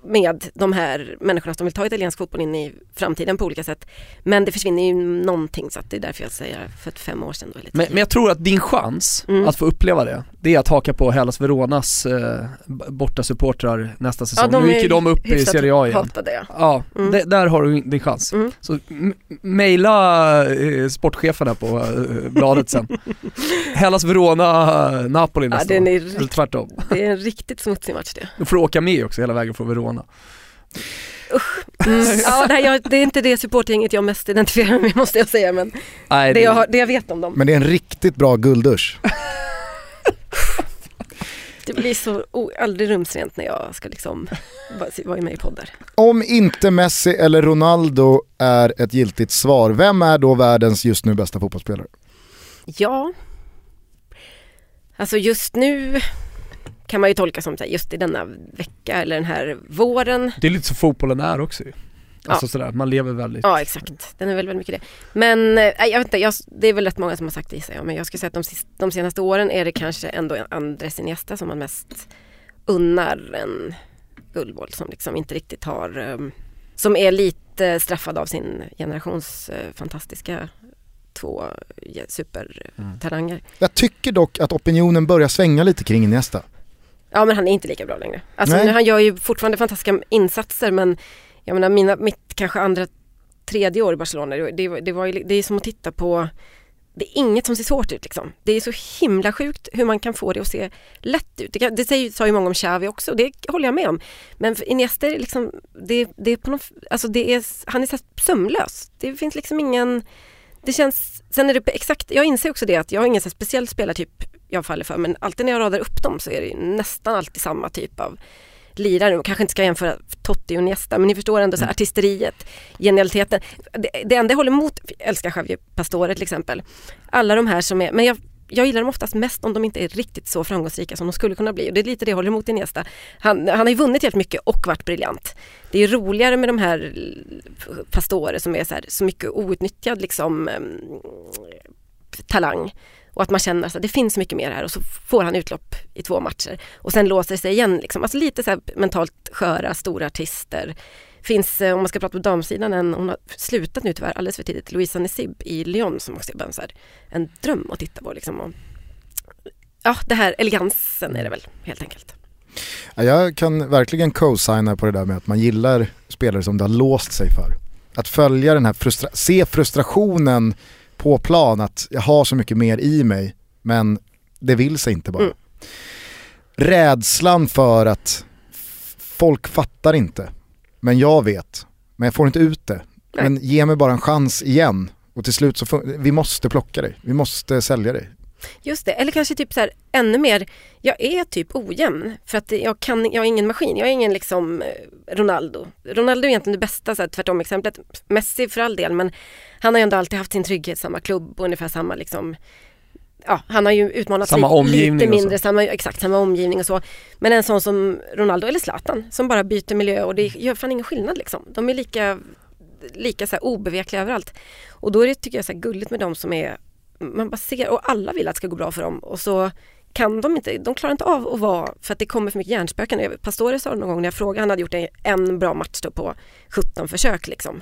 med de här människorna som vill ta italiensk fotboll in i framtiden på olika sätt. Men det försvinner ju någonting så att det är därför jag säger för fem år sedan då lite Men, men jag tror att din chans Mm. att få uppleva det, det är att haka på Hellas Veronas eh, b- borta supportrar nästa säsong. de nu gick ju de upp i Serie A igen. hatade ja. Ja, Mm. det, där har du din chans. Mm. Så mejla eh, sportcheferna på eh, bladet sen. Hellas Verona, eh, Napoli ja nästa den år. Eller tvärtom. det är en riktigt smutsig match det. Då får du åka med också hela vägen från Verona. Mm. Ja, det, här, jag, det är inte det supportgänget jag mest identifierar mig med måste jag säga men Nej, det jag, har, det jag vet om dem. Men det är en riktigt bra gulddusch. Det blir så aldrig rumsrent när jag ska liksom vara- vara med i poddar. Om inte Messi eller Ronaldo är ett giltigt svar, vem är då världens just nu bästa fotbollsspelare? Ja, alltså just nu kan man ju tolka som här, just i denna vecka eller den här våren. Det är lite så fotbollen är också ju. Alltså Ja. sådär, man lever väldigt... Ja exakt, den är väl väldigt mycket det. Men eh, nej, jag vet inte, jag, det är väl rätt många som har sagt det jag. Men jag skulle säga att de, sist, de senaste åren är det kanske ändå Andres Iniesta som man mest unnar en guldboll som liksom inte riktigt har, eh, som är lite straffad av sin generations eh, fantastiska två ja, supertalanger. Jag tycker dock att opinionen börjar svänga lite kring Iniesta. Ja men han är inte lika bra längre. Alltså Nej. nu, han gör ju fortfarande fantastiska insatser men jag menar mina, mitt kanske andra, tredje år i Barcelona, det, det, det, var ju, det är som att titta på det är inget som ser svårt ut liksom. Det är så himla sjukt hur man kan få det att se lätt ut. Det, kan, det säger, sa ju många om Xavi också och det håller jag med om. Men Iniesta är liksom, det, det är på något, alltså det är, han är så sömlös. Det finns liksom ingen, det känns, sen är det exakt, jag inser också det att jag har ingen speciell spelartyp jag faller för men alltid när jag radar upp dem så är det ju nästan alltid samma typ av lirare. Kanske inte ska jämföra Totti och Niesta men ni förstår ändå så här, artisteriet, genialiteten. Det, det enda jag håller emot, jag älskar Javier Pastore till exempel. Alla de här som är, men jag jag gillar dem oftast mest om de inte är riktigt så framgångsrika som de skulle kunna bli. Och det är lite det jag håller emot Iniesta. Han, han har ju vunnit helt mycket och varit briljant. Det är roligare med de här Pastore som är så, här, så mycket outnyttjad liksom, ehm, talang. Och att man känner att det finns mycket mer här och så får han utlopp i två matcher. Och sen låser det sig igen. Liksom. Alltså lite så här mentalt sköra, stora artister. Finns, eh, om man ska prata på damsidan, en, hon har slutat nu tyvärr alldeles för tidigt, Louisa Nesib i Lyon som också är bara en, här, en dröm att titta på. Liksom. Och, ja, det här elegansen är det väl helt enkelt. Ja, Jag kan verkligen co-signa på det där med att man gillar spelare som det har låst sig för. Att följa den här, frustra- se frustrationen på plan, att jag har så mycket mer i mig, men det vill sig inte bara. Mm. Rädslan för att folk fattar inte, men jag vet, men jag får inte ut det. Nej. Men ge mig bara en chans igen och till slut så vi måste plocka dig, vi måste sälja dig. Just det, eller kanske typ så här ännu mer, jag är typ ojämn för att jag, kan, jag är ingen maskin, jag är ingen liksom eh, Ronaldo. Ronaldo är egentligen det bästa så här, tvärtom exemplet, Messi för all del men han har ju ändå alltid haft sin trygghet, samma klubb och ungefär samma liksom Ja, han har ju utmanat Samma lite, omgivning lite mindre, samma, exakt samma omgivning och så. Men en sån som Ronaldo eller Zlatan som bara byter miljö och det gör fan ingen skillnad liksom. De är lika, lika så här obevekliga överallt. Och då är det, tycker jag, så gulligt med de som är man bara ser, och alla vill att det ska gå bra för dem och så kan de inte, de klarar inte av att vara, för att det kommer för mycket hjärnspöken. Pastore sa det någon gång när jag frågade, han hade gjort en, bra match då på 17 försök liksom.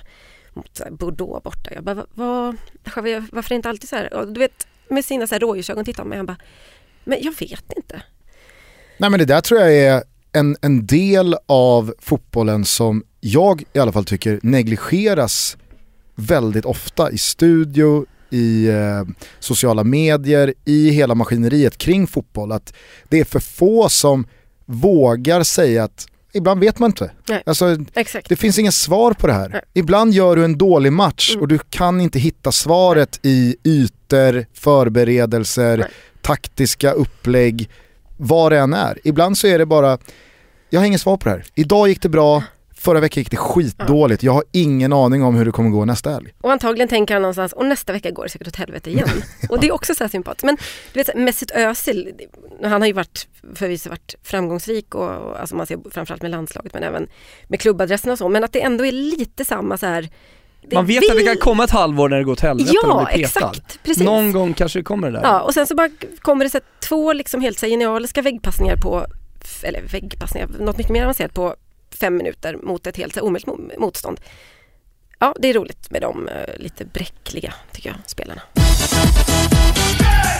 Mot Bordeaux borta. Jag bara, vad, varför är det inte alltid så här? Och du vet, med sina så här rådjursögon tittar han på mig, han bara, men jag vet inte. Nej men det där tror jag är en, en del av fotbollen som jag i alla fall tycker negligeras väldigt ofta i studio, i eh, sociala medier, i hela maskineriet kring fotboll. Att det är för få som vågar säga att ibland vet man inte. Nej. Alltså, Exakt. det finns inga svar på det här. Nej. Ibland gör du en dålig match Mm. och du kan inte hitta svaret i ytor, förberedelser, Nej. taktiska upplägg, vad det än är. Ibland så är det bara, jag har inget svar på det här. Idag gick det bra, förra veckan gick det skitdåligt, jag har ingen aning om hur det kommer gå nästa helg. Och antagligen tänker han någonstans, och nästa vecka går det säkert åt helvete igen. och det är också så här sympatiskt. Men du vet, Mesut Özil, han har ju varit förvisso varit framgångsrik och, och alltså man ser framförallt med landslaget men även med klubbadressen och så. Men att det ändå är lite samma så här. det Man vet att det vill- kan komma ett halvår när det går åt helvete och Ja, blir petad. exakt. Precis. Någon gång kanske det kommer det där. Ja, och sen så bara kommer det så två liksom helt så genialiska väggpassningar på, eller väggpassningar, något mycket mer avancerat på fem minuter mot ett helt omöjligt mo- motstånd. Ja, det är roligt med de eh, lite bräckliga, tycker jag, spelarna.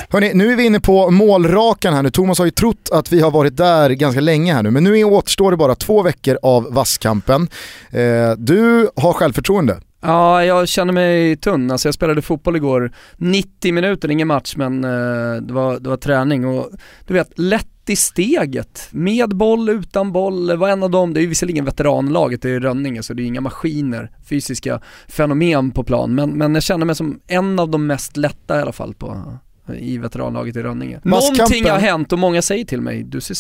Hörrni, nu är vi inne på målrakan här nu. Thomas har ju trott att vi har varit där ganska länge här nu, men nu är- återstår det bara två veckor av vasskampen. Eh, du har självförtroende. Ja, jag känner mig tunn. Alltså jag spelade fotboll igår, 90 minuter, ingen match men eh, det, var, det var träning och du vet, lätt i steget. Med boll, utan boll, var en av dem, det är ju visserligen veteranlaget, det är Rönninge så det är inga maskiner, fysiska fenomen på plan men, men jag känner mig som en av de mest lätta i alla fall på i veteranlaget i Rönninge. Någonting har hänt och många säger till mig, du ser,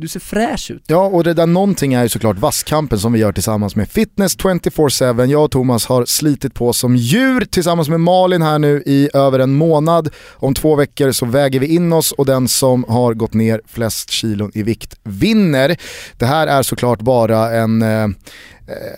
du ser fräsch ut. Ja, och det där någonting är ju såklart vasskampen som vi gör tillsammans med Fitness 24-7. Jag och Thomas har slitit på som djur tillsammans med Malin här nu i över en månad. Om två veckor så väger vi in oss och den som har gått ner flest kilon i vikt vinner. Det här är såklart bara en... Eh, eh,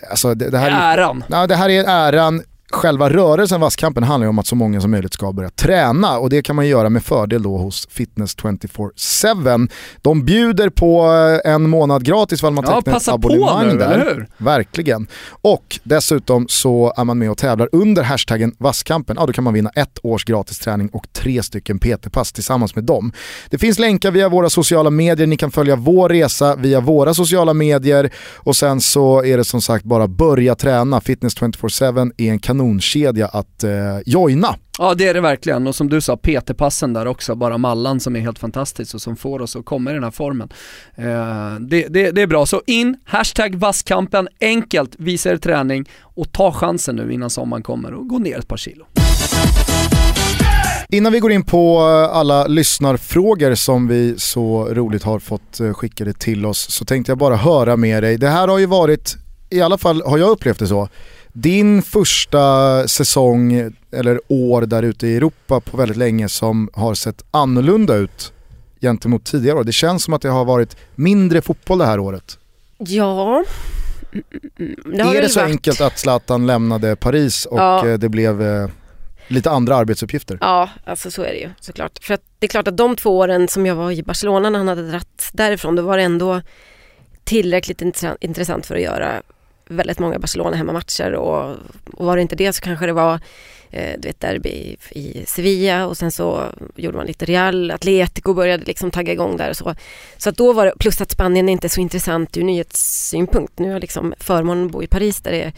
alltså det, det här är, Äran. Ja, det här är äran. Själva rörelsen Vasskampen handlar ju om att så många som möjligt ska börja träna och det kan man göra med fördel då hos Fitness 24-7. De bjuder på eh, en månad gratis ifall man Ja, tecknar ett abonnemang nu, där. Verkligen. Och dessutom så är man med och tävlar under hashtaggen Vasskampen. Ja, då kan man vinna ett års gratis träning och tre stycken PT-pass tillsammans med dem. Det finns länkar via våra sociala medier, ni kan följa vår resa via våra sociala medier och sen så är det som sagt bara börja träna. Fitness 24-7 är en kanonkedja att eh, joina. Ja det är det verkligen och som du sa PT-passen där också, bara mallan som är helt fantastisk och som får oss att komma i den här formen. Eh, det, det, det är bra, så in, hashtag vasskampen, enkelt, visa er träning och ta chansen nu innan sommaren kommer och gå ner ett par kilo. Innan vi går in på eh, alla lyssnarfrågor som vi så roligt har fått eh, skickade till oss så tänkte jag bara höra med dig. Det här har ju varit, i alla fall har jag upplevt det så, din första säsong eller år där ute i Europa på väldigt länge som har sett annorlunda ut gentemot tidigare år. Det känns som att det har varit mindre fotboll det här året. Ja, det har är det så varit. enkelt att Zlatan lämnade Paris och Ja. eh, det blev eh, lite andra arbetsuppgifter? Ja, alltså så är det ju såklart. För att det är klart att de två åren som jag var i Barcelona när han hade dratt därifrån, då var det ändå tillräckligt intressant för att göra väldigt många Barcelona hemmamatcher och, och var det inte det så kanske det var eh, du vet, derby i, Sevilla och sen så gjorde man lite Real, Atletico började liksom tagga igång där och så. Så att då var det, plus att Spanien är inte så intressant ur nyhetssynpunkt. Nu har liksom förmånen att bo i Paris där det är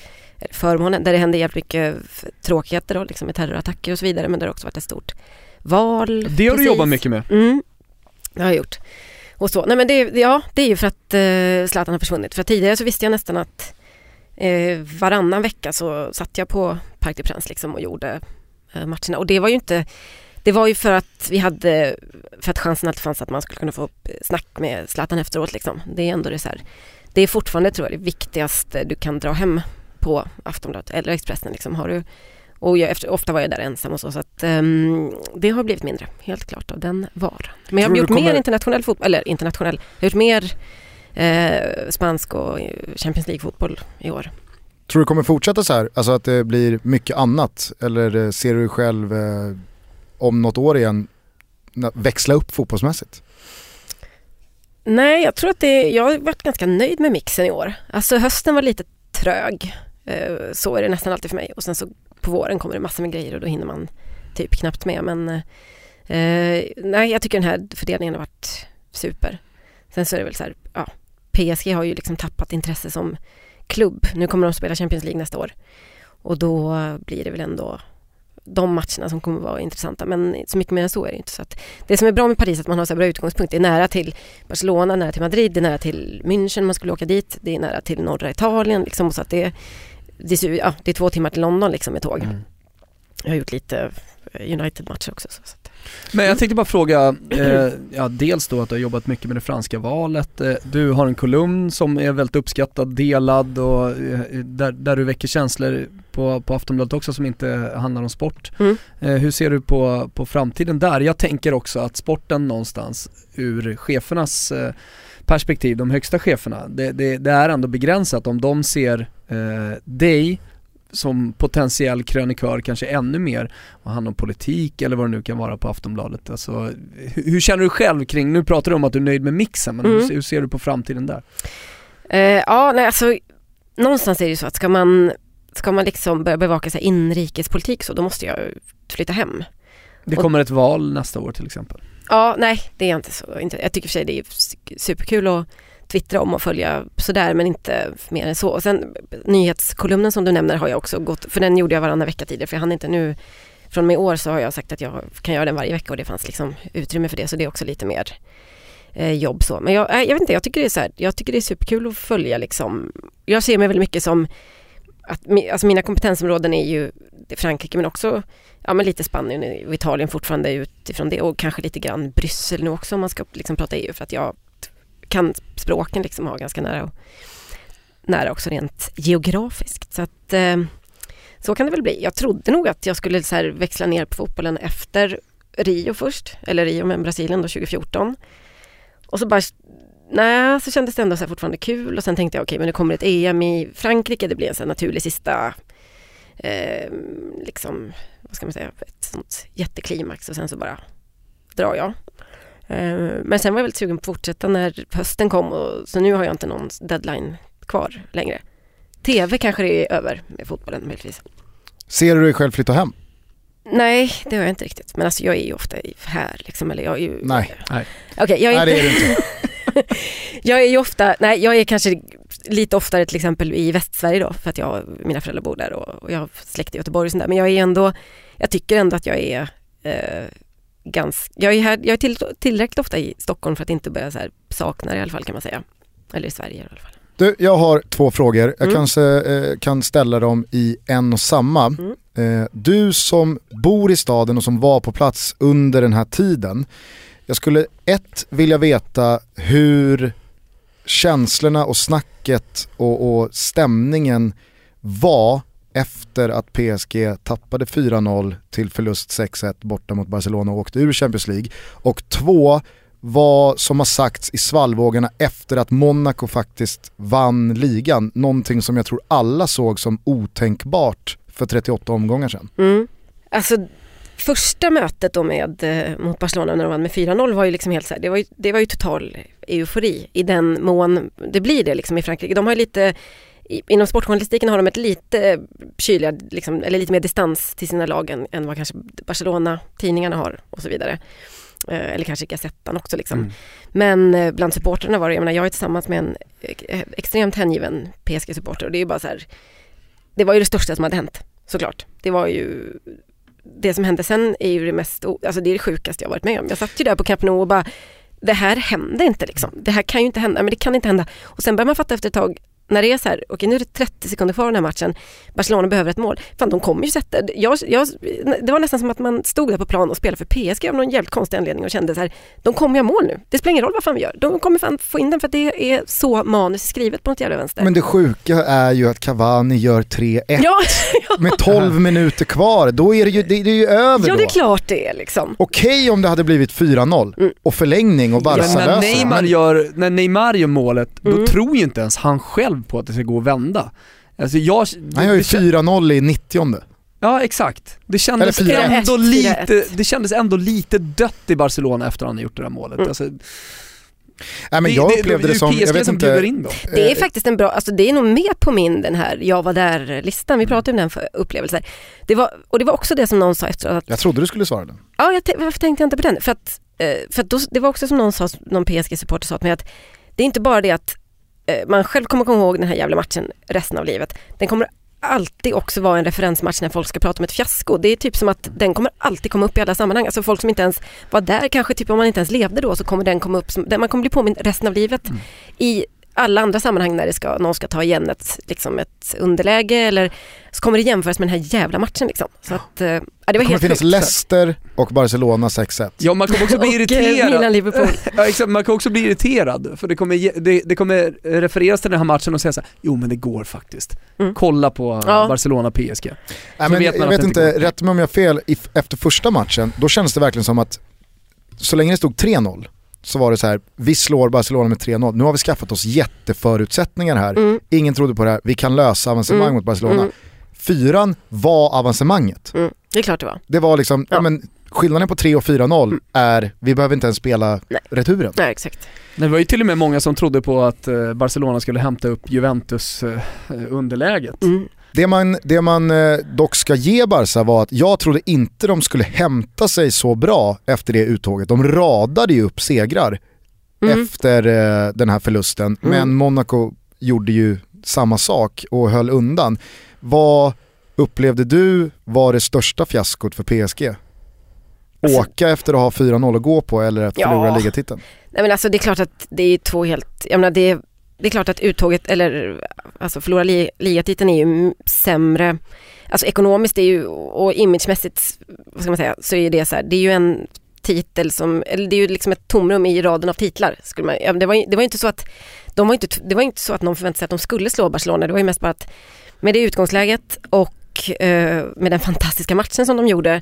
förmånen, där det händer jävligt mycket tråkigheter och liksom med terrorattacker och så vidare men det har också varit ett stort val. Det har du precis. jobbat mycket med. Mm, det har jag gjort. Och så. Nej men det, ja, det är ju för att eh, Zlatan har försvunnit. För tidigare så visste jag nästan att eh, varannan vecka så satt jag på Parc des Princes liksom och gjorde eh, matcherna. Och det var ju inte det var ju för att vi hade, för att chansen alltid fanns att man skulle kunna få upp snack med Zlatan efteråt liksom. Det är ändå det så här, det är fortfarande tror jag det viktigaste du kan dra hem på Aftonbladet eller Expressen liksom. Har du, och jag, efter, ofta var jag där ensam och så, så att um, det har blivit mindre, helt klart, av den var. Men jag har gjort kommer- mer internationell fotboll, eller internationell, jag har gjort mer eh, spansk och Champions League-fotboll i år. Tror du kommer fortsätta så här? Alltså att det blir mycket annat? Eller eh, ser du dig själv eh, om något år igen växla upp fotbollsmässigt? Nej, jag tror att det, jag har varit ganska nöjd med mixen i år. Alltså hösten var lite trög. Eh, Så är det nästan alltid för mig. Och sen så på våren kommer det massor med grejer och då hinner man typ knappt med. Men eh, nej, jag tycker den här fördelningen har varit super. Sen så är det väl så här, PSG har ju liksom tappat intresse som klubb. Nu kommer de spela Champions League nästa år. Och då blir det väl ändå de matcherna som kommer vara intressanta. Men så mycket mer än så är det inte. Så det som är bra med Paris är att man har så bra utgångspunkt. Det är nära till Barcelona, nära till Madrid, det är nära till München man skulle åka dit. Det är nära till norra Italien liksom. Så att det, det, är, ja, det är två timmar till London liksom med tåg. Mm. Jag har gjort lite United-matcher också. Så. Men jag tänkte bara fråga, eh, ja, dels då att du har jobbat mycket med det franska valet. Eh, du har en kolumn som är väldigt uppskattad, delad och eh, där, där du väcker känslor på, på Aftonbladet också som inte handlar om sport. Mm. Eh, hur ser du på, på framtiden där? Jag tänker också att sporten någonstans ur chefernas eh, perspektiv, de högsta cheferna, det, det, det är ändå begränsat om de ser eh, dig som potentiell krönikör kanske ännu mer och handla om politik eller vad det nu kan vara på Aftonbladet. Alltså, hur, känner du själv kring, nu pratar du om att du är nöjd med mixen, men Mm. hur, hur ser du på framtiden där? Eh, ja, nej alltså någonstans är det ju så att ska man, ska man liksom börja bevaka sig inrikespolitik så då måste jag flytta hem. Det Och- kommer ett val nästa år till exempel. Ja, nej det är inte så. Jag tycker för sig det är superkul att twittra om och följa sådär men inte mer än så. Och sen nyhetskolumnen som du nämner har jag också gått, för den gjorde jag varannan vecka tidigare för jag hann inte nu från och med i år så har jag sagt att jag kan göra den varje vecka och det fanns liksom utrymme för det så det är också lite mer eh, jobb så. Men jag, jag vet inte, jag tycker det är så här, jag tycker det är superkul att följa liksom, jag ser mig väldigt mycket som att alltså mina kompetensområden är ju Frankrike men också ja, men lite Spanien och Italien fortfarande utifrån det och kanske lite grann Bryssel nu också om man ska liksom prata EU för att jag kan språken liksom ha ganska nära och nära också rent geografiskt. Så att eh, så kan det väl bli. Jag trodde nog att jag skulle så här växla ner på fotbollen efter Rio först, eller Rio med Brasilien då 2014. Och så bara, nej, så kändes det ändå så här fortfarande kul och sen tänkte jag okej, men det kommer ett EM i Frankrike, det blir en så naturlig sista eh, liksom, vad ska man säga, ett sånt jätteklimax och sen så bara drar jag. Eh, Men sen var jag väldigt sugen på att fortsätta när hösten kom och så nu har jag inte någon deadline kvar längre. TV kanske det är över med fotbollen möjligtvis. Ser du dig själv flytta hem? Nej, det har jag inte riktigt. Men alltså jag är ju ofta i- här liksom, eller jag är ju... Nej. Okej, jag är Nej det är du inte. Jag är ju ofta, nej jag är kanske lite oftare till exempel i Västsverige då för att jag, mina föräldrar bor där och, och jag har släkt i Göteborg och sånt där. Men jag är ändå, jag tycker ändå att jag är eh, ganska, jag är, här, jag är till, tillräckligt ofta i Stockholm för att inte börja så här, sakna det i alla fall kan man säga. Eller i Sverige i alla fall. Du, jag har två frågor. Jag Mm. kanske eh, kan ställa dem i en och samma. Mm. Eh, du som bor i staden och som var på plats under den här tiden. Jag skulle ett vilja veta hur känslorna och snacket och, och stämningen var efter att PSG tappade 4-0 till förlust 6-1 borta mot Barcelona och åkte ur Champions League. Och två, vad som har sagts i svallvågorna efter att Monaco faktiskt vann ligan. Någonting som jag tror alla såg som otänkbart för 38 omgångar sedan. Mm. Alltså första mötet då med, eh, mot Barcelona när de vann med 4-0 var ju liksom helt så här, det var ju, det var ju total eufori i den mån det blir det liksom i Frankrike. De har ju lite, inom sportjournalistiken har de ett lite kyligare, liksom, eller lite mer distans till sina lag än, än vad kanske Barcelona-tidningarna har och så vidare. Eh, eller kanske Gazettan också liksom. Mm. Men eh, bland supporterna var det, jag menar jag är tillsammans med en eh, extremt hängiven PSG-supporter och det är ju bara så här, det var ju det största som hade hänt såklart. Det var ju det som hände sen är ju det mest, alltså det är det sjukaste jag varit med om. Jag satt ju där på Camp Nou och bara, det här hände inte liksom. Det här kan ju inte hända, men det kan inte hända. Och sen börjar man fatta efter ett tag, när det är så här, okej nu är det 30 sekunder kvar av den här matchen, Barcelona behöver ett mål. Fan de kommer ju sätta, jag, jag, det var nästan som att man stod där på plan och spelade för PSG av någon jävligt konstig anledning och kände så här, de kommer göra mål nu. Det spelar ingen roll vad fan vi gör, de kommer fan få in den för att det är så manus skrivet på något jävla vänster. Men det sjuka är ju att Cavani gör 3-1 ja, med 12 minuter kvar, då är det ju, det, det är ju över ja det är klart det är liksom. Okej om det hade blivit 4-0 Mm. och förlängning och Barca Men när löser Neymar, gör, när Neymar gör målet, Mm. då tror ju inte ens han själv på att det ska gå att vända. Alltså jag... Han gör ju det kän- 4-0 i 90 Ja exakt. Det kändes, Eller 4-1. ändå 4-1. lite, det kändes ändå lite dött i Barcelona efter att han har gjort det där målet. Mm. Alltså, Nej men jag upplevde det, som, jag vet inte, in. Det är eh, faktiskt en bra, alltså det är nog med på min den här jag var där-listan, vi pratade om den för upplevelser. Det var, och det var också det som någon sa efter att, jag trodde du skulle svara den. ja jag, varför tänkte jag inte på den? För att, eh, för att då, det var också som någon sa, någon PSG-supporter sa till mig att det är inte bara det att man själv kommer komma ihåg den här jävla matchen resten av livet. Den kommer alltid också vara en referensmatch när folk ska prata om ett fiasko. Det är typ som att den kommer alltid komma upp i alla sammanhang. Alltså folk som inte ens var där, kanske typ om man inte ens levde då så kommer den komma upp, som, man kommer bli påmind resten av livet i alla andra sammanhang när det ska, någon ska ta igen ett, liksom ett underläge eller så kommer det jämföras med den här jävla matchen liksom. Så att, eh, ja, det var Det kommer helt finnas sjukt. Leicester och Barcelona 6-1. Ja man kommer också bli irriterad. Ja, exakt, man kan också bli irriterad för det kommer, det, det kommer refereras till den här matchen och säga så här, jo men det går faktiskt. Mm. Kolla på Ja. Nej, men, vet man jag vet inte rätt mig om jag har fel, efter första matchen, då kändes det verkligen som att så länge det stod 3-0 så var det så här, vi slår Barcelona med 3-0, nu har vi skaffat oss jätteförutsättningar här, Mm, ingen trodde på det här, vi kan lösa avancemang Mm. mot Barcelona. mm, Fyran var avancemanget. mm. Det är klart det var. Det var liksom, ja. Ja. men, skillnaden på 3 och 4-0 är, vi behöver inte ens spela Nej. returen. Nej exakt. Det var ju till och med många som trodde på att eh, Barcelona skulle hämta upp Juventus eh, underläget. Mm. Det man, det man eh, dock ska ge Barca var att jag trodde inte de skulle hämta sig så bra efter det uttåget. De radade ju upp segrar Mm. efter eh, den här förlusten, men Monaco gjorde ju samma sak och höll undan. Vad upplevde du var det största fiaskot för PSG? Åka efter att ha 4-0 att gå på eller att Ja. förlora ligatiteln? Nej men alltså det är klart att det är två helt, jag menar det, det är klart att uttåget eller alltså förlora li, ligatiteln är ju sämre, alltså ekonomiskt är ju och imagemässigt, vad ska man säga, så är det så här, det är ju en titel som, eller det är ju liksom ett tomrum i raden av titlar. Skulle man, det, var, ju- det var inte så att, de var inte, det var inte så att någon förväntade sig att de skulle slå Barcelona, det var ju mest bara att med det utgångsläget och eh, med den fantastiska matchen som de gjorde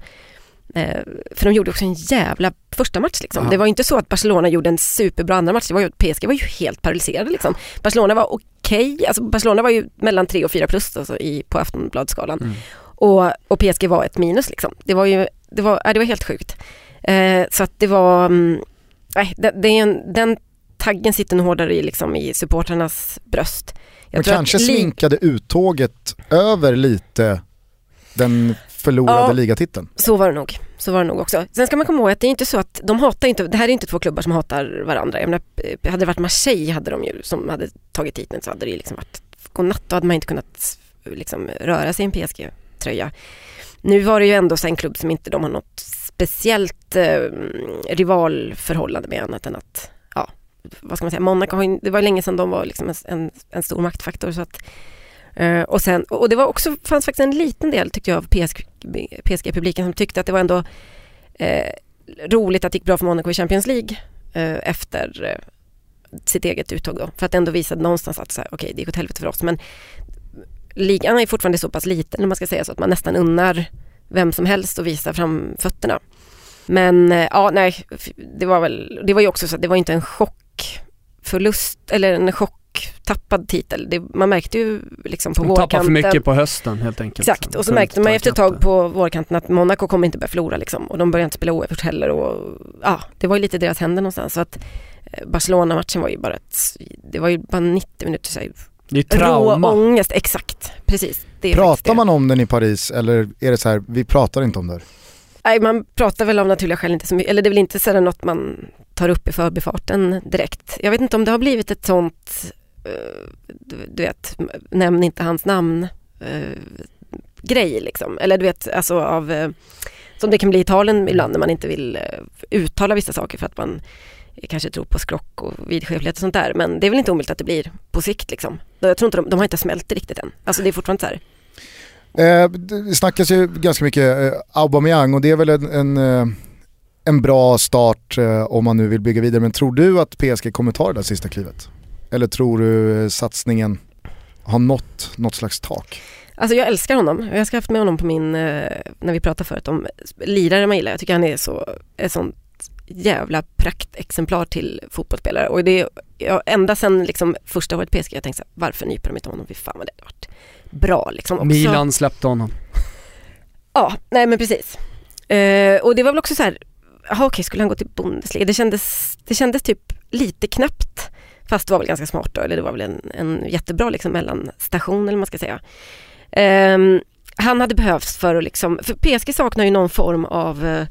för de gjorde också en jävla första match liksom. Ja. Det var ju inte så att Barcelona gjorde en superbra andra match. Det var ju, PSG var ju helt paralyserade liksom. Barcelona var okej, alltså Barcelona var ju mellan 3 och 4 plus alltså, i, på Aftonbladsskalan. Mm. Och, och PSG var ett minus liksom. Det var ju, det var, ja, det var helt sjukt. Eh, så att det var, mm, nej, det, det är en, den taggen sitter nog hårdare i, liksom, i supportrarnas bröst. Jag Men att kanske li- sminkade uttåget över lite den förlorade Ja. ligatiteln. Så var det nog. Så var det nog också. Sen ska man komma ihåg att det är inte så att de hatar inte, det här är inte två klubbar som hatar varandra. Jag menar, eh, hade det varit Marseille hade de ju, som hade tagit titeln så hade det liksom varit godnatt. Då hade man inte kunnat liksom, röra sig i en PSG-tröja. Nu var det ju ändå så en klubb som inte de har något speciellt eh, rivalförhållande med annat än att, ja, vad ska man säga, Monaco det var länge sedan de var liksom en, en, en stor maktfaktor så att Eh, och, sen, och det var också, fanns faktiskt en liten del tyckte jag av PSG, PSG-publiken som tyckte att det var ändå eh, roligt att det gick bra för Monaco i Champions League eh, efter eh, sitt eget uttåg då. För att ändå visa någonstans att okej, okay, det gick åt helvete för oss men ligan är fortfarande så pass liten om man ska säga så att man nästan unnar vem som helst att visa fram fötterna. Men eh, ja, nej, det var väl, det var ju också så att det var inte en chockförlust eller en chock chocktappad titel. Det, man märkte ju liksom på De tappar för vårkanten. mycket på hösten helt enkelt. Exakt, och så Kunde märkte man efter ett tag på vårkanten att Monaco kommer inte börja förlora liksom. Och de börjar inte spela oavgjort heller och ja, det var ju lite i deras händer någonstans. Så att eh, Barcelona-matchen var ju bara ett, det var ju bara 90 minuter så här, Det är rå trauma. ångest, exakt, precis. Det är faktiskt Pratar det. man om den i Paris eller är det så här, vi pratar inte om det? Nej, man pratar väl av naturliga skäl inte så mycket, eller det är väl inte så där något man tar upp i förbifarten direkt. Jag vet inte om det har blivit ett sånt, du, du vet, nämn inte hans namn eh, grej liksom. Eller du vet, alltså av, eh, som det kan bli i talen ibland när man inte vill eh, uttala vissa saker för att man kanske tror på skrock och vidskeplighet och sånt där. Men det är väl inte omöjligt att det blir på sikt liksom. Jag tror inte de, de har inte smält det riktigt än. Alltså det är fortfarande så här. Eh, det snackas ju ganska mycket eh, Aubameyang och det är väl en, en, eh, en bra start eh, om man nu vill bygga vidare. Men tror du att PSG kommer ta det där sista klivet? Eller tror du eh, satsningen har nått något slags tak? Alltså jag älskar honom. Jag har haft med honom på min, eh, när vi pratade förut om lirare man gillar. Jag tycker han är så, ett sånt jävla praktexemplar till fotbollsspelare. Och det är, ja, ända sedan liksom första året PSG, jag tänkte så här, varför nyper de inte honom? Fy fan vad det hade varit bra liksom. Också, Milan släppte honom. Ja, nej men precis. Eh, och det var väl också så här, jaha okej, skulle han gå till Bundesliga? Det kändes, det kändes typ lite knappt. Fast det var väl ganska smart då, eller det var väl en, en jättebra liksom mellanstation eller vad man ska säga. Eh, han hade behövts för att liksom, för PSG saknar ju någon form av eh,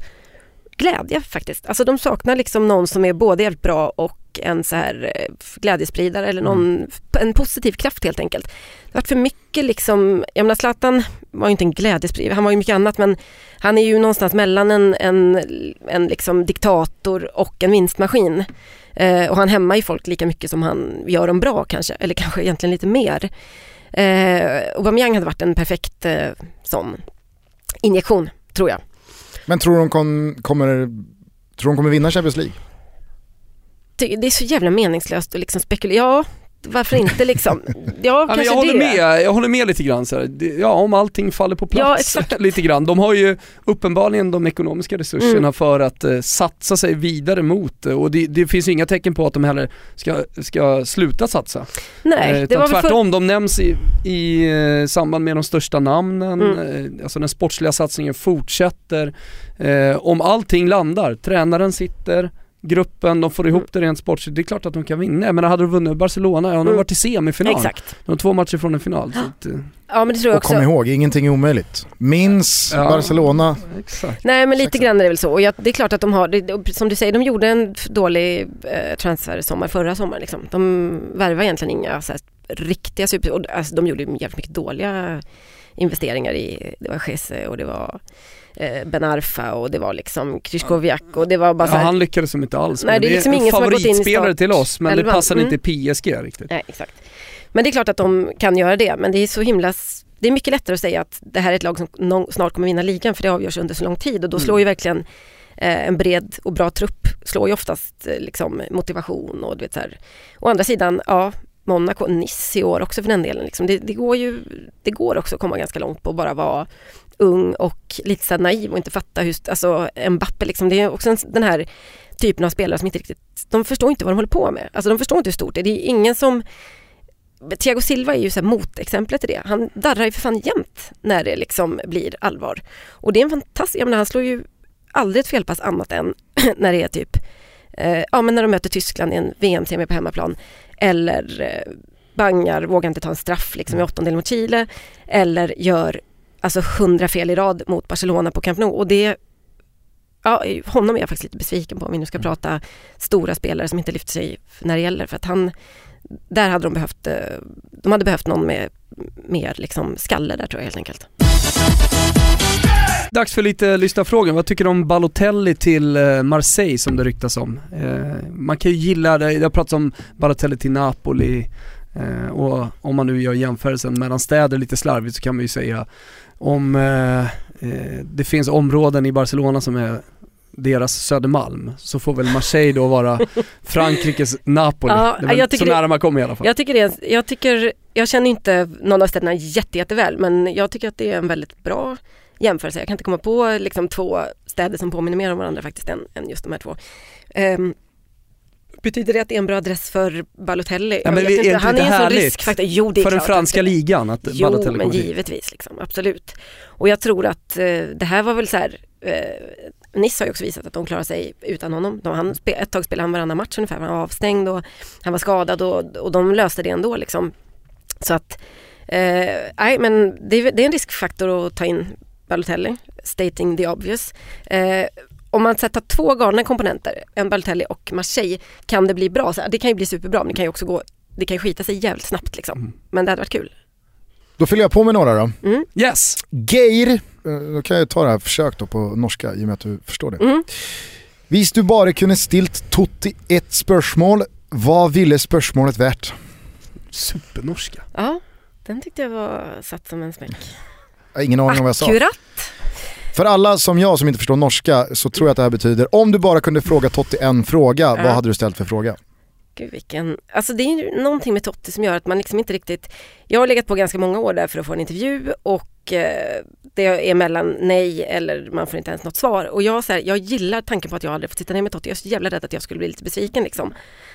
glädje faktiskt. Alltså de saknar liksom någon som är både jävligt bra och en så här eh, glädjespridare eller någon, en positiv kraft helt enkelt. Det har varit för mycket liksom, jag menar Zlatan var ju inte en glädjespridare, han var ju mycket annat men han är ju någonstans mellan en, en, en liksom diktator och en vinstmaskin. Eh, och han hämmar ju folk lika mycket som han gör dem bra kanske, eller kanske egentligen lite mer. Eh, Aubameyang hade varit en perfekt eh, sån injektion, tror jag. Men tror de kom, kommer, tror de kommer vinna Champions League? Det, det är så jävla meningslöst att liksom spekulera. Ja, varför inte liksom? Ja, Ja, kanske jag, håller det. med, jag håller med lite grann så här. Ja, om allting faller på Ja, plats exakt. lite grann. De har ju uppenbarligen de ekonomiska resurserna Mm. för att eh, satsa sig vidare mot och det, det finns ju inga tecken på att de heller ska, ska sluta satsa. Nej, Eh, det var väl för... tvärtom, de nämns i, i eh, samband med de största namnen, Mm. eh, alltså den sportsliga satsningen fortsätter. Eh, om allting landar, tränaren sitter, gruppen, de får ihop Mm. det rent sportsligt, det är klart att de kan vinna. Men hade de vunnit Barcelona, ja de har Mm. varit i semifinal. Exakt. De har två matcher från en final. Så att, eh, Ja, men det tror jag Och kom också. ihåg, ingenting är omöjligt. Minns Ja. Barcelona, exakt. Nej men lite Exakt. grann är det väl så. Och jag, det är klart att de har, det, som du säger, de gjorde en dålig eh, transfersommar förra sommaren. Liksom. De värvar egentligen inga så här, riktiga super... Och, alltså, de gjorde jävligt mycket dåliga investeringar i, det var Gese och det var eh, Ben Arfa och det var liksom Kryskowiak och det var bara Ja, så här, han lyckades som inte alls. Nej, det är liksom en ingen som har gått in i favoritspelare till oss men det elvan. passade Mm. inte i PSG riktigt. Nej, exakt. Men det är klart att de kan göra det, men det är så himla... Det är mycket lättare att säga att det här är ett lag som snart kommer vinna ligan, för det avgörs under så lång tid och då Mm. slår ju verkligen eh, en bred och bra trupp slår ju oftast eh, liksom, motivation och du vet så här. Å andra sidan, ja, Monaco, Nice i år också för den delen. Liksom. Det, det, går ju, det går också att komma ganska långt på att bara vara ung och lite så naiv och inte fatta hur, alltså Mbappe liksom, det är också en, den här typen av spelare som inte riktigt, de förstår inte vad de håller på med. Alltså de förstår inte hur stort det är. Det är ingen som Thiago Silva är ju så här motexemplet till det. Han darrar ju för fan jämt när det liksom blir allvar. Och det är en fantastisk, jag menar han slår ju aldrig ett felpass annat än när det är typ, eh, ja men när de möter Tyskland i en VM-semi på hemmaplan. Eller eh, bangar, vågar inte ta en straff liksom i åttondel mot Chile. Eller gör alltså hundra fel i rad mot Barcelona på Camp Nou. Och det, ja honom är jag faktiskt lite besviken på om vi nu ska prata stora spelare som inte lyfter sig när det gäller. För att han, där hade de behövt, eh, de hade behövt någon med mer liksom skalle där tror jag helt enkelt. Dags för lite lyssnarfrågor. Vad tycker du om Balotelli till eh, Marseille som det ryktas om? Eh, man kan ju gilla det, det har pratats om Balotelli till Napoli och om man nu gör jämförelsen mellan städer lite slarvigt så kan man ju säga om eh, eh, det finns områden i Barcelona som är deras Södermalm så får väl Marseille då vara Frankrikes Napoli. Ja, det är jag så det- nära man kommer i alla fall. Jag tycker, det jag tycker, jag känner inte någon av städerna jätte, jätteväl men jag tycker att det är en väldigt bra jämförelse. Jag kan inte komma på liksom två städer som påminner mer om varandra faktiskt än, än just de här två. Ehm, betyder det att det är en bra adress för Balotelli? Ja, men Jag är inte Han är en sån riskfaktor. Jo, det är För den franska att ligan att Jo, Balotelli men kommer dit. givetvis, liksom, absolut. Och jag tror att eh, det här var väl så här, eh, Nice har ju också visat att de klarar sig utan honom. De, han, ett tag spelade han varannan match ungefär, han var avstängd och han var skadad och, och de löste det ändå liksom. Så att, eh, nej men det är, det är en riskfaktor att ta in Balotelli, stating the obvious. Eh, om man sätter två galna komponenter, en Balotelli och Marseille, kan det bli bra. Så det kan ju bli superbra men det kan ju också gå, det kan ju skita sig jävligt snabbt liksom. Mm. Men det hade varit kul. Då fyller jag på med några då. Mm. Yes! Geir, eh, då kan jag ta det här försök då på norska i och med att du förstår det. Mm. Hvis du bara kunde stilt Totti ett spörsmål, vad ville spörsmålet värt? Supernorska. Ja, den tyckte jag var satt som en smäck. Jag har ingen aning om vad jag sa. Akkurat. För alla som jag som inte förstår norska så tror jag att det här betyder om du bara kunde fråga Totti en fråga, Ja. vad hade du ställt för fråga? Gud vilken, alltså det är ju någonting med Totti som gör att man liksom inte riktigt, jag har legat på ganska många år där för att få en intervju och eh, det är mellan nej eller man får inte ens något svar. Och jag, så här, jag gillar tanken på att jag aldrig fått sitta ner med Totti, jag är så jävla rädd att jag skulle bli lite besviken liksom.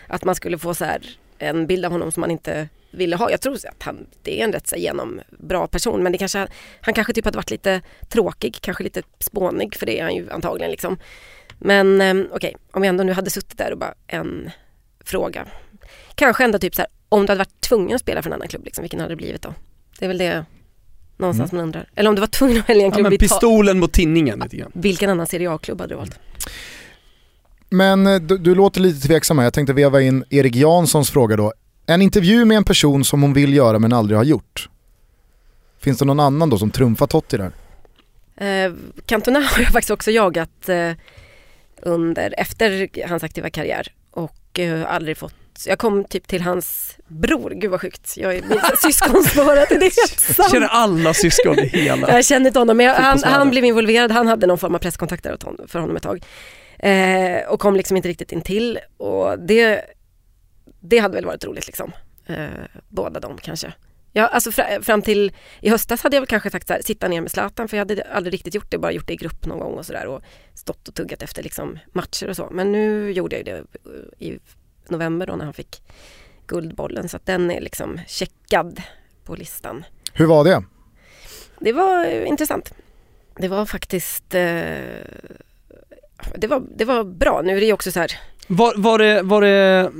Att man skulle få så här, en bild av honom som man inte ville ha. Jag tror att han, det är en rätt så genom bra person men det kanske, han kanske typ hade varit lite tråkig, kanske lite spånig för det är han ju antagligen liksom. Men eh, okej, om jag ändå nu hade suttit där och bara en fråga. Kanske ändå typ så här, om du hade varit tvungen att spela för en annan klubb, liksom, vilken hade det blivit då? Det är väl det någonstans man undrar. Eller om du var tvungen att välja en Ja, klubb men i ta- pistolen mot tinningen lite grann. Vilken annan Serie A-klubb hade du valt? Men eh, du, du låter lite tveksam här, jag tänkte veva in Erik Janssons fråga då. En intervju med en person som hon vill göra men aldrig har gjort. Finns det någon annan då som trumfar Totti där? Eh, Cantona har jag faktiskt också jagat eh, under, efter hans aktiva karriär och eh, aldrig fått jag kom typ till hans bror, gud vad sjukt. Jag är min syskonspåret, det är helt Jag känner alla syskon i hela. Jag kände inte honom men jag, han, han blev involverad, han hade någon form av presskontakt där för honom ett tag. Eh, och kom liksom inte riktigt in till och det, det hade väl varit roligt liksom. Eh, båda de kanske. Ja, alltså fra, fram till i höstas hade jag väl kanske sagt så här, sitta ner med Zlatan för jag hade aldrig riktigt gjort det, bara gjort det i grupp någon gång och sådär och stått och tuggat efter liksom matcher och så. Men nu gjorde jag det eh, i november då när han fick Guldbollen så att den är liksom checkad på listan. Hur var det? Det var eh, intressant. Det var faktiskt eh, det, var, det var bra. Nu är det ju också så här, Var, var, det, var det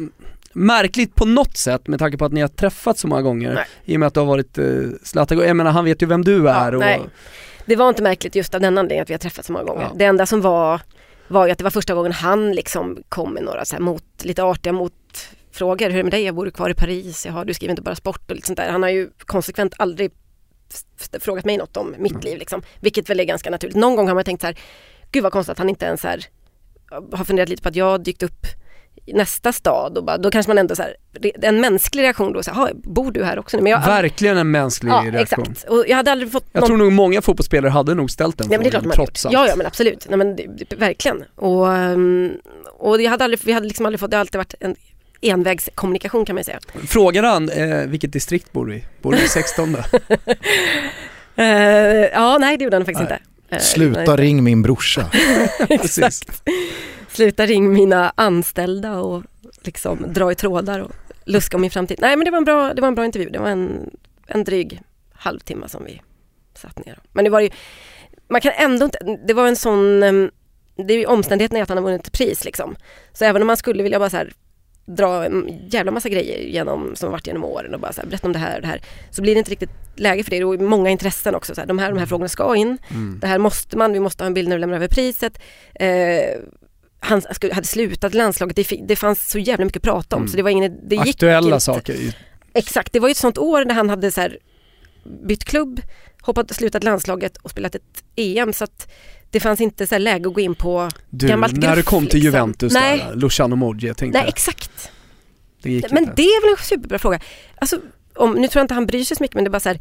märkligt på något sätt med tanke på att ni har träffats så många gånger? Nej. I och med att det har varit eh, Zlatan, jag menar han vet ju vem du är och... nej. det var inte märkligt just av den anledningen att vi har träffats så många gånger. Ja. Det enda som var var ju att det var första gången han liksom kom med några så här mot, lite artiga motfrågor. Hur är det med dig? Jag bor kvar i Paris. Jaha, du skriver inte bara sport och lite sånt där. Han har ju konsekvent aldrig frågat mig något om mitt liv liksom. Vilket väl är ganska naturligt. Någon gång har man tänkt så här, gud vad konstigt att han inte ens här, har funderat lite på att jag har dykt upp i nästa stad och bara, då kanske man ändå så här, en mänsklig reaktion då, så här, "Jaha, bor du här också nu? Men jag, Verkligen en mänsklig ja, reaktion. exakt. Och jag hade aldrig fått Jag tror nog många fotbollsspelare hade nog ställt den Ja men det är klart frågan, trots allt. Ja, ja men absolut. Nej, men det, verkligen. Och, um, och jag hade aldrig, vi hade liksom aldrig fått, det har alltid varit en envägskommunikation kan man säga. Frågar han eh, vilket distrikt bor du i? Bor du i 16 Eh, ja, nej det gjorde han faktiskt Nej. inte. Eh, Sluta ring min brorsa. Precis. Sluta ring mina anställda och liksom dra i trådar och luska om min framtid. Nej men det var en bra, det var en bra intervju. Det var en, en dryg halvtimme som vi satt ner. Men det var ju, man kan ändå inte, det var en sån, em, det är ju omständigheten är att han har vunnit pris liksom. Så även om man skulle vilja bara så här dra en jävla massa grejer genom, som har varit genom åren och bara så här, berätta om det här och det här. Så blir det inte riktigt läge för det. Är många intressen också. Så här, de, här, de här frågorna ska in. Mm. Det här måste man, vi måste ha en bild när vi lämnar över priset. Eh, han hade slutat landslaget, det, det fanns så jävla mycket att prata om Mm. så det var ingen, det gick Aktuella inte. saker. i- Exakt, det var ju ett sånt år när han hade så här, bytt klubb, hoppat, slutat landslaget och spelat ett EM så att det fanns inte så här läge att gå in på, Du, Gammalt när du gruff, kom till liksom. Juventus Nej. där, Luciano Moggi, jag tänkte, nej exakt. det Men inte. det är väl en superbra fråga. Alltså, om, nu tror jag inte han bryr sig så mycket men det är bara så här,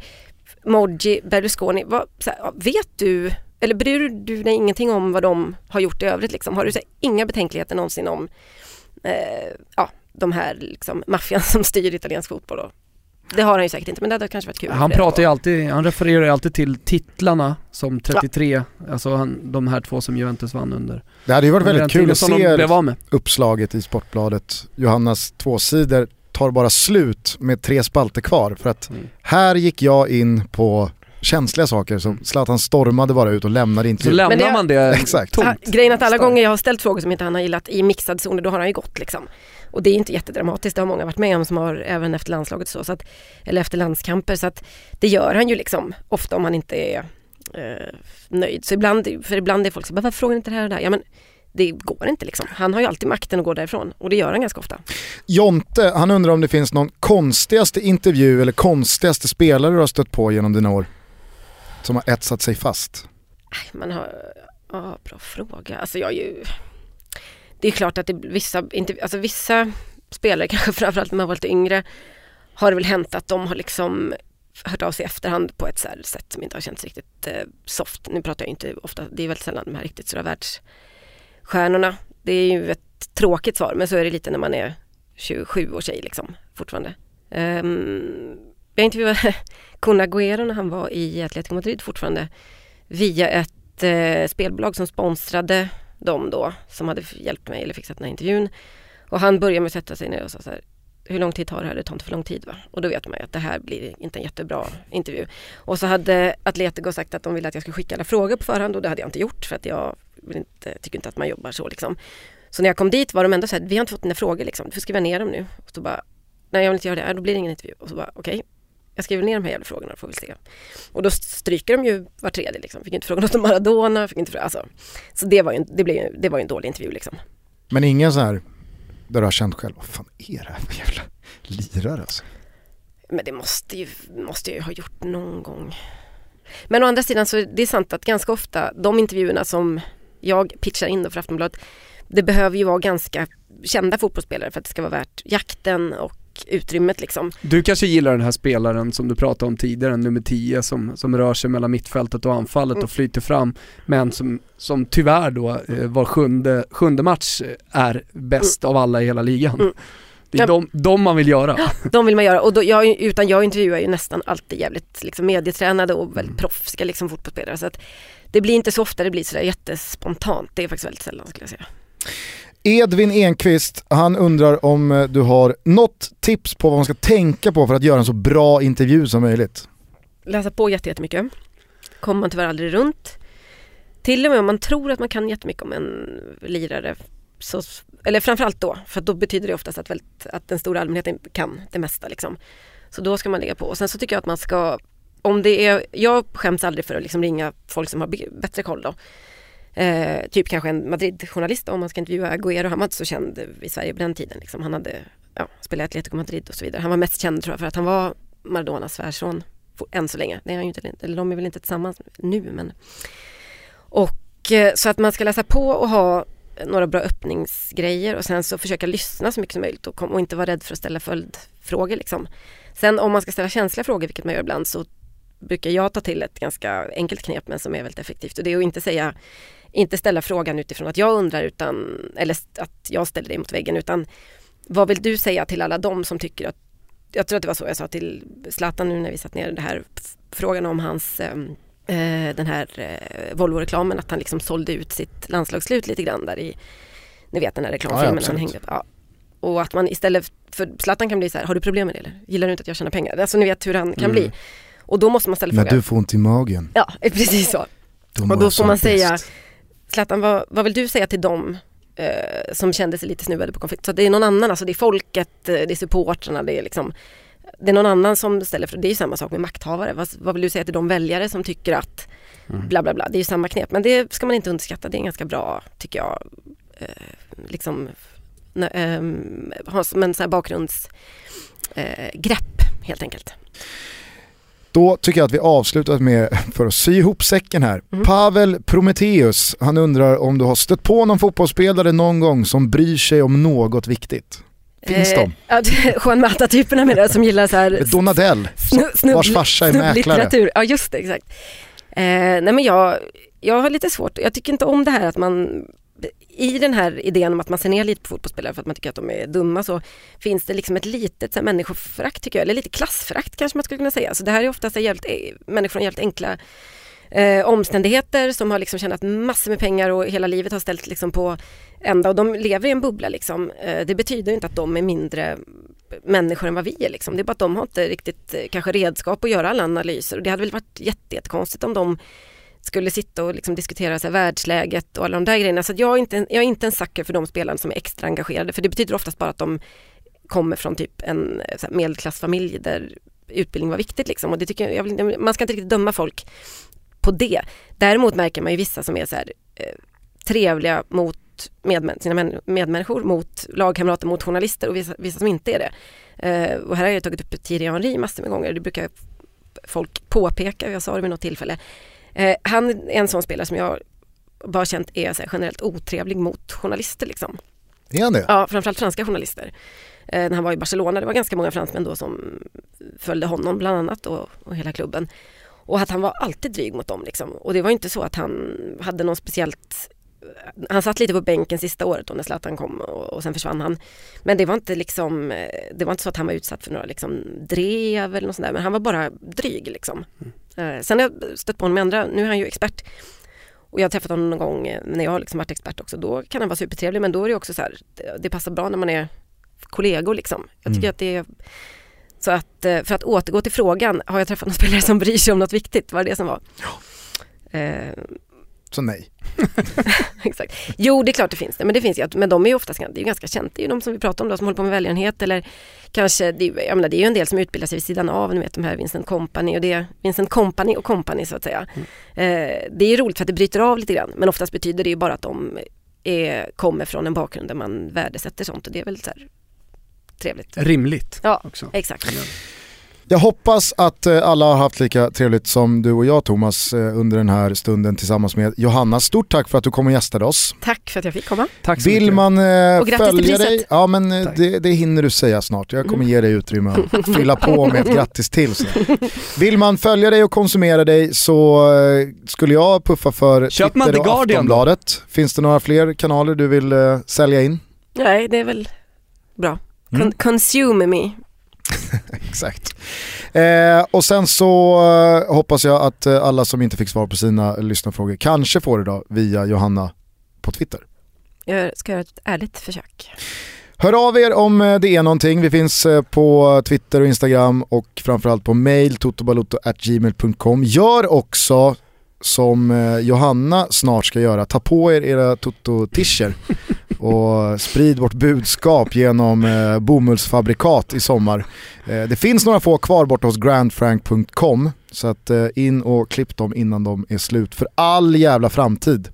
Moggi, Berlusconi, vad, så här, vet du, eller bryr du dig ingenting om vad de har gjort i övrigt liksom? Har du så här, inga betänkligheter någonsin om eh, ja, de här liksom, maffian som styr italiensk fotboll då? Det har han ju säkert inte men det hade kanske varit kul. Han pratar ju alltid, han refererar ju alltid till titlarna som 33, alltså han, de här två som Juventus vann under. Det hade ju varit väldigt kul att se uppslaget i Sportbladet. Johannas tvåsidor tar bara slut med tre spalter kvar. För att Mm. här gick jag in på känsliga saker som Zlatan stormade bara ut och lämnade Så intervjun. lämnar det- man det Exakt. tomt. Grejen att alla gånger jag har ställt frågor som inte han har gillat i mixad zon, då har han ju gått liksom. Och det är inte jättedramatiskt, det har många varit med om som har även efter landslaget så, så att, eller efter landskamper. Så att det gör han ju liksom ofta om han inte är eh, nöjd. Så ibland, för ibland är folk så bara, varför frågar inte det här och det här? Ja men det går inte liksom. Han har ju alltid makten att gå därifrån och det gör han ganska ofta. Jonte, han undrar om det finns någon konstigaste intervju eller konstigaste spelare du har stött på genom dina år? Som har etsat sig fast. Man har, ja bra fråga. Alltså jag är ju det är klart att det, vissa, inte, alltså vissa spelare, kanske framförallt när man var lite yngre, har det väl hänt att de har liksom hört av sig i efterhand på ett så sätt som inte har känts riktigt eh, soft. Nu pratar jag inte ofta, det är väldigt sällan de här riktigt stora världsstjärnorna. Det är ju ett tråkigt svar men så är det lite när man är 27 år tjej liksom fortfarande. Um, jag intervjuade Kun Agüero när han var i Atletico Madrid fortfarande via ett eh, spelbolag som sponsrade dem då som hade hjälpt mig eller fixat den här intervjun. Och han började med att sätta sig ner och sa så här, hur lång tid tar det här? Det tar inte för lång tid va? Och då vet man ju att det här blir inte en jättebra intervju. Och så hade Atletico sagt att de ville att jag skulle skicka alla frågor på förhand och det hade jag inte gjort för att jag inte, tycker inte att man jobbar så liksom. Så när jag kom dit var de ändå så här, vi har inte fått dina frågor liksom, du får skriva ner dem nu. Och så bara, nej jag vill inte göra det, då blir det ingen intervju. Och så bara, okej, okay, jag skriver ner de här jävla frågorna får vi se. Och då stryker de ju var tredje liksom. Fick inte fråga något om Maradona, fick inte fråga, alltså. Så det var ju, det blev, det var ju en dålig intervju liksom. Men ingen så här, där du har känt själv, vad fan är det här för jävla lirare alltså? Men det måste ju, måste jag ju ha gjort någon gång. Men å andra sidan så det är sant att ganska ofta de intervjuerna som jag pitchar in då för Aftonbladet det behöver ju vara ganska kända fotbollsspelare för att det ska vara värt jakten och utrymmet liksom. Du kanske gillar den här spelaren som du pratade om tidigare, nummer 10 som, som rör sig mellan mittfältet och anfallet mm. och flyter fram men som, som tyvärr då eh, var sjunde, sjunde match är bäst mm. av alla i hela ligan. Mm. Det är ja. de, de man vill göra. De vill man göra och då, jag, utan jag intervjuar ju nästan alltid jävligt liksom, medietränade och väldigt mm. proffsiga liksom, fotbollsspelare så att det blir inte så ofta det blir sådär jättespontant, det är faktiskt väldigt sällan skulle jag säga. Edvin Enqvist, han undrar om eh, du har något tips på vad man ska tänka på för att göra en så bra intervju som möjligt? Läsa på jättemycket. Kommer man tyvärr aldrig runt. Till och med om man tror att man kan jättemycket om en lirare, så, eller framförallt då, för då betyder det oftast att, väldigt, att den stora allmänheten kan det mesta. Liksom. Så då ska man lägga på. Och sen så tycker jag att man ska, om det är, jag skäms aldrig för att liksom ringa folk som har bättre koll då. Eh, typ kanske en Madrid-journalist om man ska intervjua Agüero. Han var inte så känd i Sverige på den tiden. Liksom. Han hade ja, spelat Atletico Madrid och så vidare. Han var mest känd tror jag för att han var Maradonas svärson än så länge. Det är han ju inte, eller de är väl inte tillsammans nu men. Och eh, så att man ska läsa på och ha några bra öppningsgrejer och sen så försöka lyssna så mycket som möjligt och, kom, och inte vara rädd för att ställa följdfrågor liksom. Sen om man ska ställa känsliga frågor, vilket man gör ibland, så brukar jag ta till ett ganska enkelt knep men som är väldigt effektivt och det är att inte säga inte ställa frågan utifrån att jag undrar utan, eller att jag ställer dig mot väggen utan vad vill du säga till alla de som tycker att, jag tror att det var så jag sa till Zlatan nu när vi satt ner det här frågan om hans ehm, eh, den här eh, Volvo-reklamen att han liksom sålde ut sitt landslagsslut lite grann där i, ni vet den här reklamfilmen ja, han hängde ja. Och att man istället, för Zlatan kan bli så här, har du problem med det eller? Gillar du inte att jag tjänar pengar? Alltså ni vet hur han kan mm. bli. Och då måste man ställa frågan. När du får ont i magen. Ja, precis så. och då får man säga, Zlatan, vad, vad vill du säga till dem eh, som kände sig lite snuvade på konflikt? Så det är någon annan, alltså det är folket, eh, det är supportrarna, det är liksom det är någon annan som ställer för det är ju samma sak med makthavare. Vad, vad vill du säga till de väljare som tycker att mm. bla bla bla. Det är ju samma knep men det ska man inte underskatta. Det är en ganska bra, tycker jag, eh, liksom eh, ha som en sån här bakgrundsgrepp eh, helt enkelt. Då tycker jag att vi avslutar med, för att sy ihop säcken här, mm. Pavel Prometheus, han undrar om du har stött på någon fotbollsspelare någon gång som bryr sig om något viktigt? Finns eh, de? Juan Mata-typerna menar jag som gillar så här Donadell, snu, vars farsa är mäklare. Ja just det, exakt. Eh, nej men jag, jag har lite svårt, jag tycker inte om det här att man i den här idén om att man ser ner lite på fotbollsspelare för att man tycker att de är dumma så finns det liksom ett litet så här, människoförakt tycker jag, eller lite klassförakt kanske man skulle kunna säga. Så det här är oftast jävligt, eh, människor från jävligt enkla eh, omständigheter som har liksom tjänat massor med pengar och hela livet har ställt liksom på ända och de lever i en bubbla liksom. Eh, det betyder inte att de är mindre människor än vad vi är liksom. Det är bara att de har inte riktigt eh, kanske redskap att göra alla analyser och det hade väl varit jättekonstigt om de skulle sitta och liksom diskutera så här, världsläget och alla de där grejerna. Så jag, är inte, jag är inte en sucker för de spelarna som är extra engagerade för det betyder oftast bara att de kommer från typ en så här, medelklassfamilj där utbildning var viktigt liksom. Och det tycker jag, jag, man ska inte riktigt döma folk på det. Däremot märker man ju vissa som är så här, eh, trevliga mot medmän sina medmänniskor, mot lagkamrater, mot journalister och vissa, vissa som inte är det. Eh, och här har jag tagit upp Thierry Henry massor med gånger, det brukar folk påpeka, jag sa det vid något tillfälle. Eh, han är en sån spelare som jag bara känt är så generellt otrevlig mot journalister liksom. Är han det? Ja, framförallt franska journalister. Eh, när han var i Barcelona, det var ganska många fransmän då som följde honom bland annat och, och hela klubben. Och att han var alltid dryg mot dem liksom. Och det var inte så att han hade någon speciellt han satt lite på bänken sista året då när Zlatan kom och, och sen försvann han. Men det var inte liksom, eh, det var inte så att han var utsatt för några liksom drev eller något sånt där, men han var bara dryg liksom. Mm. Eh, sen har jag stött på honom med andra, nu är han ju expert. Och jag har träffat honom någon gång eh, när jag har liksom varit expert också, då kan han vara supertrevlig men då är det också så här, det, passar bra när man är kollegor liksom. Jag tycker mm. att det är så att eh, för att återgå till frågan, har jag träffat någon spelare som bryr sig om något viktigt? Var det det som var? Ja. Eh, så nej. Exakt. Jo, det är klart det finns det, men det finns ju, men de är ju oftast det är ganska känt. Det är ju de som vi pratar om då, som håller på med välgörenhet eller kanske, det är, jag menar, det är ju en del som utbildar sig vid sidan av, ni vet de här Vincent Company och det, Vincent Company och Company så att säga. Mm. Eh, det är ju roligt för att det bryter av lite grann, men oftast betyder det ju bara att de är, kommer från en bakgrund där man värdesätter sånt och det är väl så här trevligt. Rimligt. Ja, också. exakt. Jag hoppas att eh, alla har haft lika trevligt som du och jag Thomas eh, under den här stunden tillsammans med Johanna. Stort tack för att du kom och gästade oss. Tack för att jag fick komma. Tack så Vill mycket. man eh, följa dig, ja men det, det, hinner du säga snart. Jag kommer mm. ge dig utrymme att fylla på med ett grattis till. Så. Vill man följa dig och konsumera dig så skulle jag puffa för Köp Twitter och Aftonbladet. Finns det några fler kanaler du vill sälja in? Nej, det är väl bra. Con mm. Consume me. Exakt. Eh, och sen så eh, hoppas jag att eh, alla som inte fick svar på sina lyssnarfrågor kanske får det då via Johanna på Twitter. Jag ska göra ett ärligt försök. Hör av er om eh, det är någonting. Vi finns på Twitter och Instagram och framförallt på mail totobalotto.gmail.com. Gör också som Johanna snart ska göra, ta på er era toto-tischer och sprid vårt budskap genom eh, bomullsfabrikat i sommar. Eh, det finns några få kvar borta hos grandfrank.com så att eh, in och klipp dem innan de är slut för all jävla framtid.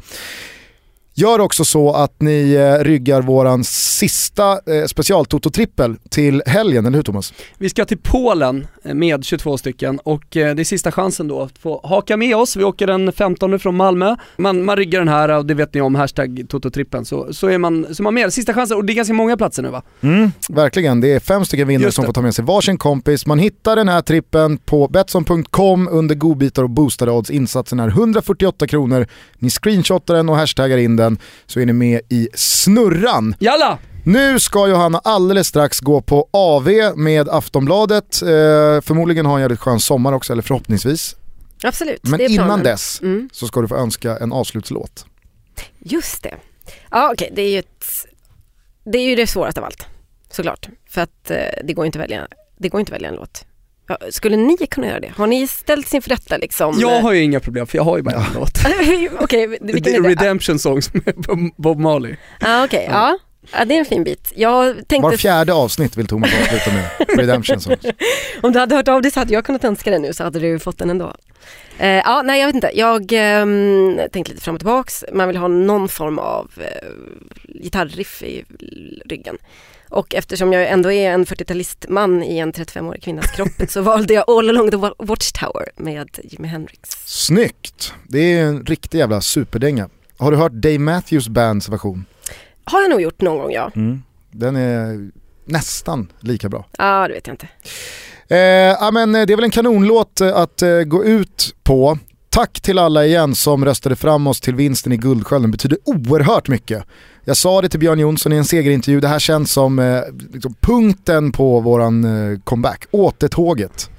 Gör också så att ni eh, ryggar våran sista eh, specialtoto-trippel till helgen, eller hur Thomas? Vi ska till Polen eh, med 22 stycken och eh, det är sista chansen då att få haka med oss. Vi åker den 15 från Malmö. Man, man ryggar den här och det vet ni om, hashtag tototrippen, så, så, är man, så är man med. Sista chansen och det är ganska många platser nu va? Mm, verkligen, det är fem stycken vinnare som får ta med sig varsin kompis. Man hittar den här trippen på Betsson.com under godbitar och boostade odds. Insatsen är 148 kronor. Ni screenshotar den och hashtaggar in den podden så är ni med i snurran. Jalla! Nu ska Johanna alldeles strax gå på AV med Aftonbladet. Eh, förmodligen har en jävligt skön sommar också, eller förhoppningsvis. Absolut, Men innan dess mm. så ska du få önska en avslutslåt. Just det. Ja okej, okay. det är ju ett, det är ju det svåraste av allt. Såklart. För att eh, det går inte att välja, det går inte att välja en låt. Ja, skulle ni kunna göra det? Har ni ställts inför detta liksom? Jag har ju inga problem för jag har ju bara en låt. okay, det är Redemption Songs med Bob Marley. Ah, Okej, okay, ja. Ja det är en fin bit. Jag tänkte... Var fjärde avsnitt vill Thomas avsluta med Redemption Songs. Om du hade hört av dig så hade jag kunnat önska det nu så hade du fått den ändå. Eh, ja, nej jag vet inte. Jag eh, tänkte lite fram och tillbaks. Man vill ha någon form av eh, gitarriff i ryggen. Och eftersom jag ändå är en 40-talistman i en 35-årig kvinnas kropp så valde jag All along the Watchtower med Jimi Hendrix. Snyggt! Det är en riktig jävla superdänga. Har du hört Dave Matthews Bands version? Har jag nog gjort någon gång ja. Mm. Den är nästan lika bra. Ja, det vet jag inte. Eh, men det är väl en kanonlåt att eh, gå ut på. Tack till alla igen som röstade fram oss till vinsten i Guldskölden, betyder oerhört mycket. Jag sa det till Björn Jonsson i en segerintervju, det här känns som eh, liksom punkten på våran eh, comeback, återtåget.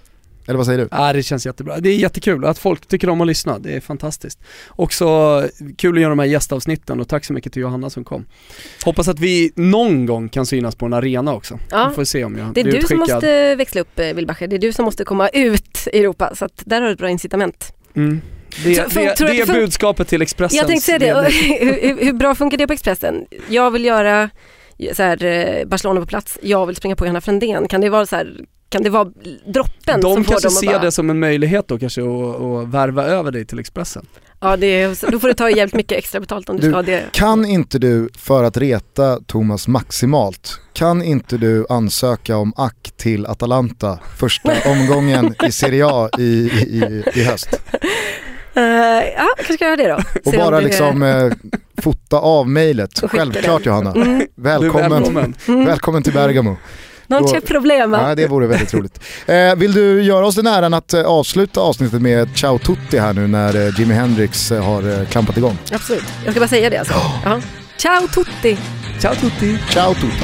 Eller vad säger du? Ja, det känns jättebra. Det är jättekul att folk tycker om att lyssna, det är fantastiskt. Också kul att göra de här gästavsnitten och tack så mycket till Johanna som kom. Hoppas att vi någon gång kan synas på en arena också. Ja. Vi får se om jag Det är du utskickad. som måste växla upp eh, Wilbacher, det är du som måste komma ut i Europa så att där har du ett bra incitament. Mm. Det, så, det, det är budskapet till Expressen. Jag tänkte säga det, hur, hur, bra funkar det på Expressen? Jag vill göra så här, eh, Barcelona på plats, jag vill springa på Johanna Frändén. Kan det vara så här, kan det vara droppen De som får kanske ser bara... det som en möjlighet då kanske att värva över dig till Expressen. Ja, det är, då får du ta jävligt mycket extra betalt om du, du ska ha det. Kan inte du, för att reta Thomas maximalt, kan inte du ansöka om ack till Atalanta första omgången i Serie A i, i, i höst? Uh, ja, kanske ska göra det då. Och bara liksom uh, fota av mejlet. Självklart den. Johanna. Mm. Välkommen, välkommen. välkommen till Bergamo. Non Då- c'è problema. Ja, det vore väldigt roligt. Eh, vill du göra oss den äran att eh, avsluta avsnittet med ett Ciao Tutti här nu när eh, Jimi Hendrix eh, har eh, klampat igång? Absolut. Jag ska bara säga det alltså. Ja. Ciao tutti! Ciao tutti! Ciao Tutti!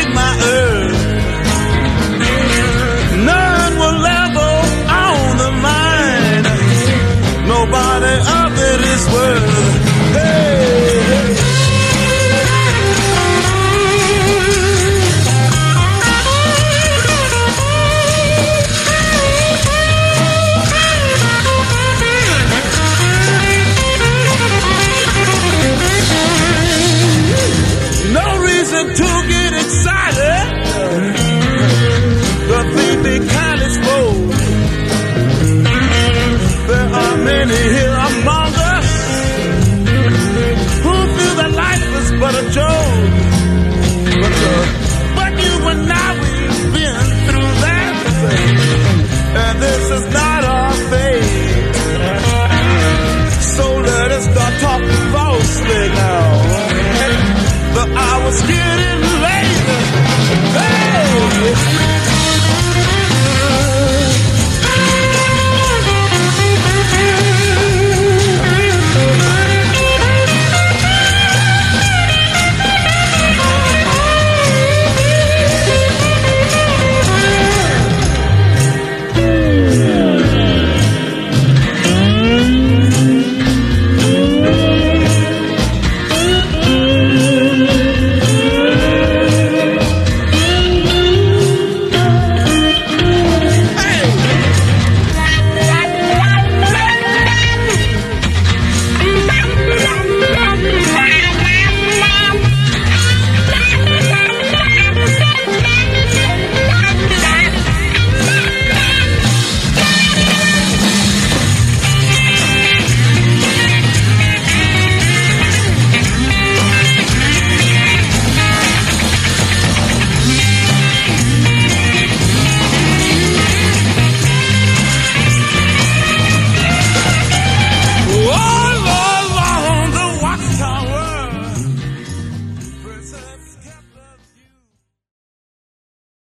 is not